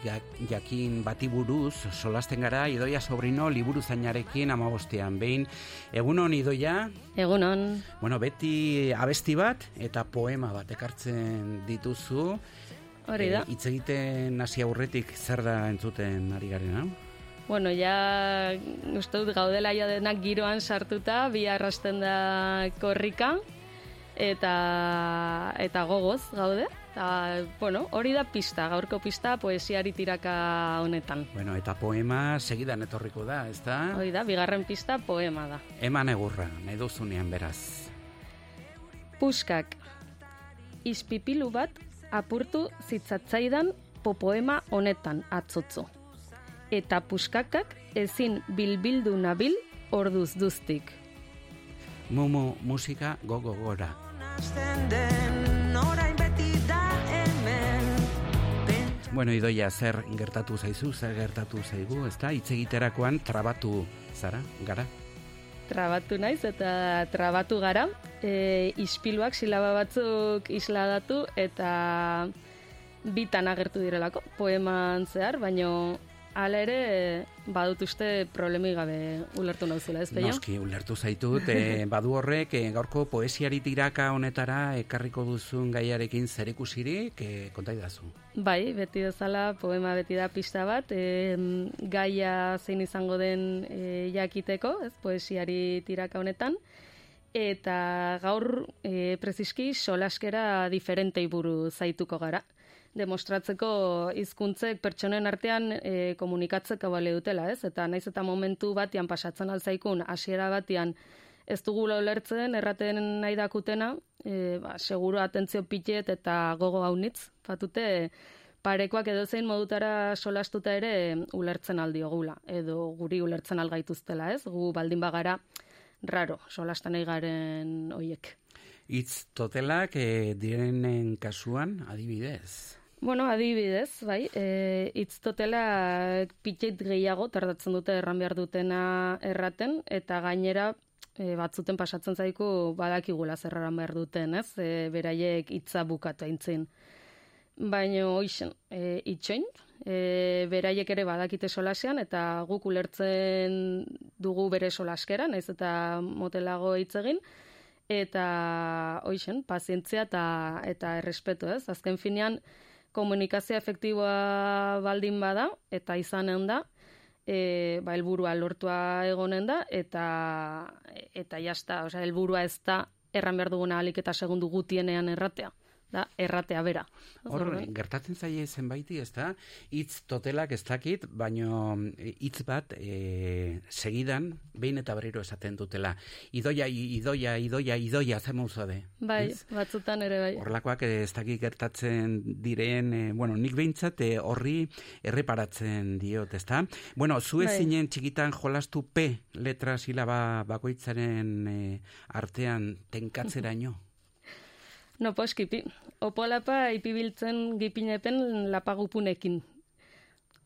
jakin bati buruz solasten gara Idoia Sobrino liburu zainarekin amabostean behin egunon Idoia Egunon Bueno, beti abesti bat eta poema bat ekartzen dituzu Hori da. Eh, hitz egiten hasi aurretik zer da entzuten ari garena? Bueno, ja uste dut gaudela ja denak giroan sartuta, bi arrasten da korrika, eta, eta gogoz gaude. Eta, bueno, hori da pista, gaurko pista poesiari tiraka honetan. Bueno, eta poema segidan etorriko da, ezta? Hori da, bigarren pista poema da. Eman egurra, nahi duzunean beraz. Puskak, ispipilu bat apurtu zitzatzaidan popoema honetan atzotzo. Eta puskakak ezin bilbildu nabil orduz duztik. Mumu musika gogo gora. Bueno, idoia, zer gertatu zaizu, zer gertatu zaigu, ezta? Hitz egiterakoan trabatu zara, gara? Trabatu naiz eta trabatu gara. E, ispiluak silaba batzuk isladatu eta bitan agertu direlako poeman zehar, baino hala ere badut uste problemi gabe ulertu nauzula, ez peio? Noski, ulertu zaitut, e, [laughs] badu horrek e, gaurko poesiari tiraka honetara ekarriko duzun gaiarekin zerikusirik, e, konta idazu. Bai, beti bezala poema beti da pista bat, e, gaia zein izango den e, jakiteko, ez, poesiari tiraka honetan, eta gaur e, preziski solaskera diferentei buru zaituko gara. Demostratzeko hizkuntzek pertsonen artean e, komunikatzeko bale dutela, ez? Eta naiz eta momentu batean pasatzen alzaikun, hasiera batean ez dugula ulertzen, erraten nahi dakutena, e, ba, seguro atentzio pitet eta gogo haunitz, fatute parekoak edozein modutara solastuta ere ulertzen aldiogula, edo guri ulertzen algaituztela, ez? Gu baldin bagara raro, solastan garen hoiek. Itz totelak e, direnen kasuan, adibidez. Bueno, adibidez, bai, e, hitz totela pitxeit gehiago tardatzen dute erran behar dutena erraten, eta gainera e, batzuten pasatzen zaiku badakigula zerraran behar duten, ez? E, beraiek hitza bukatu aintzin. Baina hoixen, e, itxoin, e, beraiek ere badakite solasean, eta guk ulertzen dugu bere solaskeran, naiz eta motelago hitz egin, eta hoixen, pazientzia eta, eta errespetu, ez? Azken finean, komunikazio efektiboa baldin bada, eta izanen da, e, ba, helburua lortua egonen da, eta, eta jazta, osea, helburua ez da, erran behar duguna alik eta segundu gutienean erratea da erratea bera. Hor, gertatzen zaie zenbaiti, ez da, hitz totelak ez dakit, baino hitz bat e, segidan, behin eta berriro esaten dutela. Idoia, idoia, idoia, idoia, zer de. Bai, ez? batzutan ere bai. Horlakoak ez dakit gertatzen diren, e, bueno, nik behintzat e, horri erreparatzen diot, ez da? Bueno, zu Bai. zinen txikitan jolastu P letra silaba bakoitzaren e, artean tenkatzeraino. [laughs] No, poskipi. Opolapa ipibiltzen gipinepen lapagupunekin.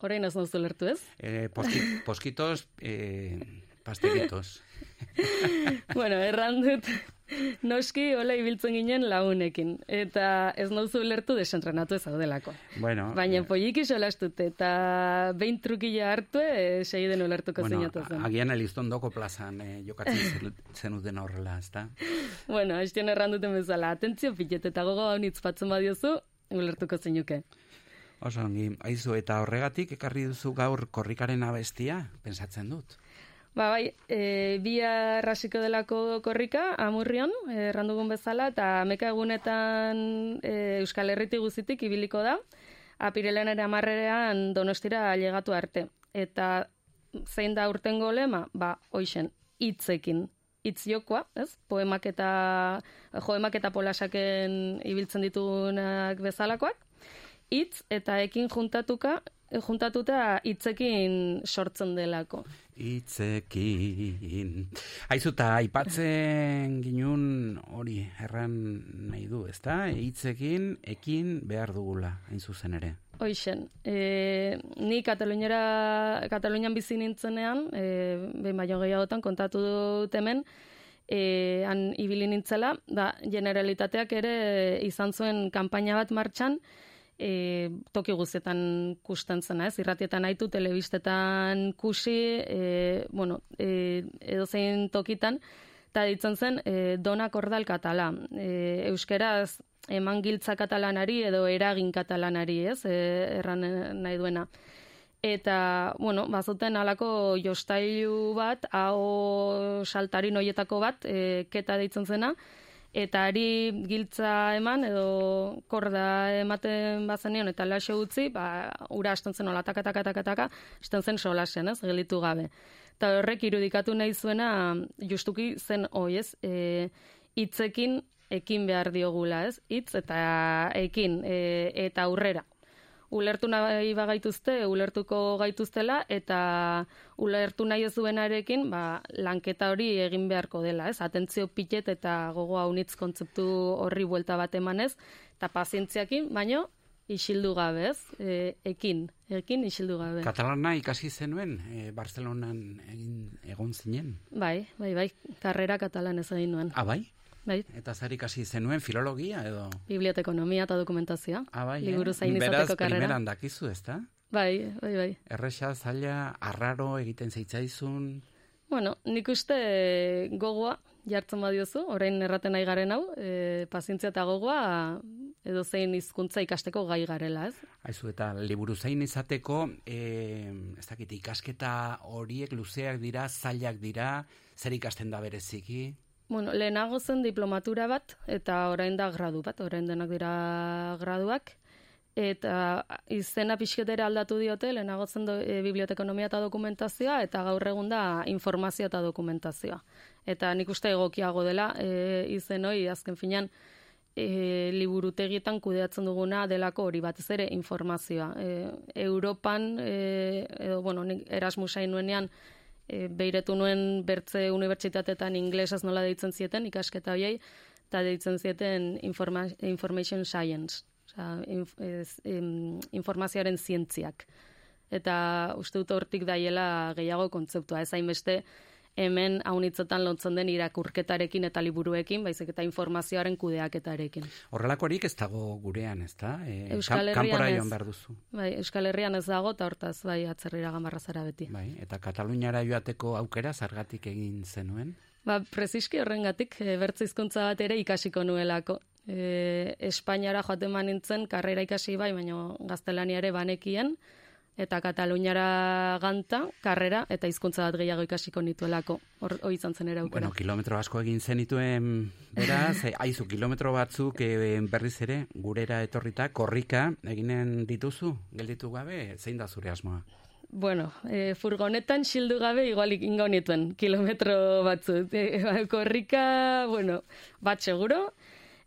Orain ez nauzu lertu ez? Eh, poski, poskitos, eh, pastelitos. [laughs] bueno, erran dut, noski hola ibiltzen ginen launekin. Eta ez nauzu lertu desentrenatu ez daudelako. Bueno, Baina poliki solastut eta behin trukila hartu e, segiden ulertuko bueno, zinatu zen. agian eliztondoko plazan eh, jokatzen zen- zenuten horrela, ez da? Bueno, haistien erran duten bezala, atentzio pilet eta gogo hau nitz patzen badiozu, ulertuko zinuke. Oso ongi, aizu, eta horregatik ekarri duzu gaur korrikaren abestia, pensatzen dut. Ba, bai, e, bi arrasiko delako korrika, amurrion, errandugun bezala, eta meka egunetan e, Euskal Herriti guzitik ibiliko da, apirelen ere amarrean donostira llegatu arte. Eta zein da urtengo lema? Ba, hoixen, hitzekin, hitz jokoa, ez? Poemak eta, joemak eta polasaken ibiltzen ditugunak bezalakoak, hitz eta ekin juntatuka, juntatuta hitzekin sortzen delako. Itzekin. Aizu, eta aipatzen ginun hori erran nahi du, ezta? Hitzekin, ekin behar dugula, hain zuzen ere. Hoixen, e, ni Kataluniara, Katalunian bizi nintzenean, e, behin baino gehiagotan kontatu dut hemen, e, han ibili nintzela, da generalitateak ere izan zuen kanpaina bat martxan, e, toki guztietan kusten zena, ez? Irratietan haitu, telebistetan kusi, e, bueno, e, edozein tokitan, eta ditzen zen e, dona kordal katala. E, euskeraz eman giltza katalanari edo eragin katalanari, ez? E, erran nahi duena. Eta, bueno, bazuten alako jostailu bat, hau saltarin hoietako bat, e, keta deitzen zena, eta ari giltza eman edo korda ematen bazenion eta laxe utzi, ba, ura hasten zen hola taka taka taka taka, hasten zen solasen, ez, gelitu gabe. Eta horrek irudikatu nahi zuena justuki zen hoi, ez, e, hitzekin ekin behar diogula, ez, hitz eta ekin e, eta aurrera ulertu nahi bagaituzte, ulertuko gaituztela, eta ulertu nahi ez duenarekin, ba, lanketa hori egin beharko dela, ez? Atentzio pitet eta gogo haunitz kontzeptu horri buelta bat emanez, eta pazientziakin, baino, isildu gabe, ez? E, ekin, ekin isildu gabe. Katalana ikasi zenuen, e, Barcelonan egin egon zinen. Bai, bai, bai, karrera katalan ez egin nuen. Ah, bai? Bai, Eta zer ikasi zenuen, filologia edo? bibliotekonomia eta dokumentazioa. Ah, bai, Liburu eh? zain Beraz, izateko karrera. primeran dakizu, ezta? Bai, bai, bai. Erresa, zaila, arraro egiten zeitzaizun, Bueno, nik uste gogoa jartzen badiozu, orain erraten nahi garen hau, e, pazientzia eta gogoa edo zein hizkuntza ikasteko gai garela, ez? Aizu, eta liburu zain izateko, e, ez dakit, ikasketa horiek luzeak dira, zailak dira, zer ikasten da bereziki? Bueno, lehenago zen diplomatura bat, eta orain da gradu bat, orain denak dira graduak, eta izena pixketera aldatu diote, lehenago zen do, e, bibliotekonomia eta dokumentazioa, eta gaur egun da informazioa eta dokumentazioa. Eta nik uste egokiago dela e, izen hori, azken finean, e, liburutegietan kudeatzen duguna delako hori batez ere informazioa. E, Europan, e, edo, bueno, nik Erasmusain nuenean, e, beiretu nuen bertze unibertsitatetan inglesaz nola deitzen zieten, ikasketa hoiei, eta deitzen zieten informa, information science, osea, inf, ez, em, informazioaren zientziak. Eta uste dut hortik daiela gehiago kontzeptua, ez hainbeste hemen haunitzetan lotzen den irakurketarekin eta liburuekin, baizik eta informazioaren kudeaketarekin. Horrelakorik ez dago gurean, ez da? E, Euskal kan- kanpora Herrian ez. behar duzu. Bai, Euskal Herrian ez dago, eta hortaz, bai, atzerrira gamarra zara beti. Bai, eta Kataluniara joateko aukera zargatik egin zenuen. Ba, preziski horrengatik, e, bertze hizkuntza bat ere ikasiko nuelako. E, Espainiara joaten nintzen, karrera ikasi bai, baina gaztelania ere banekien, eta Kataluniara ganta, karrera, eta hizkuntza bat gehiago ikasiko nituelako. Hor, hoi izan zen ere aukera. Bueno, kilometro asko egin zenituen beraz, [laughs] aizu kilometro batzuk e, berriz ere gurera etorrita, korrika eginen dituzu, gelditu gabe, zein da zure asmoa? Bueno, e, furgonetan xildu gabe igual ingo nituen kilometro batzu. E, korrika, bueno, bat seguro,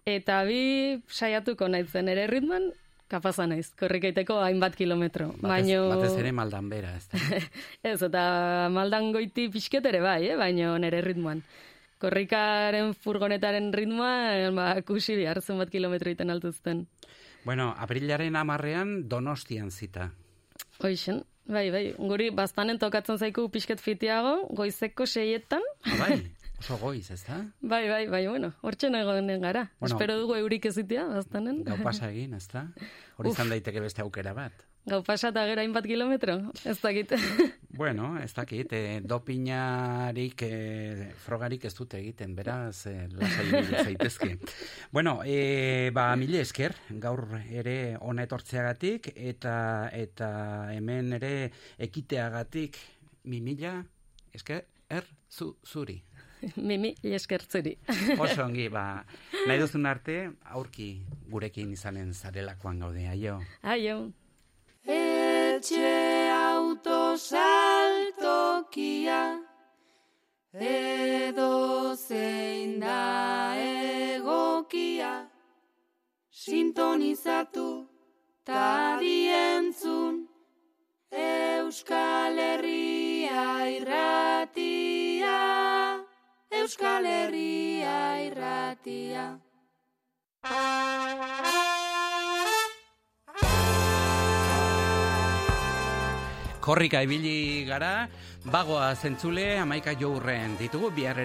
eta bi saiatuko naizen ere ritman, kapaza naiz, korrikaiteko hainbat kilometro. Batez, Baino... batez ere maldan bera, ez da? [laughs] Ez, eta maldan goiti pixket ere bai, eh? baino nere ritmoan. Korrikaren furgonetaren ritmoa, ba, kusi behar zenbat kilometro iten altuzten. Bueno, aprilaren amarrean donostian zita. Hoixen, bai, bai, guri bastanen tokatzen zaiku pixket fitiago, goizeko seietan. Ah, bai, [laughs] oso goiz, ez da? Bai, bai, bai, bueno, hortxe egonen gara. Bueno. Espero dugu eurik ezitea, bastanen. Gau pasa egin, ez da? Hori izan daiteke beste aukera bat. Gau pasa eta gero hainbat kilometro, ez dakit. [laughs] Bueno, ez dakit, e, dopinarik, e, frogarik ez dute egiten, beraz, e, lasai [laughs] zaitezke. bueno, e, ba, mile esker, gaur ere ona etortzeagatik, eta eta hemen ere ekiteagatik, mi mila, esker, er, zu, zuri. [laughs] Mimi, eskertzuri. [laughs] Oso ongi, ba, nahi duzun arte, aurki gurekin izanen zarelakoan gaude, aio. Aio. Etxe autosaltokia edo zein da egokia sintonizatu ta dientzun Euskal Herria irratia Euskal Herria irratia. Korrika ibili gara, bagoa zentzule, amaika jo hurren ditugu, bihar ere